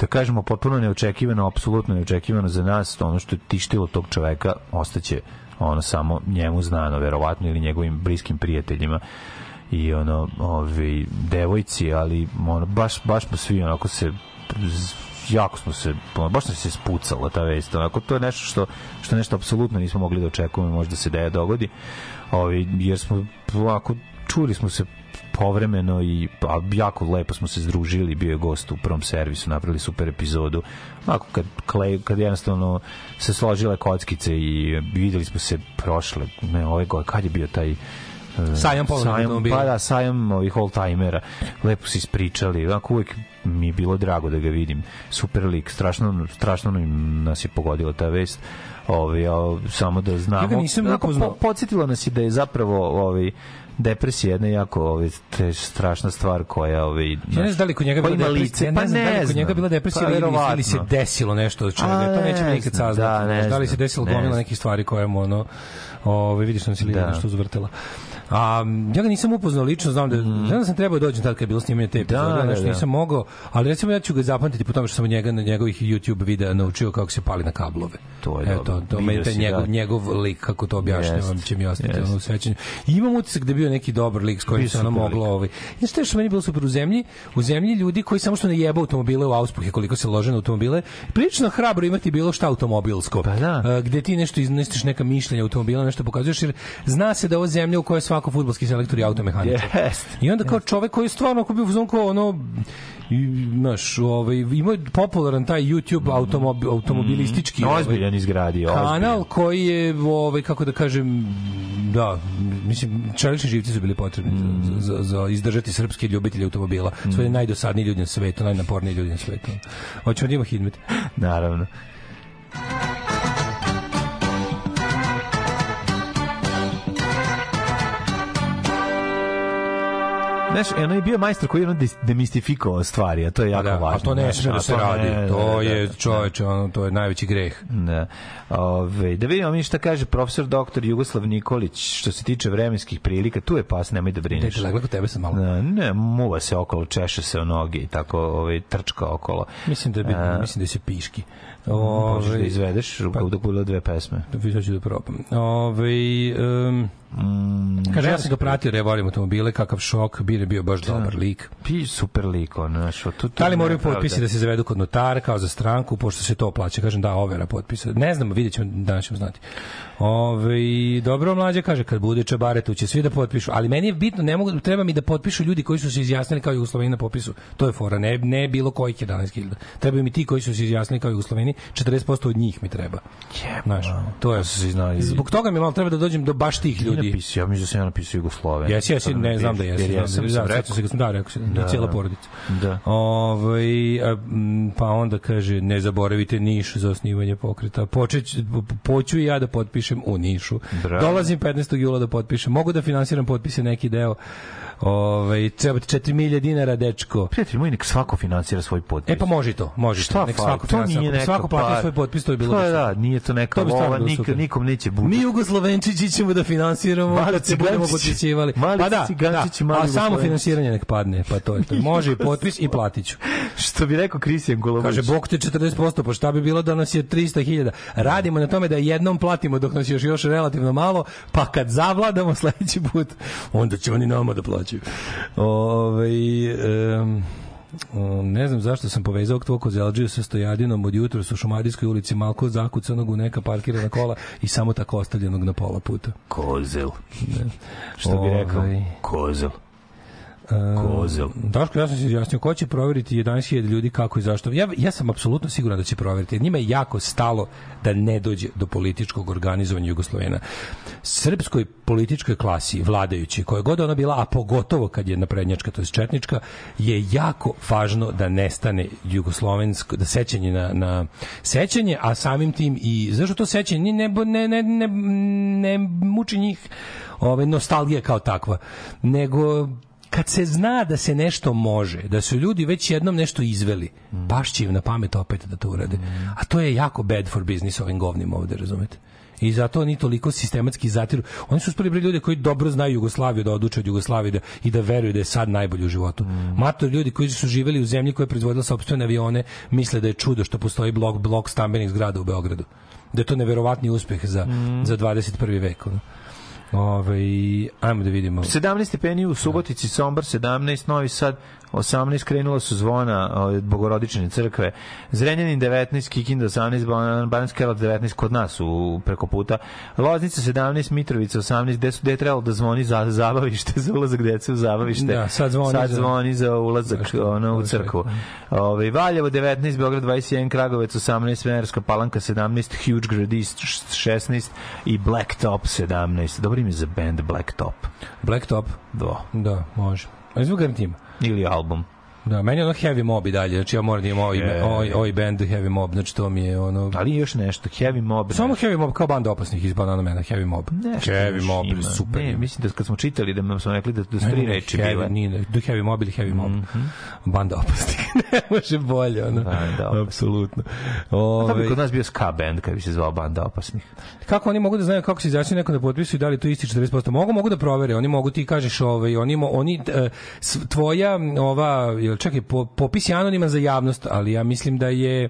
da kažemo, potpuno neočekivano, apsolutno neočekivano za nas, ono što je tištilo tog čoveka, ostaće ono samo njemu znano, verovatno, ili njegovim bliskim prijateljima i ono, ovi, devojci, ali ono, baš, baš smo svi onako se jako smo se ono, baš se spucala ta vest onako to je nešto što što nešto apsolutno nismo mogli da očekujemo možda se da je dogodi ovi jer smo ovako čuli smo se povremeno i a, jako lepo smo se združili bio je gost u prvom servisu napravili super epizodu onako kad, kad jednostavno se složile kockice i videli smo se prošle ne ove godine kad je bio taj e, Sajam sajam, automobila. pa da, sajam ovih oldtimera. Lepo se ispričali. Onako uvijek mi je bilo drago da ga vidim. Super lik. Strašno, strašno nam- nas je pogodila ta vest. Ove, a, samo da znamo. Ja ga nisam upoznao. po, podsjetilo nas je da je zapravo ovaj, depresija jedna jako ovaj, te strašna stvar koja ovaj, Ja ne znam da li kod njega bila depresija, ja ne znam da li kod njega bila depresija Pa, ili, ili se desilo nešto od čega. A, To nećemo ne nikad saznati. da, ne da li se desilo ne gomila nekih stvari koje mu ono Ove, vidiš nam se Liliana Da. što uzvrtela. A, ja ga nisam upoznao lično, znam da, znam da sam trebao da dođem tad kad je bilo snimanje te epizode. Da, ali da, nešto da. nisam mogao, ali recimo ja ću ga zapamtiti po tome što sam od njega na njegovih YouTube videa naučio kako se pali na kablove. To je Eto, dobro. to meni taj njegov, da. njegov lik, kako to objašnjavam, Jest, će mi ostati jest. ono u sećanju. I imam utisak da je bio neki dobar lik s kojim se ono moglo ovaj. Znaš što je što meni bilo super u zemlji? U zemlji ljudi koji samo što ne jebe automobile u auspuhe koliko se lože na automobile, prilično hrabro imati bilo šta automobilsko. Pa da. A, gde ti nešto iznestiš neka mišljenja automobila, nešto pokazuješ jer zna se da ovo zemlja u kojoj svako fudbalski selektor i automehaničar. Jest. I onda kao čovek koji je stvarno ako bi u fazonu kao ono i, znaš, ovaj, ima je popularan taj YouTube automobil, automobilistički ovaj, ozbiljan izgradio. kanal koji je ovaj kako da kažem da mislim čelični živci su bili potrebni Mm. za, za, za izdržati srpske ljubitelje automobila sve je najdosadniji ljudi na svetu najnaporniji ljudi na svetu hoćemo da ima hidmet Naravno. Znaš, ono je bio majstor koji je ono demistifikovao stvari, a to je jako da, važno. a to ne sme da se to radi ne, to da, da, je da. čoveče ono to je najveći greh Da. Ove, da vidimo mi šta kaže profesor doktor Jugoslav Nikolić što se tiče vremenskih prilika. Tu je pas, nemoj da brineš. Dete, legla kod tebe sam malo. Da, ne, muva se okolo, češe se o noge i tako ovaj, trčka okolo. mislim da bi A, mislim da se piški Možeš da izvedeš pa, dok bude dve pesme. Da ću da probam. Ovaj um, Mm, kaže, ja sam ga pratio, jer ja volim automobile, kakav šok, bir je bio baš dobar lik. Pi super lik, on, znaš, to, to Da li moraju potpisi da se zavedu kod notara kao za stranku, pošto se to plaća? Kažem da, overa potpisa. Ne znam, vidjet ćemo, danas ćemo znati. Ove, dobro, mlađe kaže, kad bude čabare, tu će svi da potpišu. Ali meni je bitno, ne mogu, treba mi da potpišu ljudi koji su se izjasnili kao Jugosloveni na popisu. To je fora, ne, ne bilo kojih 11.000. Trebaju mi ti koji su se izjasnili kao Jugosloveni, 40% od njih mi treba. Znaš, to je, zbog toga mi malo treba da dođem do baš tih Nije ljudi. napisao, ja mislim da sam ja napisao Jugosloven. Jesi, jesi, ne znam da jesi. jer da, sam da, rekao. se da, rekao si, da, Da, cijela da. porodica. Da. Ovaj, a, pa onda kaže, ne zaboravite Niš za osnivanje pokreta. Počeć, poću i ja da potpišem u Nišu. Bravo. Dolazim 15. jula da potpišem. Mogu da finansiram potpise neki deo. Ovaj, treba ti 4000 dinara, dečko. Prijatelj moj, nek svako finansira svoj potpis. E pa može to, može i to. Šta Nek svako to nije neka svako platio par. svoj potpis, to je bilo je, super. da, nije to neka To lova, bilo nik, nikom neće budu. Mi Jugoslovenčići ćemo da finansiramo finansiramo kad se budemo potpisivali. Pa da, cigančići, da. a samo finansiranje nek padne, pa to je to. Može i potpis i platit ću. Što bi rekao Kristijan Golubović. Kaže, bok te 40%, pa šta bi bilo da nas je 300.000? Radimo na tome da jednom platimo dok nas još, još relativno malo, pa kad zavladamo sledeći put, onda će oni nama da plaćaju. Ove, um, ne znam zašto sam povezao tvoj kozelđiju sa stojadinom od jutra u Šumadijskoj ulici malko zakucanog u neka parkirana kola i samo tako ostavljenog na pola puta. Kozel. Što bi rekao? Ovaj, Kozel. Um, Kozel. Daško, ja sam se izjasnio, ko će proveriti 11.000 ljudi kako i zašto? Ja, ja sam apsolutno siguran da će proveriti. Njima je jako stalo da ne dođe do političkog organizovanja Jugoslovena. Srpskoj političkoj klasi, vladajući, koja god ona bila, a pogotovo kad je naprednjačka, to je četnička, je jako važno da nestane jugoslovensko, da sećanje na, na sećanje, a samim tim i, zašto to sećanje ne, ne, ne, ne, ne muči njih ove, nostalgija kao takva, nego kad se zna da se nešto može, da su ljudi već jednom nešto izveli, baš će im na pamet opet da to urade. A to je jako bad for business ovim govnima ovde, razumete? I zato oni toliko sistematski zatiru. Oni su uspeli ljudi koji dobro znaju Jugoslaviju, da oduče od Jugoslavije da, i da veruju da je sad najbolji u životu. Mator ljudi koji su živeli u zemlji koja je proizvodila sopstvene avione, misle da je čudo što postoji blok, blok stambenih zgrada u Beogradu. Da je to neverovatni uspeh za, za 21. vek. Ono. Ove, ajmo da vidimo. 17 stepeni u Subotici, Sombor 17, Novi Sad 18, krenula su zvona od Bogorodične crkve, Zrenjanin 19, Kikinda 18, Ban- Bananski Karlovac 19, kod nas u preko puta, Loznica 17, Mitrovica 18, gde su gde je trebalo da zvoni za zabavište, za ulazak dece u zabavište. Da, sad zvoni sad za- zvoni za ulazak ono, u crkvu. Ove, Valjevo 19, Beograd 21, Kragovec 18, Svenerska palanka 17, Huge Gradist 16 i Blacktop 17. Dobro ime za band Blacktop. Blacktop? Da. Da, može. A izvuk garantima. Ili album. Da, meni je ono Heavy Mob i dalje, znači ja moram da imam ovaj, E. ovaj, ovaj band Heavy Mob, znači to mi je ono... Ali još nešto, Heavy Mob. Samo Heavy Mob kao banda opasnih iz Banana Mena, Heavy Mob. Nešto heavy Mob, ima. super. Ne, mislim da kad smo čitali da smo rekli da, da su tri reči heavy, bile. Nije, do Heavy Mob ili Heavy Mob. Banda opasnih. ne može bolje, ono. Banda Apsolutno. A to bi Ove, kod nas bio ska band kad bi se zvao Banda opasnih. kako oni mogu da znaju kako se izjasnio neko da potpisuju da li to isti 40%? Mogu, mogu da provere. Oni mogu ti kažeš ovaj oni mo- oni e, tvoja ova čekaj po, popis je anoniman za javnost, ali ja mislim da je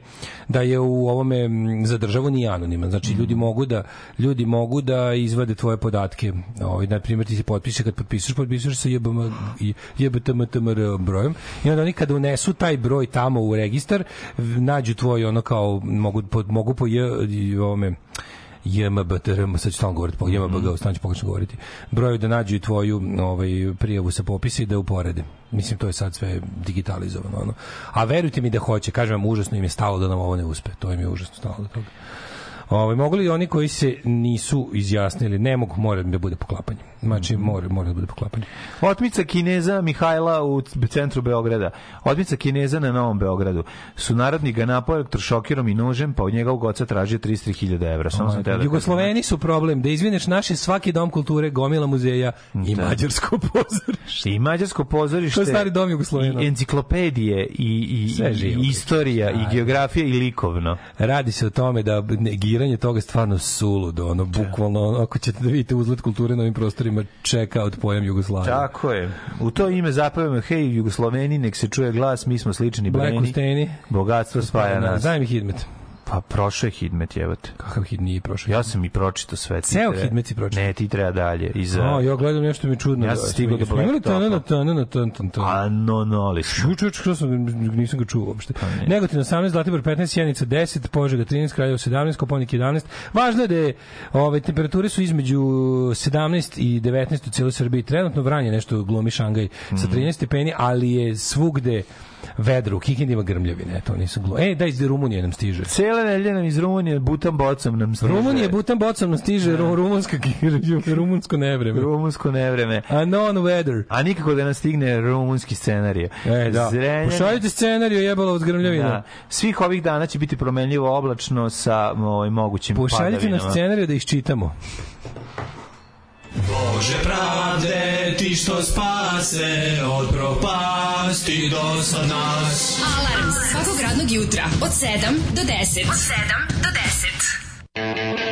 da je u ovome za državu nije anoniman. Znači ljudi mogu da ljudi mogu da izvade tvoje podatke. Ovaj na primjer ti se potpiše kad potpisuješ, potpisuješ sa JBM i JBTMTMR brojem i onda oni kada unesu taj broj tamo u registar nađu tvoj ono kao mogu po, mogu po J i ovome JMBTRM, sad ću stalno govoriti po JMBG, stalno ću pogrešno govoriti, broju da nađu i tvoju ovaj, prijavu sa popisa i da uporede. Mislim, to je sad sve digitalizovano. Ono. A verujte mi da hoće, kažem vam, užasno im je stalo da nam ovo ne uspe. To im je užasno stalo do toga. Ovaj mogu li oni koji se nisu izjasnili, ne mogu, mora da bude poklapanje. Znači, mora, mora da bude poklapanje. Otmica Kineza Mihajla u centru Beograda. Otmica Kineza na Novom Beogradu. Su narodni ga napao elektrošokirom i nožem, pa od njega u goca tražio 33.000 evra. Samo sam teo da Jugosloveni su problem, da izvineš naše svaki dom kulture, gomila muzeja i Da. mađarsko pozorište. I mađarsko pozorište. To je stari dom Jugoslovena. I enciklopedije, i, i, i, i istorija, i Da. geografija, i likovno. Radi se o tome da negiranje toga je stvarno suludo, ono, bukvalno, ono, ako ćete da vidite uzlet kulture na ovim prostorima, čeka od pojam Jugoslavije. Tako je. U to ime zapevamo, hej, Jugosloveni, nek se čuje glas, mi smo slični Black breni. Usteni. Bogatstvo spaja nas. Daj mi hidmet. Pa prošao je Hidmet, jebote. Kakav hid nije prošao? Ja sam i pročitao sve. Ceo treba- Hidmet si pročitao? Ne, ti treba dalje. I za... A, ja gledam nešto mi čudno. Ja sam stigao do imali tan tan. A no, no. Ču, ču, ču, što sam, nisam ga čuo uopšte. Pa Negotin 18, Zlatibor 15, Sjenica 10, Požega 13, Kraljevo 17, Koponik 11. Važno je da je, ove, temperature su između 17 i 19 u cijeloj Srbiji. Trenutno vranje nešto glumi Šangaj sa 13 stepeni, ali je svugde vedro. U Kikindi ima grmljavine, to nisu glu. E, da iz Rumunije nam stiže. Cijela nedelja nam iz Rumunije butam bocom nam stiže. Rumunije butan bocom nam stiže ru- rumunska rumunsko nevreme. Rumunsko nevreme. A non weather. A nikako da nam stigne rumunski scenarij. E, da. Zrenjanin- Pošaljite scenariju jebalo od grmljavina. Da. Svih ovih dana će biti promenljivo oblačno sa ovaj, mogućim Pošaljite padavinama. na scenariju da iščitamo. Bože pravde, ti što spase od propasti do sad nas. Alarm svakog radnog jutra od 7 do 10. Od 7 do 10.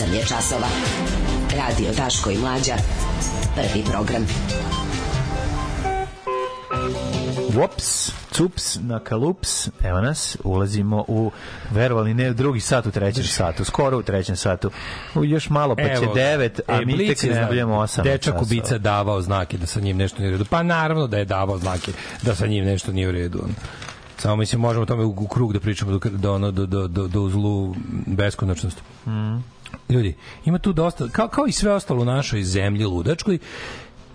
8 je časova. Radio Daško i Mlađa. Prvi program. Wops, cups, na kalups, evo nas, ulazimo u, verovali ne, u drugi sat, u trećem satu, skoro u trećem satu. U još malo pa će Evo ga. devet, a E, mi tek je, najavljamo osam. Dečak časova. ubica davao znake da sa njim nešto nije u redu. Pa naravno da je davao znake da sa njim nešto nije u redu. Samo mislim možemo o tome u, u krug da pričamo do, do, ono, do, do, do, do zlu beskonačnosti. Mm. Ljudi, ima tu dosta, kao, kao i sve ostalo u našoj zemlji ludačkoj,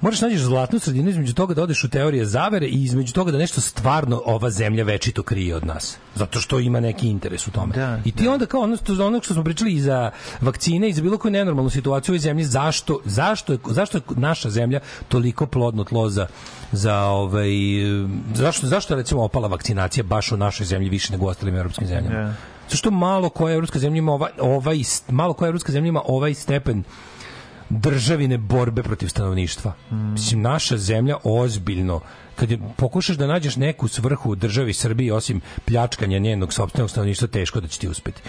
moraš nađeš zlatnu sredinu između toga da odeš u teorije zavere i između toga da nešto stvarno ova zemlja večito krije od nas. Zato što ima neki interes u tome. Da, I ti onda kao ono što, ono što smo pričali i za vakcine i za bilo koju nenormalnu situaciju u ovoj zemlji, zašto, zašto, je, zašto je naša zemlja toliko plodno tlo za za ovaj zašto zašto je recimo opala vakcinacija baš u našoj zemlji više nego u ostalim evropskim zemljama. Da. Što malo koja evropska zemlja ima ovaj, ovaj malo koja evropska zemlja ima ovaj stepen državine borbe protiv stanovništva. Mislim, naša zemlja ozbiljno kad je, pokušaš da nađeš neku svrhu u državi Srbiji osim pljačkanja njenog sopstvenog stanovništva teško da će ti uspeti.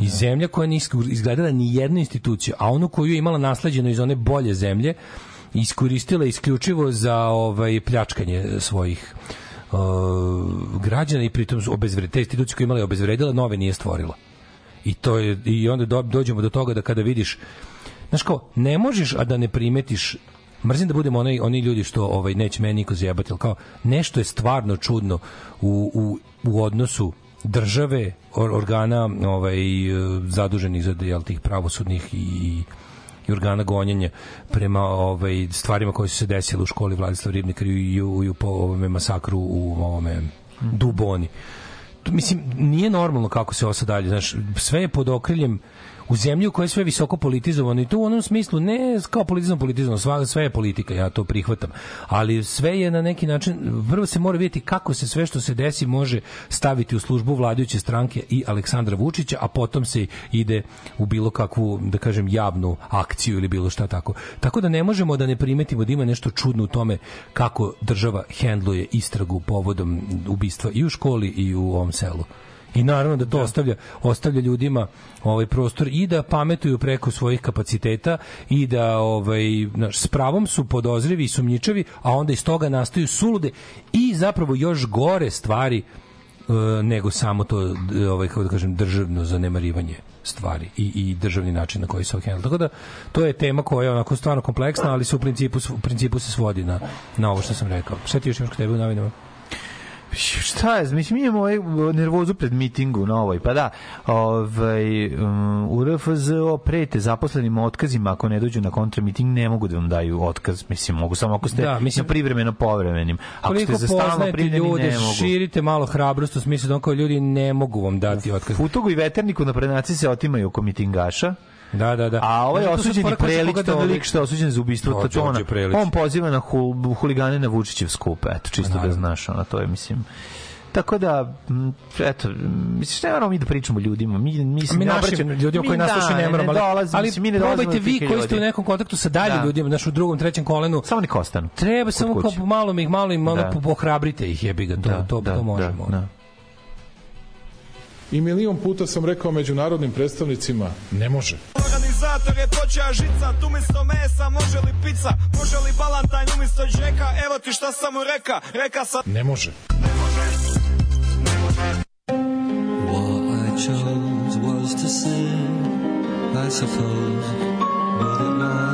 I zemlja koja nije izgledala ni jednu instituciju, a onu koju je imala nasleđeno iz one bolje zemlje, iskoristila isključivo za ovaj pljačkanje svojih uh, građana i pritom su obezvre, te institucije koje imala je obezvredila, nove nije stvorila. I to je i onda do, dođemo do toga da kada vidiš znaš kao, ne možeš a da ne primetiš mrzim da budemo onaj, oni ljudi što ovaj neće meni niko zajebati, ali kao nešto je stvarno čudno u, u, u odnosu države, or, organa ovaj, zaduženih za jel, tih pravosudnih i, i organa gonjenja prema ovaj stvarima koje su se desile u školi Vladislav Ribnikar i i u po ovome masakru u ovome Duboni. To, mislim, nije normalno kako se ovo sad dalje. Znaš, sve je pod okriljem u zemlji u kojoj je sve visoko politizovano i to u onom smislu ne kao politizam politizam, sve, sve je politika, ja to prihvatam, ali sve je na neki način, prvo se mora vidjeti kako se sve što se desi može staviti u službu vladajuće stranke i Aleksandra Vučića, a potom se ide u bilo kakvu, da kažem, javnu akciju ili bilo šta tako. Tako da ne možemo da ne primetimo da ima nešto čudno u tome kako država hendluje istragu povodom ubistva i u školi i u ovom selu. I naravno da to ostavlja ostavlja ljudima ovaj prostor i da pametuju preko svojih kapaciteta i da ovaj znaš, s pravom su podozrivi i sumnjičavi, a onda iz toga nastaju sulude i zapravo još gore stvari e, nego samo to ovaj kako da kažem državno zanemarivanje stvari i, i državni način na koji se okrenula. Tako da to je tema koja je onako stvarno kompleksna, ali se u principu u principu se svodi na na ovo što sam rekao. Šta ti još imaš kod tebe u novinama? Šta je, mislim, mi imamo ovaj nervozu pred mitingu na ovoj, pa da, ovaj, um, u RFZO prete zaposlenim otkazima ako ne dođu na kontramiting, ne mogu da vam daju otkaz, mislim, mogu samo ako ste Da, mislim- na privremeno povremenim. Ako ste za stalno primljeni, ljude, ne mogu. širite malo hrabrost u smislu da on kao ljudi ne mogu vam dati otkaz. Futogu i veterniku na prednaci se otimaju oko mitingaša, Da, da, da. A ovaj Znaš, su osuđeni prelić, to lik što je osuđen za ubistvo Tatona, on poziva na hul, huligane na Vučićev skup, eto, čisto da znaš, ono, to je, mislim, Tako da, eto, m, misliš, ne moramo mi da pričamo ljudima. Mi, mi, se mi našim obraćamo- ljudima koji nas slušaju ne moramo, ali, dolazimo, ali mislim, mi ne probajte vi koji ste u nekom kontaktu sa dalje Da. ljudima, naš u drugom, trećem kolenu. Samo nek ostanu. Treba samo kao malo ih malo im malo Da. pohrabrite ih jebi ga, to Da, to da, to možemo. da, da. I milion puta sam rekao međunarodnim predstavnicima, ne može. Organizator je počeo žica, tu umjesto mesa može li pizza, može li balantajn umjesto džeka, evo ti šta sam mu reka, reka sam... Ne može. What I chose was to sin, I suppose, but it was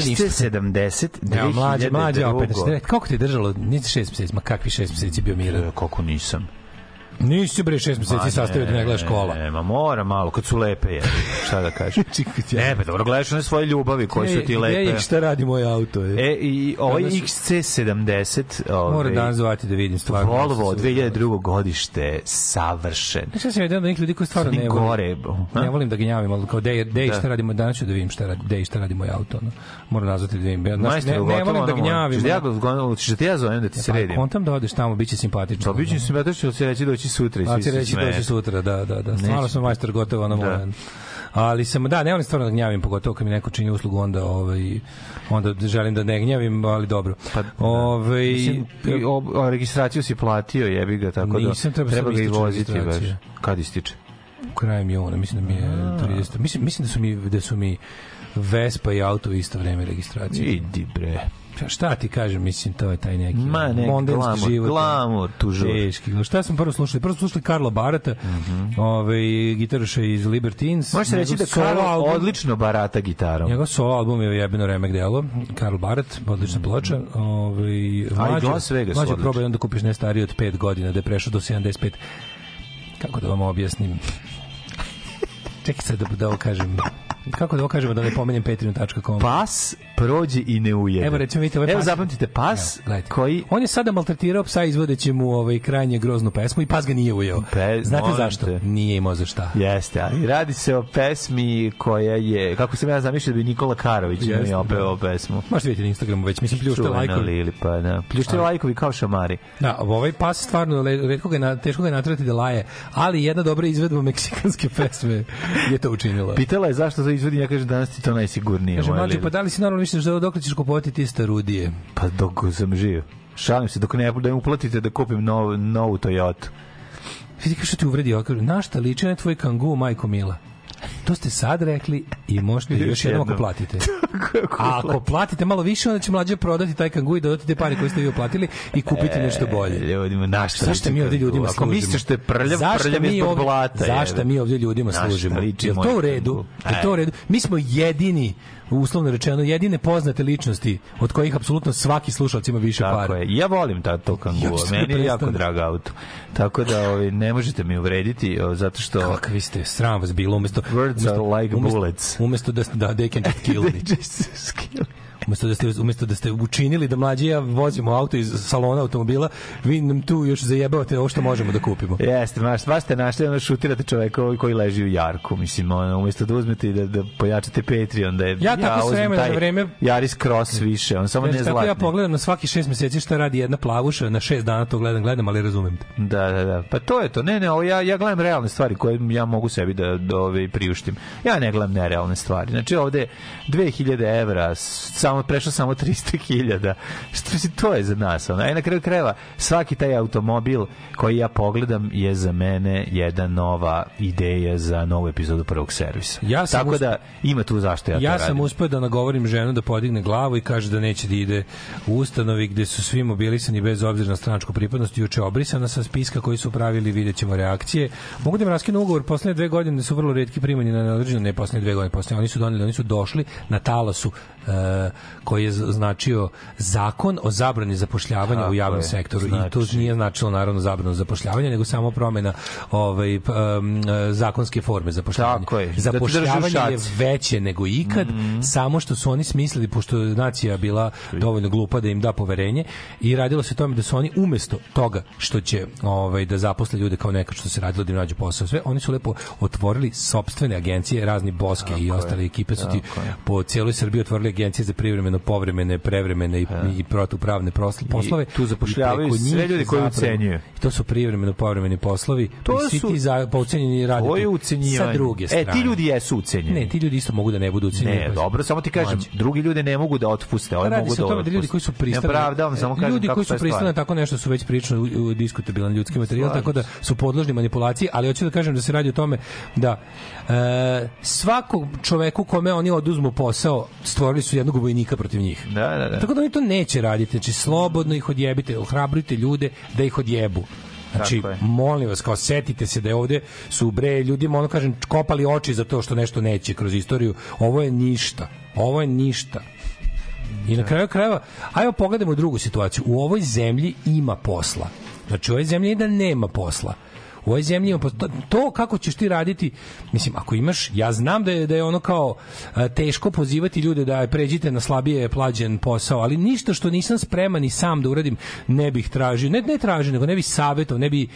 70 2000 ja, mlađe mlađe opet znači kako ti držalo? Niti 6 meseci ma kakvi 6 meseci bio miran? Kako nisam. Nisi bre šest Ma meseci sastavio da ne gledaš kola. Ne, ma mora malo, kad su lepe je. Šta da kažem? ne, pa dobro, gledaš one svoje ljubavi koje su ti lepe. Ej, šta radi moj auto? Je? E, i ovaj Danas- XC70, Mora ovaj, dan zvati da vidim stvarno. Volvo 2002. godište, savršen. Šta sam jedan od onih ljudi koji stvarno ne volim. gore? Ne volim da ga njavim, ali kao dej, dej Da. šta radimo, danas ću da vidim šta radi, dej šta radi moj auto. No. Moram nazvati da vidim. Ja, Majstor, ne, ne volim da ga ono, njavim. Ćeš da ja, da ti ja zovem da ti Pa, sredim? kontam da odeš tamo, bit će simpatično. Pa biće se metaš, će reći doći sutra i A svi se reći doći sutra, da, da, da. Stvarno sam majstor gotovo na moje. Ali sam, da, ne volim stvarno da gnjavim, pogotovo kad mi neko čini uslugu, onda, ovaj, onda želim da ne gnjavim, ali dobro. Pa, ovaj, Mislim, i o, o, registraciju si platio, jebi ga, tako Nisam, da treba treba ga i voziti baš. Kad ističe? krajem juna, mislim da mi je 30. Mislim, mislim da su mi, da su mi Vespa i auto isto vreme registracije. Idi bre. Pa šta ti kažem, mislim, to je taj neki Ma, mondenski glamur, život. glamur, tužur. Teški. Šta smo prvo slušali? Prvo slušali Karla Barata, ovaj, gitaruša iz Libertines. Može se reći da Karlo album- odlično barata gitarom. Njegov solo album je jebeno remek delo. Karl Barat, odlična ploča. Ovaj, A i Las Vegas odličan. probaj onda kupiš ne stariji od 5 godina, da je prešao do 75. Kako da vam objasnim? Čekaj sad da, da ovo kažem. Kako da ovo kažemo da ne pomenem patreon.com? Pas prođe i ne ujede. Evo recimo vidite ovaj Evo pas- zapamtite pas Evo, koji On je sada maltretirao psa izvodeći mu ovaj krajnje groznu pesmu i pas ga nije ujeo. Pe- Znate zašto? te. Nije imao za šta. Jeste, ali radi se o pesmi koja je, kako sam ja zamišljao da bi Nikola Karović Jeste, opeo da. ovu pesmu. Možete vidjeti na Instagramu već, mislim pljušte lajkovi. Lili, pa da. Pljušte lajkovi kao šamari. Da, ovaj pas stvarno retko ga je na, teško ga je natrati da laje, ali jedna dobra izvedba meksikanske pesme je to učinila. Pitala je zašto to izvodi, ja kažem danas ti to najsigurnije. Kaže, mlađe, pa da li si normalno misliš da dok ćeš kupovati ti starudije? Pa dok sam živ. Šalim se, dok ne, da mi uplatite da kupim nov, novu Toyota. Vidi kako što ti uvredi, ovo kaže, na šta liči na tvoj kangu, majko Mila? To ste sad rekli i možete još, Još jednom ako platite. A ako platite malo više, onda će mlađe prodati taj kangu i dodati te pare koje ste vi uplatili i kupiti nešto bolje. E, Ljudima, na šta Zašto mi ovdje ljudima Ako služimo? misliš da je prljav, prljav je ovdje- blata. Zašto mi ovdje ljudima služimo? moj to u redu? Jel E. to u redu? Mi smo jedini, uslovno rečeno, jedine poznate ličnosti od kojih apsolutno svaki slušalac ima više Tako para. je. Ja volim ta to Ja Meni je jako drag auto. Tako da ovaj, ne možete mi uvrediti zato što... Kakvi ste, sram vas bilo, umesto... Words are like umesto, bullets. Umesto da, da they can just kill me. Umesto da ste umesto da ste učinili da mlađi ja vozimo auto iz salona automobila, vi nam tu još zajebavate ovo što možemo da kupimo. Jeste, baš, baš ste našli, ono šutirate čoveka ovaj koji leži u jarku. Mislim, ono, umjesto da uzmete i da, da pojačate Patreon, da je, Ja tako s uzmem vremena taj vreme- Yaris Cross više, on samo ne tako zlatni. ja pogledam na svaki šest meseci šta radi jedna plavuša, na šest dana to gledam, gledam, ali razumem te. Da, da, da. Pa to je to. Ne, ne, ovo ja, ja gledam realne stvari koje ja mogu sebi da, da ove, priuštim. Ja ne gledam nerealne stvari. Znači ovde 2000 evra, s- samo, prešlo samo 300.000. Što mislim, to je za nas. Ono. A i na kraju krajeva, svaki taj automobil koji ja pogledam je za mene jedna nova ideja za novu epizodu prvog servisa. Ja sam Tako us- da ima tu zašto ja, Ja, to sam radim. uspeo da nagovorim ženu da podigne glavu i kaže da neće da ide u ustanovi gde su svi mobilisani bez obzira na stranačku pripadnost juče obrisana sa spiska koji su pravili, vidjet ćemo reakcije. Mogu da im raskinu ugovor poslednje dve godine su vrlo redki primani na neodređeno, ne poslednje dve godine, poslednje, oni su doneli, oni su došli na talasu e, koji je značio zakon o zabrani zapošljavanja Tako u javnom je, sektoru i znači. to nije značilo naravno zabranu zapošljavanja, nego samo promena ovaj, e, zakonske forme zapošljavanja. Tako je, da Zapošljavanje je šaci. veće nego ikad, Mhm. samo što su oni smislili, pošto je nacija bila dovoljno glupa da im da poverenje i radilo se o tome da su oni umesto toga što će ovaj, da zaposle ljude kao nekad što se radilo da im nađu posao sve, oni su lepo otvorili sopstvene agencije, razni boske i ostale ekipe su ti tako je. po cijeloj Srbiji otvorili agencije za privremeno, povremene, prevremene i, i protupravne poslove. tu zapošljavaju I sve ljudi koji ucenjuju. I to su privremeno povremeni poslovi. To i svi su- ti za, pa ucenjeni rade To je ucenjivanje. Sa druge strane. E, ti ljudi jesu ucenjeni. Ne, ti ljudi isto mogu da ne budu ucenjeni. Ne, dobro, samo ti kažem, Mlađe. drugi ljudi ne mogu da otpuste, ovi Pa radi mogu se da o tome da ljudi koji su pristali pravdam, samo kažem ljudi koji su pristali tako nešto su već prilično diskutabilan ljudski materijal tako da su podložni manipulaciji ali hoću da kažem da se radi o tome da e, svakog čoveku kome oni oduzmu posao stvorili su jednog vojnika protiv njih Da, da, da. tako da oni to neće raditi znači slobodno ih odjebite ohrabrujte ljude da ih odjebu Znači, molim vas, kao setite se da je ovde su bre ljudima, ono kažem, kopali oči za to što nešto neće kroz istoriju. Ovo je ništa. Ovo je ništa. I na kraju krajeva, ajmo pogledamo drugu situaciju. U ovoj zemlji ima posla. Znači, u ovoj zemlji da nema posla. U ovoj zemlji posla. To, kako ćeš ti raditi, mislim, ako imaš, ja znam da je, da je ono kao a, teško pozivati ljude da pređite na slabije plaćen posao, ali ništa što nisam spreman i sam da uradim ne bih tražio, ne, ne tražio, nego ne bih savjetao, ne bih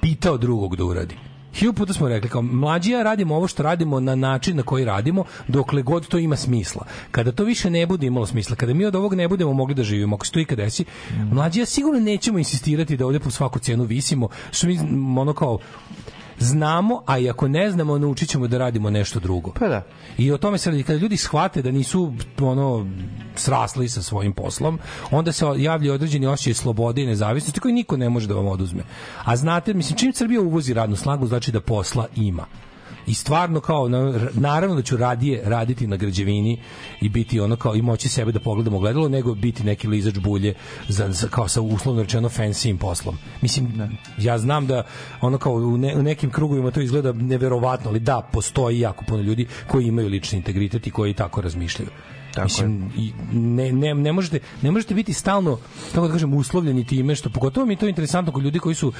pitao drugog da uradi. Hiljopu puta smo rekli, kao mlađi ja radimo ovo što radimo na način na koji radimo, dokle god to ima smisla. Kada to više ne bude imalo smisla, kada mi od ovog ne budemo mogli da živimo, ako se to ikad desi, mlađi ja sigurno nećemo insistirati da ovde po svaku cenu visimo, što mi ono kao znamo, a i ako ne znamo, naučit ćemo da radimo nešto drugo. Pa da. I o tome se radi. Kada ljudi shvate da nisu ono srasli sa svojim poslom, onda se javlja određeni osjećaj slobode i nezavisnosti koji niko ne može da vam oduzme. A znate, mislim, čim Srbija uvozi radnu snagu, znači da posla ima i stvarno kao na- naravno da ću radije raditi na građevini i biti ono kao i moći sebe da pogledam u gledalo nego biti neki lizač bulje za, za kao sa uslovno rečeno fancyim poslom. Mislim ja znam da ono kao u, ne, u nekim krugovima to izgleda neverovatno, ali da postoji jako puno ljudi koji imaju lični integritet i koji tako razmišljaju. Tako Mislim, i ne, ne, ne, možete, ne možete biti stalno, kako da kažem, uslovljeni time, što pogotovo mi je to interesantno kod ljudi koji su uh,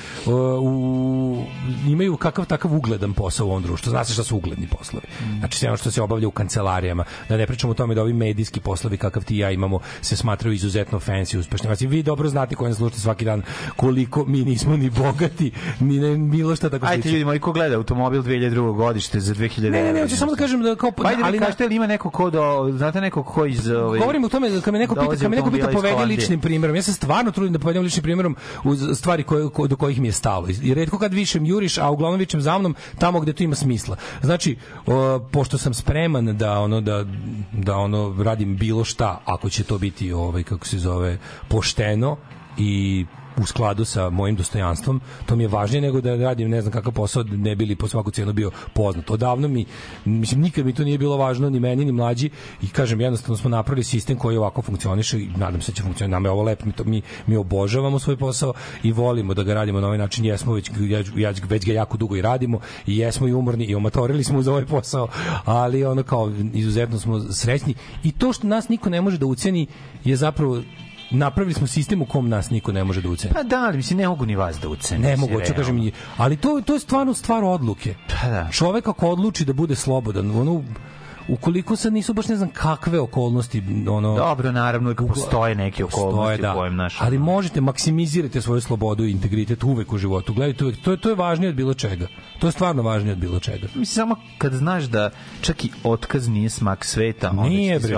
u, imaju kakav takav ugledan posao u ovom društvu. Zna se šta su ugledni poslovi. Znači, sve ono što se obavlja u kancelarijama. Da ne pričamo o tome da ovi medijski poslovi kakav ti i ja imamo se smatraju izuzetno fancy, uspešni. Znači, vi dobro znate koji nas slušate svaki dan koliko mi nismo ni bogati, ni ne, bilo šta tako slično. ljudi moji, ko gleda automobil 2002. godište za 2000. Ne, ne, ne, hoću samo da kažem da kao... Pa ali ali na- kažete li ima neko ko do, znate neko ko iz... Ovaj, Govorim o tome da kad me neko pita, kad me neko pita povedi ličnim primjerom. Ja se stvarno trudim da povedem ličnim primjerom uz stvari koje ko, do kojih mi je stalo. I retko kad višem juriš, a uglavnom vičem za mnom tamo gde to ima smisla. Znači, o, pošto sam spreman da ono da da ono radim bilo šta, ako će to biti ovaj kako se zove pošteno i u skladu sa mojim dostojanstvom, to mi je važnije nego da radim ne znam kakav posao, ne bili po svaku cenu bio poznat. Odavno mi, mislim, nikad mi to nije bilo važno, ni meni, ni mlađi, i kažem, jednostavno smo napravili sistem koji ovako funkcioniše i nadam se da će funkcionirati. Nama je ovo lepo, mi, to, mi, mi obožavamo svoj posao i volimo da ga radimo na ovaj način, jesmo već, ja, već ga jako dugo i radimo i jesmo i umorni i omatorili smo uz ovaj posao, ali ono kao izuzetno smo srećni. I to što nas niko ne može da uceni je zapravo napravili smo sistem u kom nas niko ne može da uceni. Pa da, ali mislim, ne mogu ni vas da ucene. Ne mogu, hoću realno. kažem, ali to, to je stvarno stvar odluke. Pa da. Čovek ako odluči da bude slobodan, ono, ukoliko sad nisu baš ne znam kakve okolnosti, ono... Dobro, naravno, uvijek postoje neke okolnosti Postoje, u kojem naš... Ali možete maksimizirati svoju slobodu i integritet uvek u životu. Gledajte uvek, to je, to je važnije od bilo čega. To je stvarno važnije od bilo čega. Mislim, samo kad znaš da čak i otkaz nije smak sveta, onda Nije bre,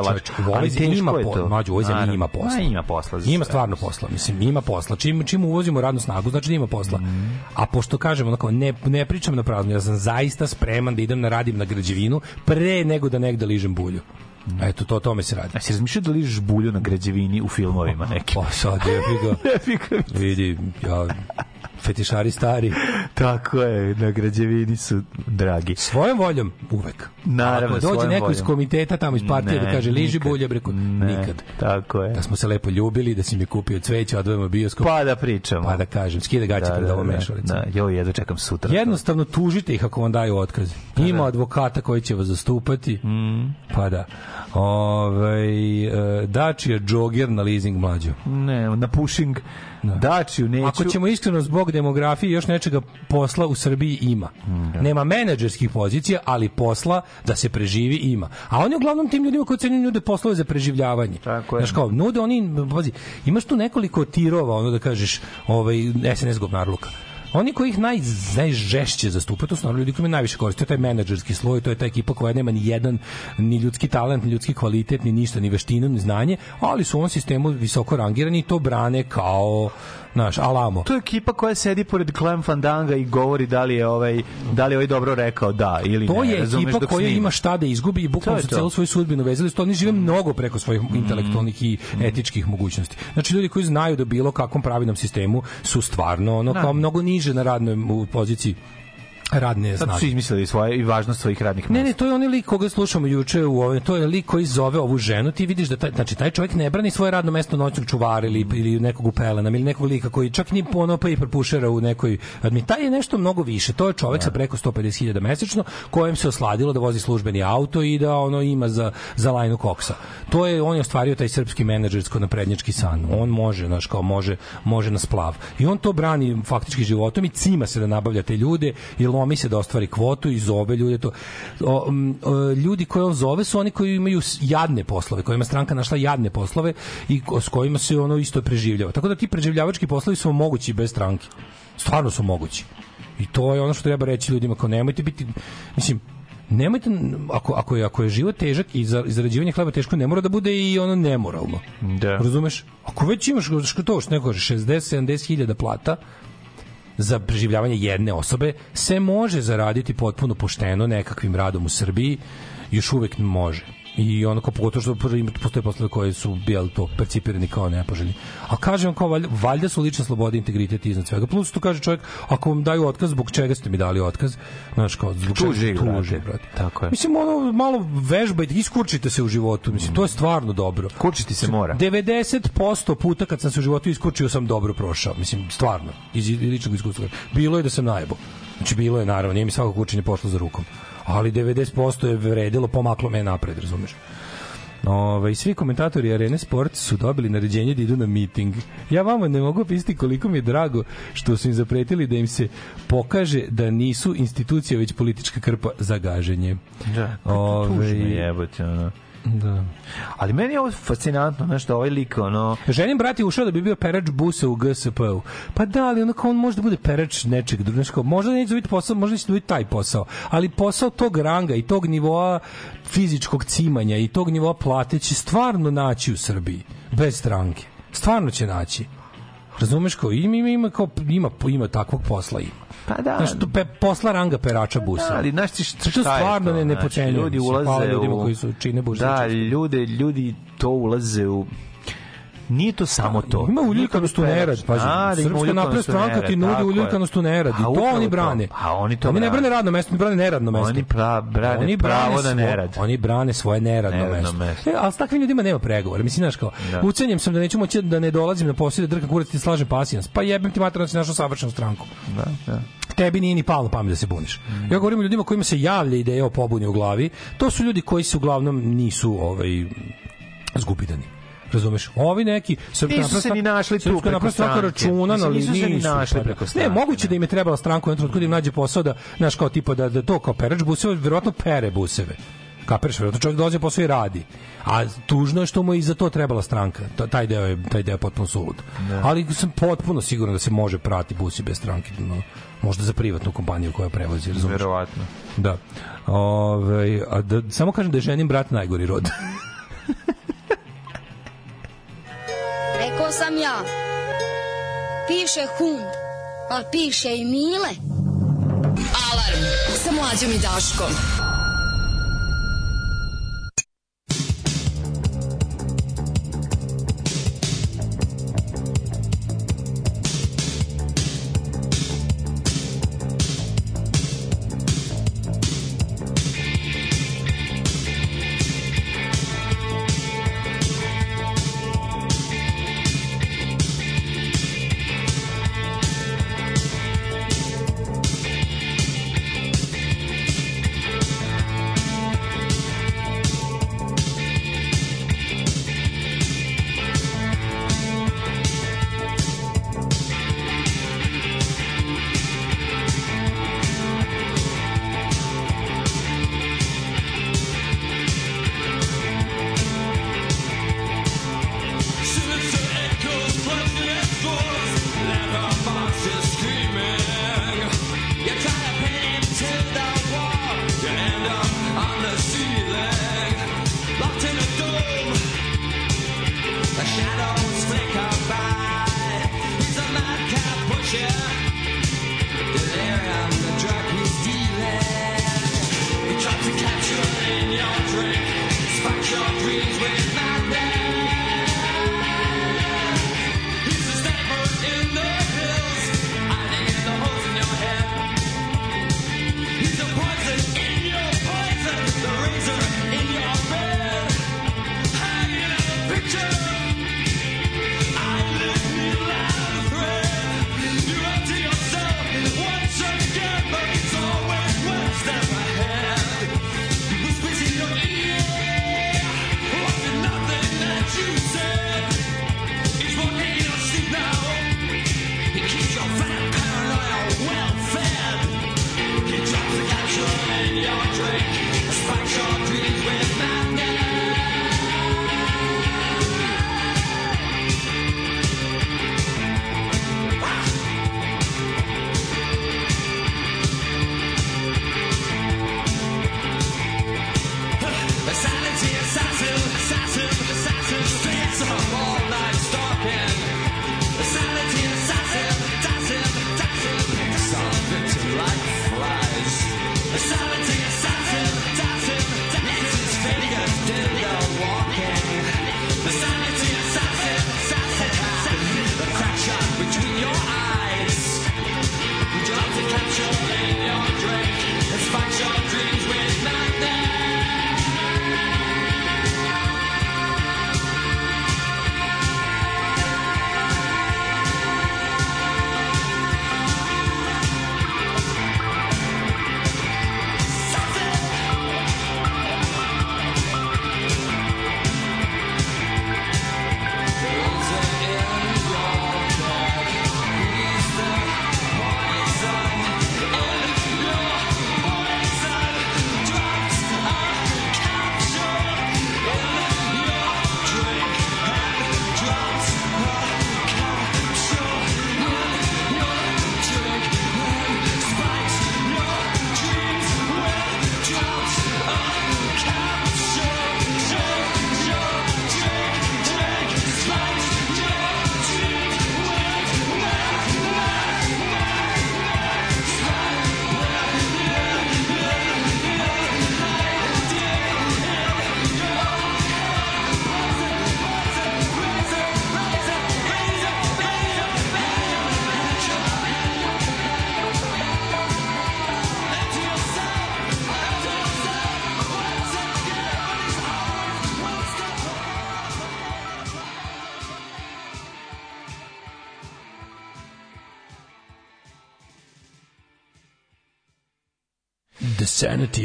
Ali zemlji ima teško je posla, to. mađu, u ovoj zemlji ima posla. Ma, ima posla Ima stvarno posla, mislim, ima posla. Čim čim uvozimo radnu snagu, znači da ima posla. Mhm. A pošto kažem, onako ne ne pričam na prazno, ja sam zaista spreman da idem na radim na građevinu pre nego da negde ližem bulju. Eto, to o tome se radi. A si razmišljao da ližeš bulju na građevini u filmovima nekim? Pa sad je ga. Vidi, ja fetišari stari. Tako je, na građevini su dragi. Svojom voljom uvek. Naravno, Ako dođe neko iz voljom. komiteta tamo iz partije da Ne, kaže liži nikad. bulje, breko, Ne, nikad. Tako je. Da smo se lepo ljubili, da si mi kupio cveće, odvojimo bioskop. Pa da pričamo. Pa da kažem, skida gaće pred ovom mešalicom. Da, joj, jedno čekam sutra. Jednostavno tužite ih ako vam daju otkaz. Ima advokata koji će vas zastupati. Mm. Pa da. Ove, e, Dačija džoger na leasing mlađu. Ne, na pushing. Dačiju neću. Ako ćemo iskreno zbog demografije još nečega posla u Srbiji ima. Nema menadžerskih pozicija, ali posla da se preživi ima. A oni uglavnom tim ljudima koji cenju nude poslove za preživljavanje. Tako je. Znaš kao, nude oni, pazi, imaš tu nekoliko tirova, ono da kažeš, ovaj, SNS govnarluka. Oni koji ih naj, najžešće zastupaju, to su naravno ljudi koji imaju najviše koristi. To je taj menadžerski sloj, to je ta ekipa koja nema ni jedan, ni ljudski talent, ni ljudski kvalitet, ni ništa, ni veštinu, ni znanje, ali su u ovom sistemu visoko rangirani i to brane kao, znaš, alamo. To je ekipa koja sedi pored Clem Fandanga i govori da li je ovaj da li je ovaj dobro rekao da ili To ne. je razumeš, ekipa koja snima. ima šta da izgubi i To bukvalno je su to. celu svoju sudbinu vezali, to oni žive mnogo preko svojih intelektualnih i etičkih mogućnosti. Znači ljudi koji znaju da bilo kakvom pravilnom sistemu su stvarno ono kao mnogo niže na radnoj poziciji radne Sad su snage. izmislili svoje i važnost svojih radnih Ne, ne, to je onaj lik koga slušamo juče u ovoj, to je lik koji zove ovu ženu, ti vidiš da taj, znači taj čovjek ne brani svoje radno mesto noćnog čuvara ili, ili nekog u pelenama ili nekog lika koji čak ni ono paper pushera u nekoj admi. Taj je nešto mnogo više. To je čovjek sa preko 150.000 mesečno kojem se osladilo da vozi službeni auto i da ono ima za, za lajnu koksa. To je, on je ostvario taj srpski menadžersko naprednjački san. On može, znaš, kao može, može na splav. I on to brani faktički životom i cima se da nabavlja te ljude i lomi se da ostvari kvotu i zove ljude to. O, m, o, ljudi koje on zove su oni koji imaju jadne poslove, kojima stranka našla jadne poslove i ko- s kojima se ono isto preživljava. Tako da ti preživljavački poslovi su mogući bez stranke. Stvarno su mogući. I to je ono što treba reći ljudima, kao nemojte biti, mislim, nemojte, ako, ako, je, ako je život težak i za, i zarađivanje hleba teško, ne mora da bude i ono nemoralno. Da. Razumeš? Ako već imaš što to što neko kaže 60 70 hiljada plata za preživljavanje jedne osobe se može zaraditi potpuno pošteno nekakvim radom u Srbiji. Još uvek može i ono kao pogotovo što postoje poslove koje su bili to percipirani kao nepoželjni. A kažem kao valjda, valjda su lična sloboda i integritet iznad svega. Plus to kaže čovjek, ako vam daju otkaz, zbog čega ste mi dali otkaz? Znaš kao, zbog čega- Tuži ih, tuži, brate. brate. Tako je. Mislim, ono, malo vežbajte, iskurčite se u životu. Mislim, to je stvarno dobro. Kurčiti se mora. 90% puta kad sam se u životu iskurčio sam dobro prošao. Mislim, stvarno, iz ličnog iskustva. Bilo je da sam najebo. Znači, bilo je, naravno, nije mi svako kurčenje pošlo za rukom. Ali 90% je vredilo, pomaklo me napred, razumeš? Ove, svi komentatori Arene Sport su dobili naređenje da idu na miting. Ja vama ne mogu opisati koliko mi je drago što su im zapretili da im se pokaže da nisu institucija već politička krpa za gaženje. Da, Ove, tužno jebote, ono. Da. Ali meni je ovo fascinantno, znaš, da ovaj lik, ono... Ženin brat je ušao da bi bio perač busa u GSP-u. Pa da, ali ono kao on može da bude perač nečeg drugog. Znaš, možda neće dobiti posao, možda neće dobiti taj posao. Ali posao tog ranga i tog nivoa fizičkog cimanja i tog nivoa plate će stvarno naći u Srbiji. Bez stranke. Stvarno će naći. Razumeš kao ima ima ima ima ima takvog posla ima. Pa da. Znaš, to pe, posla ranga perača busa. Da, ali znaš ti šta, šta je stvarno to? ne ne Znači. Ljudi ulaze hvala ljudima u... koji su čine busa. Da, ljude, ljudi to ulaze u nije to samo to. Ima uljulkanost u nerad, pazi. A, Srpska napredna stranka ti nudi uljulkanost u nerad. I to oni brane. A oni to Oni ne brane. radno mesto, oni brane neradno mesto. Oni pra, brane Oni pravo na nerad. Oni brane svoje neradno, mesto. mesto. E, ali s takvim ljudima nema pregovora. Mislim, znaš kao, Da. ucenjem sam da neću moći da ne dolazim na i da drkam kurac ti slažem pasijans. Pa jebem ti materijalno si našao savršenu stranku. Da, da. Tebi nije ni palo pamet da se buniš. Ja govorim o ljudima kojima se javlja ideja o pobuni u glavi. To su ljudi koji se uglavnom nisu ovaj, zgubidani. Razumeš? Ovi neki Srpska Nisu se ni našli tu Srpska stranke. računa na Mislim, nisu se ni našli da. preko Ne, stranke, moguće da im je trebala stranka u trenutku da im nađe posao da, znaš, kao tipa da, da to kao perač buseve, verovatno pere buseve. Kapiraš, verovatno čovjek dolazi posao i radi. A tužno je što mu je i za to trebala stranka. Ta- Taj deo je, taj deo je potpuno sulud. Ali sam potpuno siguran da se može prati busi bez stranke. No, možda za privatnu kompaniju koja prevozi, razumeš? Verovatno. Da. Ove, a da, samo kažem da je ženin brat najgori rod. Rekao sam ja. Piše hund, ali piše i mile. Alarm sa mlađom i Daškom.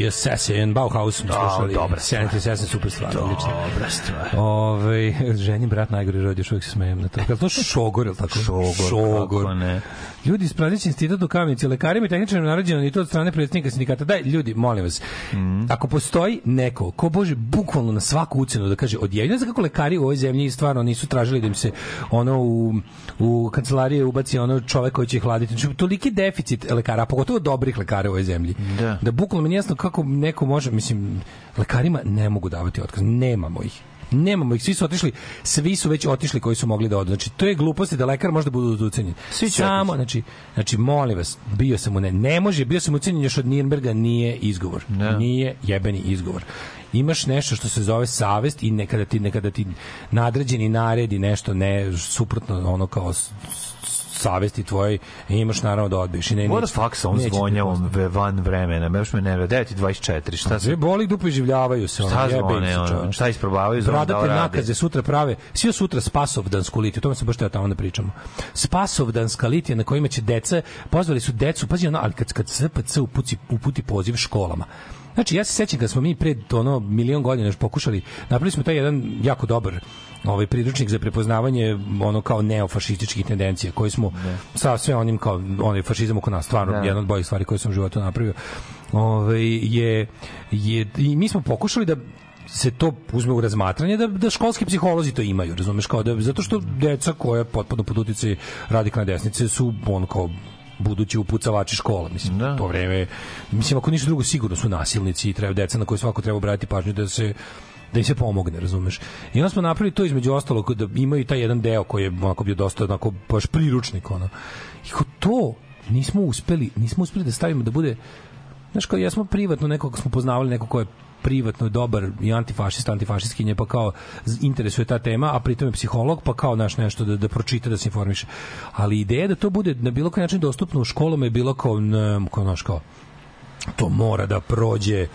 Assassin, Bauhaus smo Da, slušali. dobra Sanity Assassin, super stvar. Dobra stvar. Ove, ženin brat najgori rodi, još uvijek se smejem na to. Je to šogor, ili tako? Šogor, kako ne. Ljudi iz Pradeći institut u Kamenici, lekarima i tehničarima naređeno ni to od strane predsjednika sindikata. Daj, ljudi, molim vas, Mhm. ako postoji neko ko bože bukvalno na svaku ucenu da kaže odjedno za kako lekari u ovoj zemlji stvarno nisu tražili da im se ono u, u kancelarije ubaci ono čovek koji će ih hladiti. Znači, toliki deficit lekara, a pogotovo dobrih lekara u ovoj zemlji. Da. da bukvalno mi jasno kako neko može, mislim, lekarima ne mogu davati otkaz. Nemamo ih. Nemamo ih, svi su otišli, svi su već otišli koji su mogli da odu. Znači, to je gluposti da lekar može da bude ucenjen. Svi će Samo, otići. znači, znači, molim vas, bio sam u ne, ne može, bio sam ucenjen još od Nirnberga, nije izgovor. Da. Nije jebeni izgovor. Imaš nešto što se zove savest i nekada ti, nekada ti nadređeni naredi nešto ne suprotno ono kao savesti tvojoj imaš naravno da odbiješ i ne What neće- the fuck sa ovom neće ti zvonjavom postati. ve- van vremena? Baš me nervira. 9.24, šta se... Boli dupe življavaju se. Šta zvone, se, čoveče. Šta isprobavaju, zvone da rade? nakaze sutra prave, svi sutra Spasovdansku litiju, o tome sam baš teo tamo da pričamo. Spasovdanska litija na kojima će deca, pozvali su decu, pazi ono, ali kad, kad SPC uputi, uputi poziv školama, Znači, ja se sećam kad smo mi pred ono milion godina još pokušali, napravili smo taj jedan jako dobar ovaj priručnik za prepoznavanje ono kao neofašističkih tendencija koji smo sa sve onim kao onaj fašizam oko nas stvarno Da. jedna od boljih stvari koje sam u životu napravio ovaj je je i mi smo pokušali da se to uzme u razmatranje da, da školski psiholozi to imaju, razumeš, kao da, zato što deca koja potpadnu pod uticaj radikalne desnice su on kao budući upucavači škola, mislim, Da. to vreme, mislim, ako ništa drugo, sigurno su nasilnici i treba deca na koje svako treba obratiti pažnju da se da im se pomogne, razumeš. I onda smo napravili to između ostalog da imaju taj jedan deo koji je onako bio dosta onako baš priručnik ono. I kao to nismo uspeli, nismo uspeli da stavimo da bude Znaš, kao ja smo privatno nekog smo poznavali neko ko je privatno dobar i antifašista, antifašistkinje, pa kao interesuje ta tema, a pritom je psiholog, pa kao naš nešto da, da pročita, da se informiše. Ali ideja da to bude na bilo koji način dostupno u školama je bilo kao, kao, naš, kao, to mora da prođe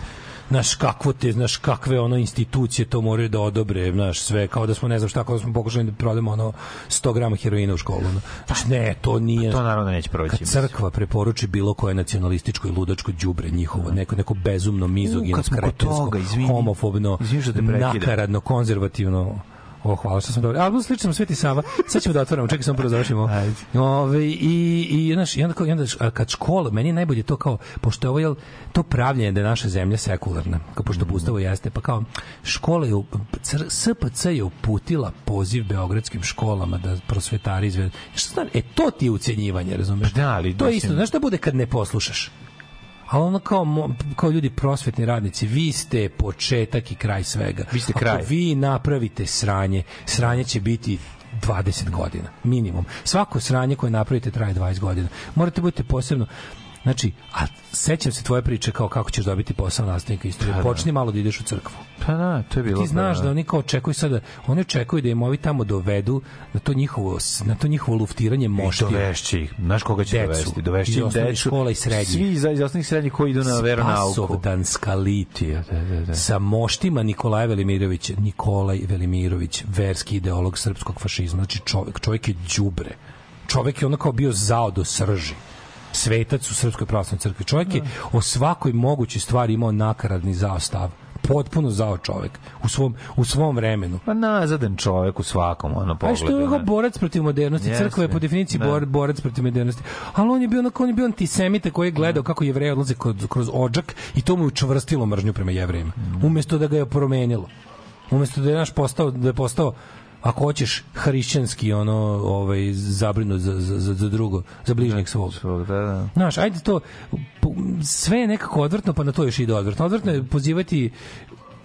znaš kakvo te, znaš kakve ono institucije to moraju da odobre, znaš sve, kao da smo ne znam šta, kao da smo pokušali da prodamo ono 100 grama heroina u školu. Ono. Znaš, ne, to nije... To naravno neće proći. Kad crkva preporuči bilo koje nacionalističko i ludačko đubre njihovo, neko neko bezumno mizogino, kretensko, homofobno, Izvini što te prekidam. nakaradno, konzervativno, O, hvala što sam dobro. Album slično Sveti Sava. Sad ćemo da otvorimo, čekaj samo prvo završimo. Ove, i, i, znaš, i onda, kao, i onda a kad škola, meni je najbolje to kao, pošto je ovo, jel, to pravljenje da je naša zemlja sekularna, kao pošto po ustavu jeste, pa kao, škola je, CR SPC je uputila poziv beogradskim školama da prosvetari izvedu. Šta znam, e, to ti je ucenjivanje, razumeš? Da, ali, to je isto, znaš šta bude kad ne poslušaš? A ono kao, kao ljudi prosvetni radnici, vi ste početak i kraj svega. Vi ste Ako kraj. vi napravite sranje, sranje će biti 20 godina, minimum. Svako sranje koje napravite traje 20 godina. Morate budete posebno Znači, a sećam se tvoje priče kao kako ćeš dobiti posao nastavnika istorije. Pa da. Počni malo da ideš u crkvu. Pa da, to je bilo... Ti znaš pa da oni kao očekuju sada, oni očekuju da im ovi tamo dovedu na to njihovo, na to njihovo luftiranje mošti. Dovešće ih. Znaš koga će Decu. dovesti? Im osnovnih decu. škola i srednjih. Svi iz, iz osnovnih srednjih koji idu na veronauku. Spasovdanska litija Da, da, da. sa moštima Nikolaja Velimirovića. Nikolaj Velimirović, verski ideolog srpskog fašizma. Znači čovjek, čovjek je đubre. Čovjek je ono kao bio zao do srži svetac u Srpskoj pravoslavnoj crkvi. Čovjek je o svakoj mogućoj stvari imao nakaradni zao stav. Potpuno zao čovjek u svom, u svom vremenu. Pa nazadan čovjek u svakom ono A pogledu. što je kao borac protiv modernosti, Jeste. crkva je po definiciji Da. bor, borac protiv modernosti. Ali on je bio onako, on je bio antisemita koji je gledao kako jevreji odlaze kroz, kroz odžak i to mu je učvrstilo mržnju prema jevrejima. Umesto da ga je promenilo. Umesto da je naš postao, da je postao ako hoćeš hrišćanski ono ovaj zabrinut za, za, za, za drugo za bližnjeg svog Svog, da, da. Znaš, ajde to, sve je nekako odvrtno, pa na to još ide odvrtno. Odvrtno je pozivati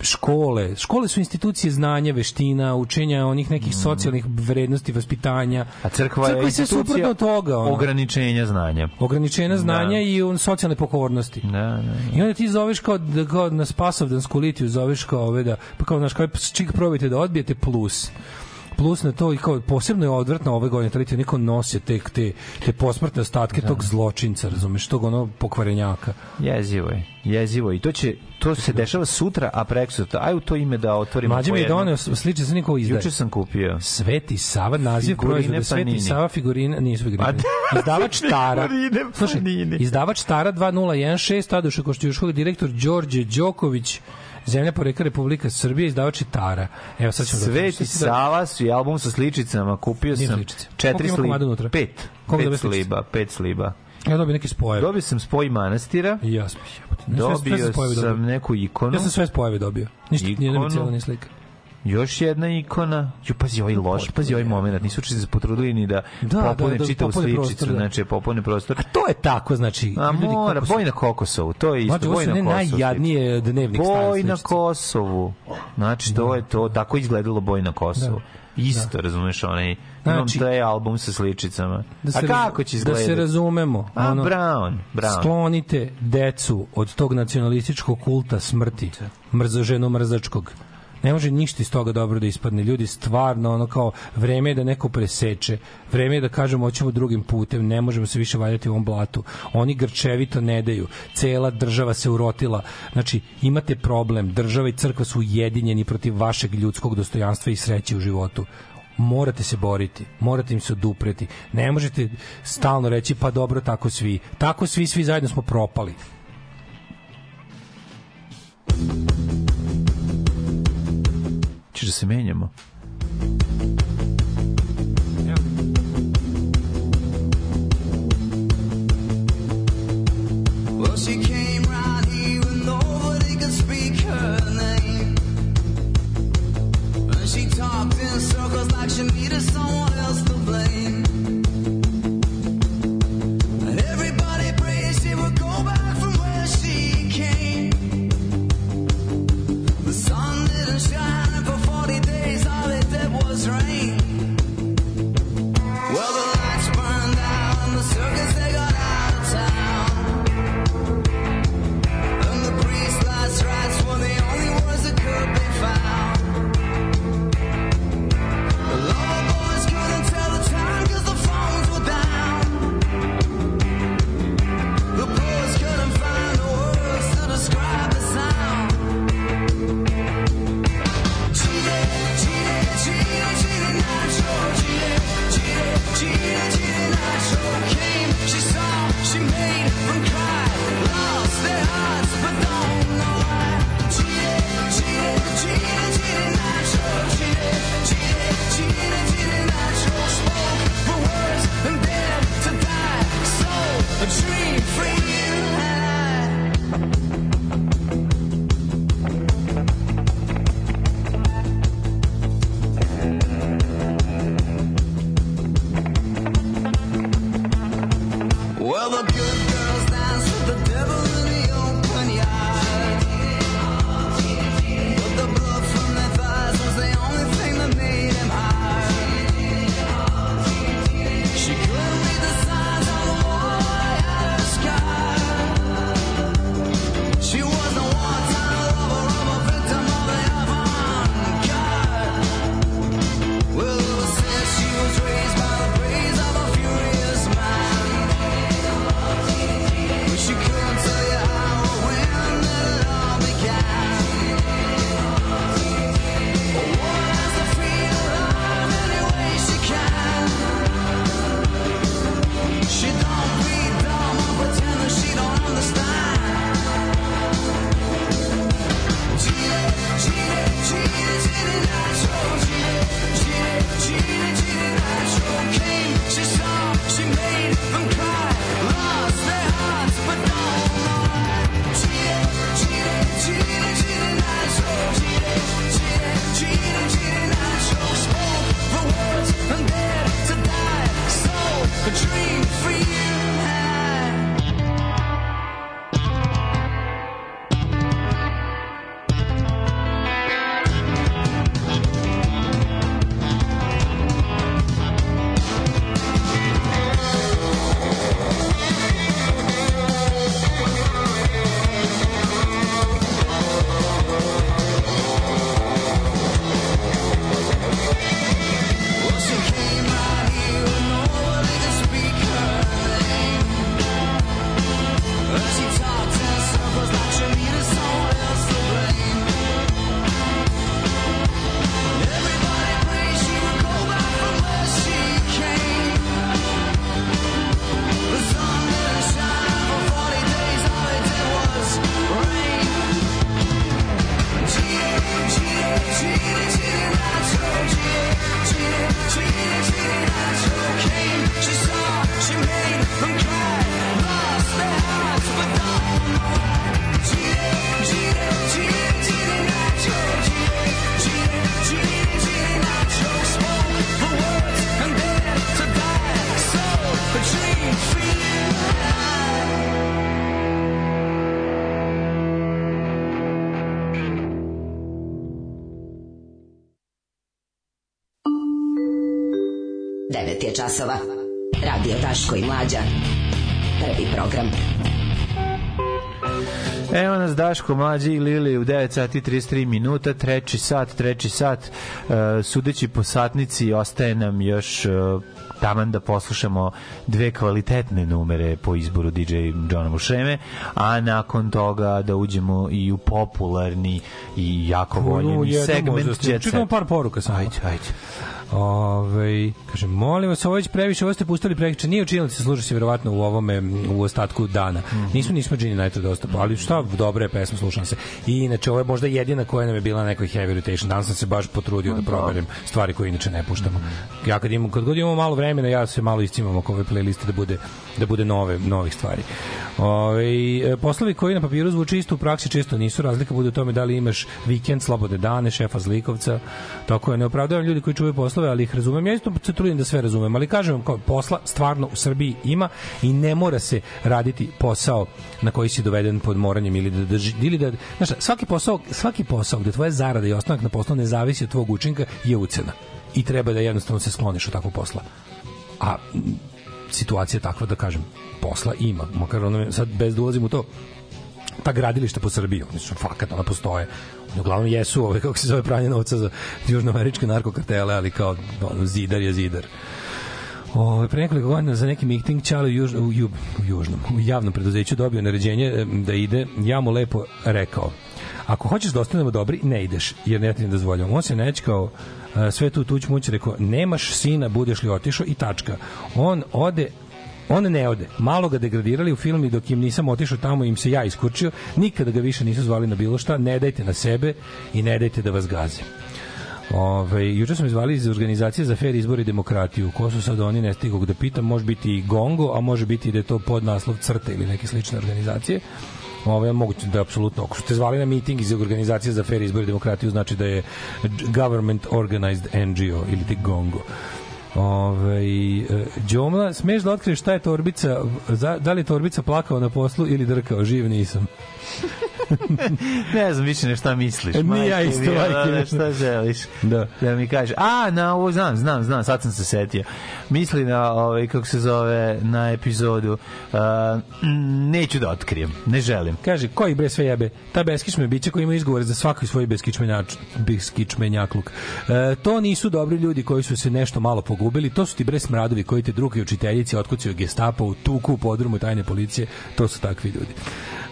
škole. Škole su institucije znanja, veština, učenja onih nekih socijalnih vrednosti, vaspitanja. Mm. A crkva, je sve institucija suprotno toga. Ono. ograničenja znanja. Ograničenja znanja Da. i on, socijalne pokornosti. Da, da. I onda ti zoveš kao, da, kao na Spasovdansku litiju, zoveš kao ove da, pa kao, znaš, kao, čik probajte da odbijete plus plus na to i kao posebno je odvratno ove godine tradicija niko nosi te te te posmrtne ostatke tog zločinca razumeš tog ono pokvarenjaka Jezivo je. Jezivo je. i to će to se dešava sutra, a prekosutra. Aj u to ime da otvorimo. Mlađe po mi je doneo sliče za niko izdaje. Juče sam kupio. Sveti Sava, naziv proizvoda Sveti. Sava figurina, nisu figurine. Pa Izdavač Tara. Slušaj, izdavač Tara 2016, Tadoša Košćuškog, direktor Đorđe Đoković, Zemlja poreka Republika Srbije, izdavač je Tara. Evo sad ćemo Sveti da... Sava su i album sa sličicama. Kupio sam sličice. četiri Koliko ima sliba. komada unutra? Pet. Koliko Pet dobiš sličice? sliba. Pet sliba. Ja dobio neke spojeve. Dobio sam spoj manastira. I ja sam jebote. Dobio sam spojeve sam dobio. neku ikonu. Ja sam sve spojeve dobio. Ništa, nije mi cijela ni slika. Još jedna ikona. Ju, pazi ovaj loš, pazi ovaj moment. Nisu uopšte se potrudili ni da, Da, popune da, da, čitavu sličicu. da. Znači, popune prostor. To je tako, znači... A ljudi, mora, su- boj na Kokosovu, to je isto, ovo boj na Kosovu. najjadnije dnevnik style Boj na. Kosovu. Znači, to je to, tako izgledalo boj na Kosovu. Isto, razumeš, onaj, imam Znači- taj album sa sličicama. Da se A kako će Da izgledati? se razumemo. A, Brown, Brown. Sklonite decu od tog nacionalističkog kulta smrti, mrzoženo mrzačkog. Ne može ništa iz toga dobro da ispadne. Ljudi stvarno ono kao vreme je da neko preseče. Vreme je da kažemo hoćemo drugim putem. Ne možemo se više valjati u ovom blatu. Oni grčevito ne daju. Cela država se urotila. Znači, imate problem. Država i crkva su ujedinjeni protiv vašeg ljudskog dostojanstva i sreće u životu morate se boriti, morate im se odupreti. Ne možete stalno reći pa dobro tako svi. Tako svi, svi zajedno smo propali. Češ da se menjamo? She talked in circles like she needed someone else to časova. Radio Daško i Mlađa. Prvi program. Evo nas Daško, mlađi i Lili u 9 sati 33 minuta, treći sat, treći sat, uh, sudeći po satnici, ostaje nam još uh, taman da poslušamo dve kvalitetne numere po izboru DJ Johna Mušeme, a nakon toga da uđemo i u popularni i jako voljeni segment Jet Set. Čekamo par poruka samo. Ajde, ajde. Ove, kaže, molim vas, ovo već previše, ovo ste pustili prekiče, nije učinilo se sluša se verovatno u ovome, u ostatku dana. Mm -hmm. Nismo, nismo Gini Night dosta, ali šta, dobra je pesma, slušam se. I inače, ovo je možda jedina koja nam je bila na nekoj heavy rotation. Danas sam se baš potrudio da proberem stvari koje inače ne puštamo. Ja kad, imam, kad god imamo malo vremena, ja se malo iscimam oko ove playliste da bude, da bude nove, novih stvari. Ove, poslovi koji na papiru zvuče isto u praksi često nisu. Razlika bude u tome da li imaš vikend, slobode dane, šefa zlikovca. Tako je, ne opravdavam ljudi koji čuvaju poslove, ali ih razumem. Ja isto se trudim da sve razumem, ali kažem vam kao posla stvarno u Srbiji ima i ne mora se raditi posao na koji si doveden pod moranjem ili da, da, ili da znaš, svaki posao, svaki posao gde tvoja zarada i ostanak na poslu ne zavisi od tvog učinka je ucena i treba da jednostavno se skloniš od takvog posla. A situacija takva da kažem posla ima, makar ono, sad bez da ulazim u to ta gradilišta po Srbiji, oni su fakat, ona postoje. Oni uglavnom jesu ove, kako se zove, pranje novca za južnoameričke narkokartele, ali kao ono, zidar je zidar. O, pre nekoliko godina za neki miting Čale u, juž, u, ju, u južnom, u javnom preduzeću dobio naređenje da ide, ja mu lepo rekao, ako hoćeš da ostanemo dobri, ne ideš, jer ne ti ne dozvoljam. On se nečkao sve tu tuć muć rekao, nemaš sina, budeš li otišao i tačka. On ode on ne ode. Malo ga degradirali u filmu i dok im nisam otišao tamo im se ja iskurčio. Nikada ga više nisu zvali na bilo šta. Ne dajte na sebe i ne dajte da vas gaze. Ove, juče smo izvali iz organizacije za fair izbor i demokratiju. Ko su sad oni, ne stigog da pitam, može biti i Gongo, a može biti da je to podnaslov crte ili neke slične organizacije. Ove, moguće da je apsolutno, ako ste zvali na miting iz organizacije za fair izbor i demokratiju, znači da je government organized NGO ili ti Gongo. Ove, Đomla, smeš da otkriješ šta je torbica, da li je torbica plakao na poslu ili drkao, živ nisam. ne znam više ne šta misliš. Nije ja isto, majke. Da, šta želiš? Da. Da mi kaže. A, na ovo znam, znam, znam, sad sam se setio. Misli na ovaj kako se zove na epizodu. Uh, neću da otkrijem, ne želim. Kaže, koji bre sve jebe? Ta beskičme biće koji ima izgovore za svaki svoj beskičmenjač, beskičmenjakluk. Uh, to nisu dobri ljudi koji su se nešto malo pogubili, to su ti bre smradovi koji te drugi učiteljici otkucaju gestapo u tuku u podrumu tajne policije, to su takvi ljudi.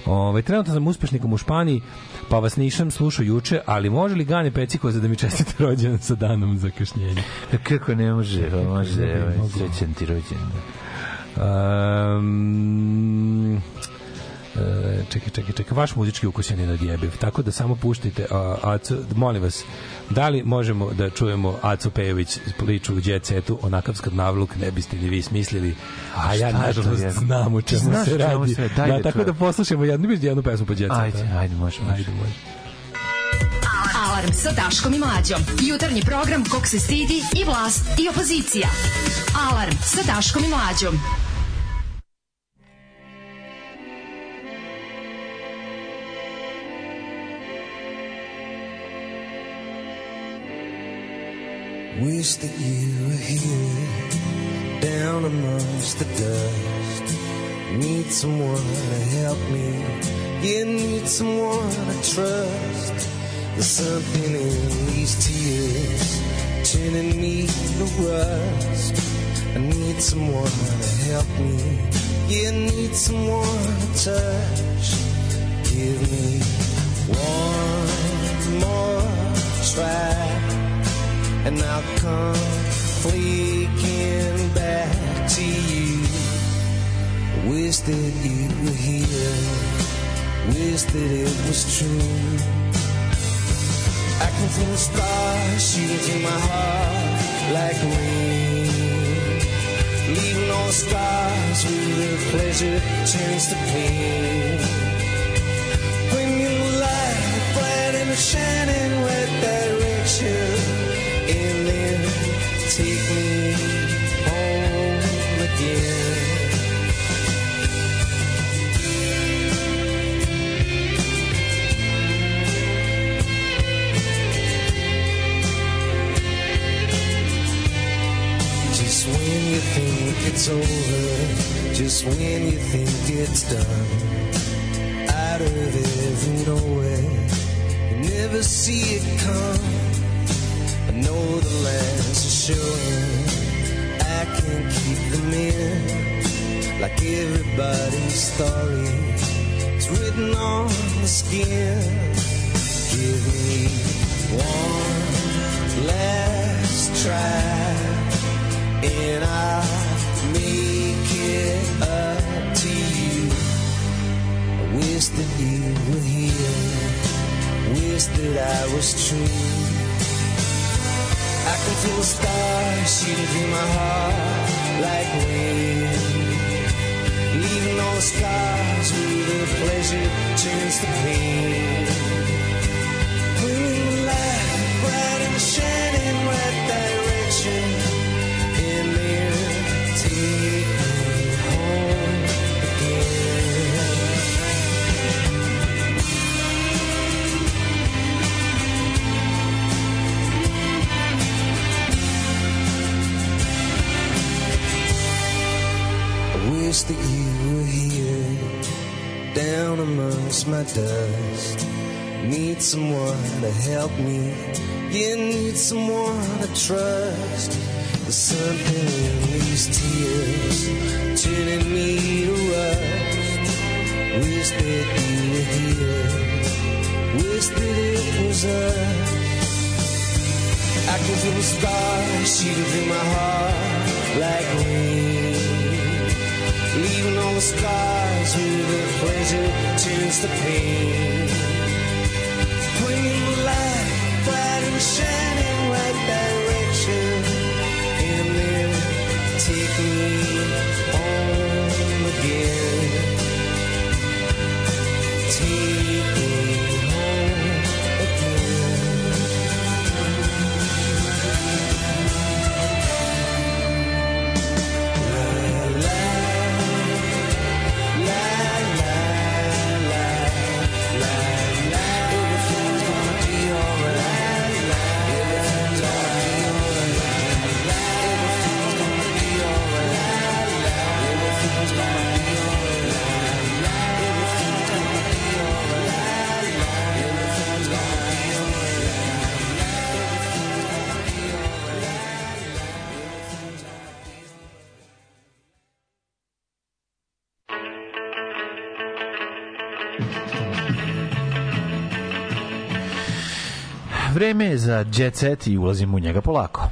Ove, trenutno sam uspešnikom u Španiji, pa vas nisam slušao juče, ali može li Gane Pecikoza da mi čestite rođendan sa danom zakašnjenja? Kako ne može, pa može, ovaj, srećan ti rođendan. Um, čekaj, čekaj, čekaj, vaš muzički ukus je nenadjebiv, tako da samo puštite, a, Aco, molim vas, da li možemo da čujemo Aco Pejović priču u Jet Setu, onakav skadnavluk ne biste ni vi smislili, a, a ja nažalost znam o čemu Znaš se radi. Se, da, da tako čujem. da poslušamo jednu, jednu pesmu po Jet Setu. Ajde, ajde, može, može. Ajde, može. Alarm sa Daškom i Mlađom. Jutarnji program kog se stidi i vlast i opozicija. Alarm sa Daškom i Mlađom. Wish that you were here, down amongst the dust. Need someone to help me. You need someone to trust. There's something in these tears, turning me to rust. I need someone to help me. You need someone to touch. Give me one more try and I'll come fleeking back to you. Wish that you were here, wish that it was true. I can feel the stars shooting through my heart like rain, leaving all the scars where the pleasure turns to pain. Bring me light, bright and shining with direction just when you think it's done. Out of every nowhere, you never see it come. I know the lands are showing, I can't keep them in. Like everybody's story, it's written on the skin. Give me one last try, and make up to you. I wish that you were here. Wish that I was true. I can feel the stars shooting through my heart like. Leaving all the scars the pleasure turns to pain. That you were here, down amongst my dust. Need someone to help me. You need someone to trust. There's something in these tears, turning me to rust. Wish that you were here. Wish that it was us. I can feel the stars shooting through my heart like rain. Leaving all the scars where the pleasure turns to pain. The light bright and shining za jet set i ulazimo u njega polako.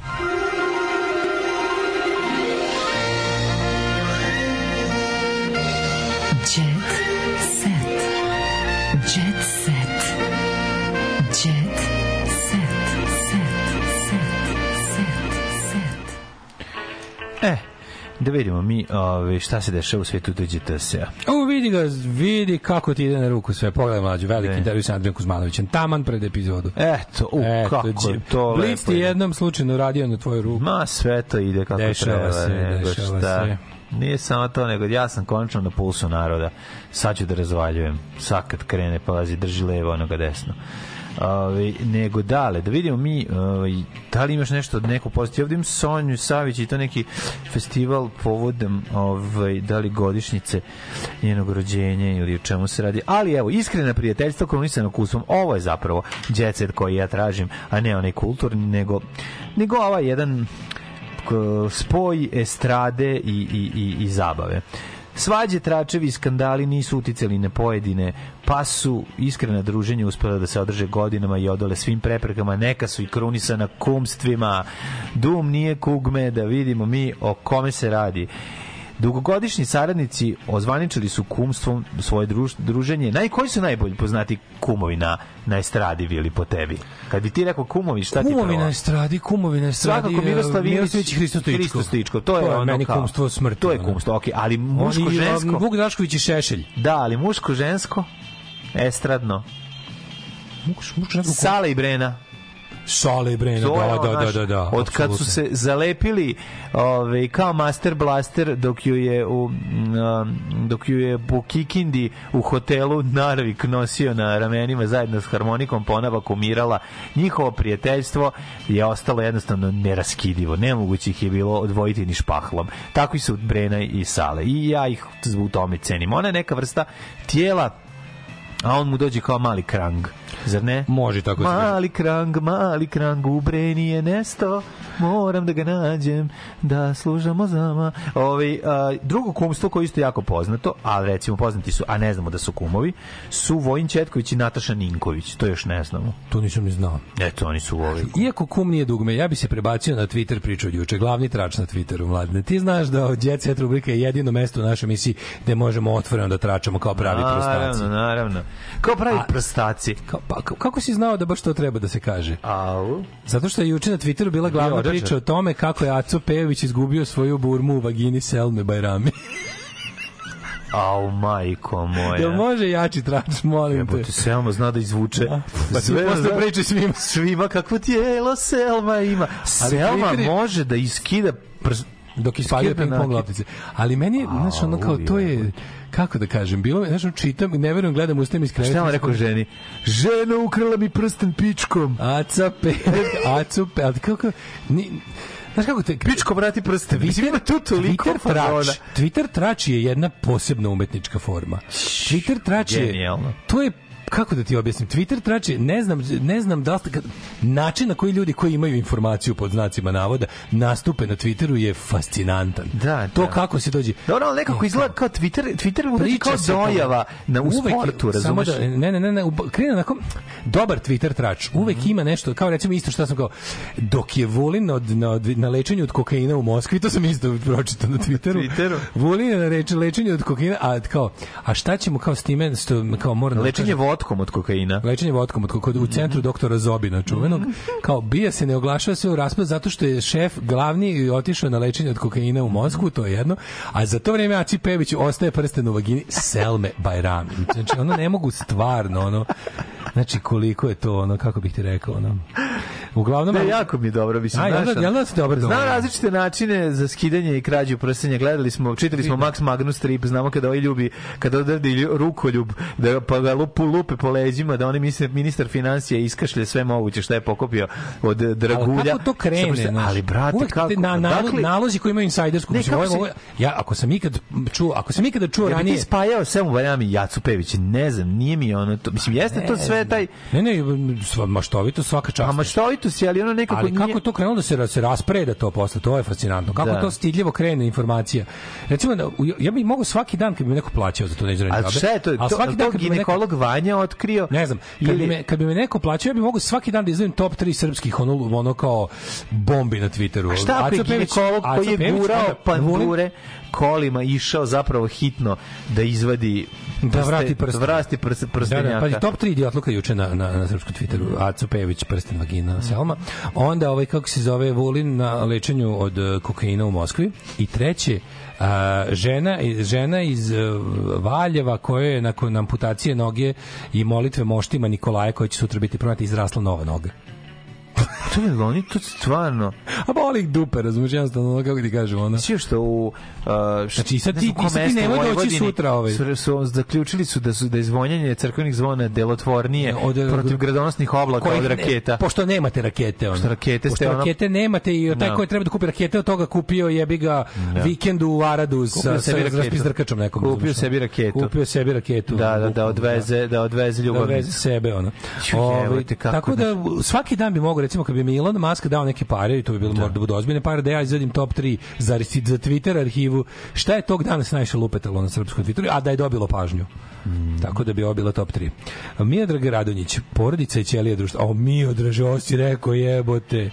Jet set. Jet set. Jet set. Set. Set. Set. E, da vidimo mi ove, šta se dešava u svetu TGTS-a. U, vidi ga, vidi kako ti ide na ruku sve. Pogledaj mlađu, veliki intervju sa Andrijom Kuzmanovićem. Taman pred epizodu. Eto, u, kako je to Blic ti jednom slučajno radio na tvoju ruku. Ma, sve to ide kako Dešava treba. se, nego dešava šta. se. Nije samo to, nego ja sam konačno na pulsu naroda. Sad ću da razvaljujem. Sad kad krene, pazi, drži levo, onoga desno. Ove, nego dale, da vidimo mi ove, da li imaš nešto od neko pozitivno. Ovdje imam Sonju Savić i to neki festival povodom ovaj, da li godišnjice njenog rođenja ili o čemu se radi. Ali evo, iskrena prijateljstva krunisano kusom. Ovo je zapravo set koji ja tražim, a ne onaj kulturni, nego, nego ovaj jedan spoj estrade i, i, i, i zabave. Svađe, tračevi i skandali nisu uticali na pojedine, pa su iskrena druženja uspela da se održe godinama i odole svim preprekama, neka su i krunisana kumstvima. Dum nije kugme, da vidimo mi o kome se radi. Dugogodišnji saradnici ozvaničili su kumstvom svoje druž, druženje. Naj, koji su najbolji poznati kumovi na, na estradi bili po tebi? Kad bi ti rekao kumovi, šta ti prvo? Kumovi na estradi, kumovi na estradi. Svakako Miroslav Ilić, Miroslav Ilić i Hristo Stoičkov. Hristo Stoičkov, to je ono meni kao- kumstvo smrti. To je kumstvo, okej, ali muško, Oni, žensko. Vuk Drašković i Šešelj. Da, ali muško, žensko, estradno. Muš, muško, žensko, Sala i Brena. Sale i Brena, da, da, da, da, da. Od kad su se zalepili ovaj, kao Master Blaster dok ju je u, um, dok ju je po Kikindi u hotelu Narvik nosio na ramenima zajedno s harmonikom ponava kumirala. Njihovo prijateljstvo je ostalo jednostavno neraskidivo. Nemoguće ih je bilo odvojiti ni špahlom. Takvi su Brena i Sale. I ja ih u tome cenim. Ona je neka vrsta tijela a on mu dođe kao mali krang zar ne? Može tako se. Mali krang, mali krang, u Breni je nesto, moram da ga nađem, da služamo zama. Ovi, a, drugo kumstvo koje je isto jako poznato, ali recimo poznati su, a ne znamo da su kumovi, su Vojin Četković i Nataša Ninković, to još ne znamo. To nisam ni znao. Eto, oni su ovi. Iako kum nije dugme, ja bi se prebacio na Twitter priču od juče, glavni trač na Twitteru, mladine. Ti znaš da Jet Set rubrika je jedino mesto u našoj emisiji gde možemo otvoreno da tračamo kao pravi prostaci. Naravno, naravno. Kao pravi A- prstaci. Kao, pa, kako si znao da baš to treba da se kaže? Au. Zato što je juče na Twitteru bila glavna Bio priča o tome kako je Aco Pejović izgubio svoju burmu u vagini Selme Bajrami. Au, majko moja. Jel može jači trač, molim te? Jebote, Selma zna da izvuče. Pa ti posle zna- priče svima. Svima kakvo tijelo Selma ima. Selma Twitter je- može da iskida prs... dok ispaljuje ping pong loptice. Ali meni znaš, ono kao, to je, kako da kažem, bilo, znaš, ono, čitam, ne verujem, gledam, ustajem iz kreveta. Šta vam rekao ženi? Žena ukrala mi prsten pičkom. Aca pe, acu pe, ali kako, ni, Znaš kako te... Pičko vrati. Mislim, ima tu toliko Twitter fazona. trač, Twitter trač je jedna posebna umetnička forma. Twitter trač je... Genijalno. To je kako da ti objasnim, Twitter trač je, ne znam, ne znam da li, kad- način na koji ljudi koji imaju informaciju pod znacima navoda nastupe na Twitteru je fascinantan. Da, To da. kako se dođe. Dobro, ali nekako E, izgleda kao Twitter, Twitter Priča kao dojava na, u Uvek- sportu, razumeš? Da, ne, ne, ne, ne, krene onako, dobar Twitter trač, uvek Mhm. ima nešto, kao recimo isto što sam kao, dok je Vulin od, na, na lečenju od kokaina u Moskvi, to sam isto pročitao na Twitteru. Twitteru. Vulin je na reč, lečenju od kokaina, a kao, a šta ćemo kao s time, što, kao moram da Lečenje kažem- vodkom od kokaina. lečenje vodkom od kod u centru doktora Zobina čuvenog. Kao bija se ne oglašava sve u raspad zato što je šef glavni otišao na lečenje od kokaina u Moskvu to je jedno. A za to vreme Aci Pević ostaje prsten u vagini Selme Bajrami znači ono ne mogu stvarno ono znači koliko je to ono kako bih ti rekao ono uglavnom Ne, jako mi je dobro, mislim. A, jel da- znaš, jel da ti dobro, Znam dobro? različite načine za skidanje i krađu prstenja. Gledali smo, čitali smo Max Magnus strip, znamo kada ovaj ljubi, kada odrdi lju- rukoljub, da pa ga lupu, lupe po leđima, da oni misle ministar financija iskašlje sve moguće što je pokupio od dragulja. Ali kako to krene? Znaš? Ali, brate, kako? Na, nalo- Dakle, nalozi koji imaju insajdersku. Ne, ovo se- ovo ja, ako sam ikad čuo, ako sam ikada čuo Ja bi ranije... ti spajao sve u Vajami Jacu Pević, ne znam, nije mi ono, to, mislim, jeste to sve taj, Ne, ne, maštovito svaka čast. a maštovito si, ali ono nekako ali kako nije... to krenulo da se, se raspreda to posle, to je fascinantno. Kako Da. to stidljivo krene informacija. Recimo, da, ja bih mogao svaki dan kad bi me neko plaćao za to ne A šta je to? To, svaki to dan bi me neko, ginekolog Vanja otkrio? ne znam, kad bi, Ili- me, kad bi me neko plaćao, ja bih mogao svaki dan da izdvojim top 3 srpskih ono, ono kao bombi na Twitteru. A šta ako je ginekolog koji je gurao pandure kolima išao zapravo hitno da izvadi Da prste- vrati prsten. da vrati prst, Da, prstenjaka. da, pazi, top 3 idiotluka juče na, na, na srpskom Twitteru. Aco Pejević, prsten vagina, Selma. Onda, ovaj, kako se zove, Vulin na lečenju od eh, kokaina u Moskvi. I treće, a, žena, žena iz eh, Valjeva koja je nakon amputacije noge i molitve moštima Nikolaja koja će sutra biti pronata izrasla nova noga. To je oni to stvarno. A boli ih dupe, razumiješ, jednostavno, ono, kako ti kažem, ono. Sve što u uh, Znači, sad ti- ti- sad ti nemoj doći sutra, ovaj. Su, su, zaključili su da su da je zvonjanje crkvenih zvona delotvornije Od- protiv gradonosnih oblaka od ne- raketa. pošto nemate rakete, ono. Pošto rakete pošto ste ono- rakete nemate i taj Da. koji treba da kupi rakete, od toga kupio jebi ga vikendu u Aradu sa, sa, raspizdrkačom nekom. Kupio sebi raketu. Kupio sebi raketu. Da, da, da bukvalno, odveze, da odveze da ljubavnicu. odveze sebe ono. Ovaj, tako da svaki dan bi mogao recimo kad bi mi Elon Musk dao neke pare i to bi bilo možda da budu ozbiljne pare da ja izvadim top 3 za za Twitter arhivu šta je tog dana se najviše lupetalo na srpskom Twitteru a da je dobilo pažnju. Mm. Tako da bi ovo bila top 3. Miodrag Radonjić, porodica i ćelija društva. O, Miodraže, ovo si rekao, jebote.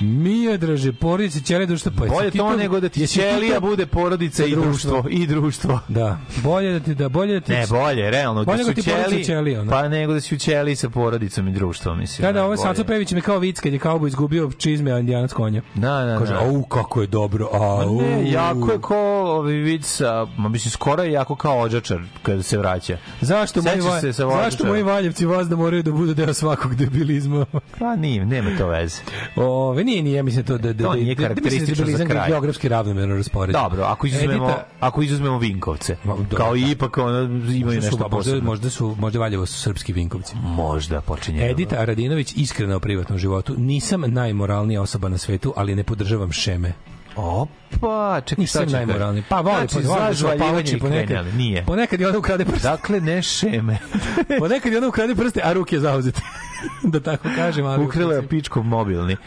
Miodraže, porodica i ćelija društva. Pa, Bolje to nego da ti ćelija bude porodica i društvo. I društvo. Da, bolje da ti da bolje da ti Ne, bolje, realno. Bolje da su ćeli, i ćelija, ono. pa nego da si u ćeli sa porodicom i društvom, mislim. Da, da, ovo. Saco Pević mi kao vic kad je kao izgubio čizme, a indijanac konja. Da, da, Kaže, da. au, kako je dobro, au. Ne, jako je ko ovaj vid sa, ma mislim, skoro je jako kao ođačar kada se vraća. Zašto moji, se sa zašto moji valjevci vas da moraju da budu deo svakog debilizma? Pa nije, nema to veze. Ove, nije, nije, ja mislim to da, da, To da, nije da- da, da karakteristično za kraj. geografski ravnomerno raspoređen. Dobro, ako izuzmemo, Edita- ako izuzmemo Vinkovce, dobro. kao i ipak ono, imaju su, nešto možda, posebno. možda su, možda Valjevo su srpski vinkovci. Možda počinje. Edita Aradinović iskrena o privatnom životu. Nisam najmoralnija osoba na svetu, ali ne podržavam šeme. Opa, čekaj, šta Nisam će najmoralniji. Pa voli, znači, pa voli da se zažvaljivanje opauči i ponekad. krenjali. Nije. Ponekad i ona ukrade prste. Dakle, ne šeme. Ponekad i ona ukrade prste, a ruke zauzete. da tako kažem. Ali Ukrala je pičkov mobilni.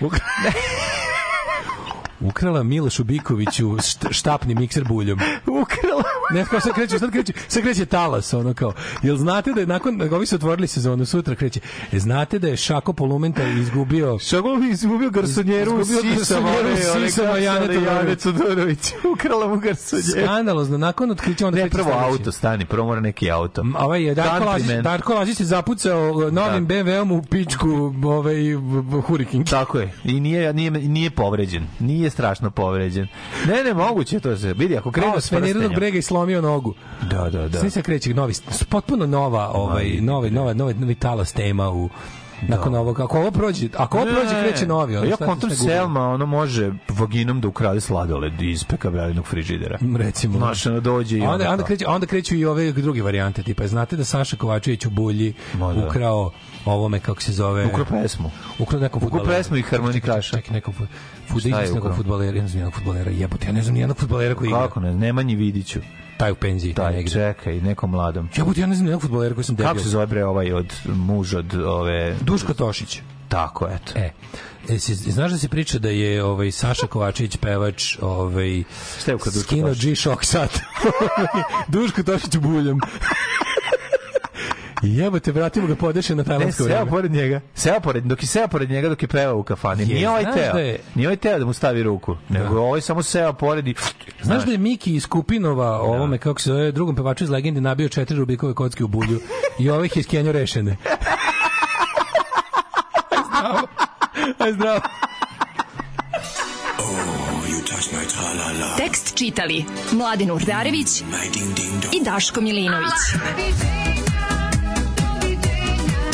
Ukrala Milošu Bikoviću št- štapni mikser buljom. Ukrala. Ne, kao sad kreće, sad kreće, sad kreće talas, ono kao. Jel znate da je nakon, ovi su otvorili sezonu, sutra kreće. E, znate da je Šako Polumenta izgubio Šako bi izgubio garsonjeru u sisama, garsonjeru u sisama kako se Jane zove, Jane Todorović. Todorović. Ukrala mu garsonjeru. skandalozno, nakon otkrića onda Ne, kreće prvo auto, stani, prvo mora neki auto. Ovaj je Darko Lazić. Darko Lazić se zapucao novim Da. BMW-om u pičku ovaj Hurricane. Tako je. I nije, nije, nije povređen. Nije strašno povređen. Ne, ne, moguće to se. Vidi, ako krenu s prstenjem. brega i slomio nogu. Da, da, da. Sve se kreće novi, potpuno nova, ovaj, novi, nova, novi, novi talas tema u nakon ovog, ako ovo prođe, ako ovo prođe, kreće novi. ono, Ja kontam? Selma, ono može vaginom da ukrade sladoled iz pekabelinog frižidera. recimo. Znaš, ono dođe i onda, onda, kao- kreću, a onda kreću i ove druge varijante, tipa, znate da Saša Kovačević u Bulji Ma da. ukrao ovome, kako se zove... Ukrao pesmu. Ukrao nekom fudbaleru. pesmu i harmonikaša. Čekaj, nekom futbolera, nekog ja ne znam nijednog fudbalera, jebote, ja ne znam nijednog fudbalera koji igra. Kako ne, Nemanji Vidiću. Taj u penziji, taj negde. čekaj, nekom mladom. Jebote, ja ne znam nijednog fudbalera koji sam debil. Kako se zove bre ovaj od muž od ove... Duško Tošić. Tako, eto. E, e, si, znaš da se priča da je ovaj Saša Kovačević pevač ovaj Šta je? G-Shock sat. Duško Tošić buljom. I Jebote, vratimo ga podeše na Ne, tajlandsko seo vreme. pored njega. Seo pored, dok je seo pored njega dok je pevao u kafani. Je, Nije ovaj znaš teo. da je- Nije ovaj teo da mu stavi ruku. Nego ovaj samo seo pored i... Znaš da je Miki iz Kupinova ovome, kako se zove, drugom pevaču iz legende nabio četiri Rubikove kocke u bulju i ovih je skenio rešene. Zdravo. Aj, zdravo. Tekst čitali Mladin Urdarević i Daško Milinović.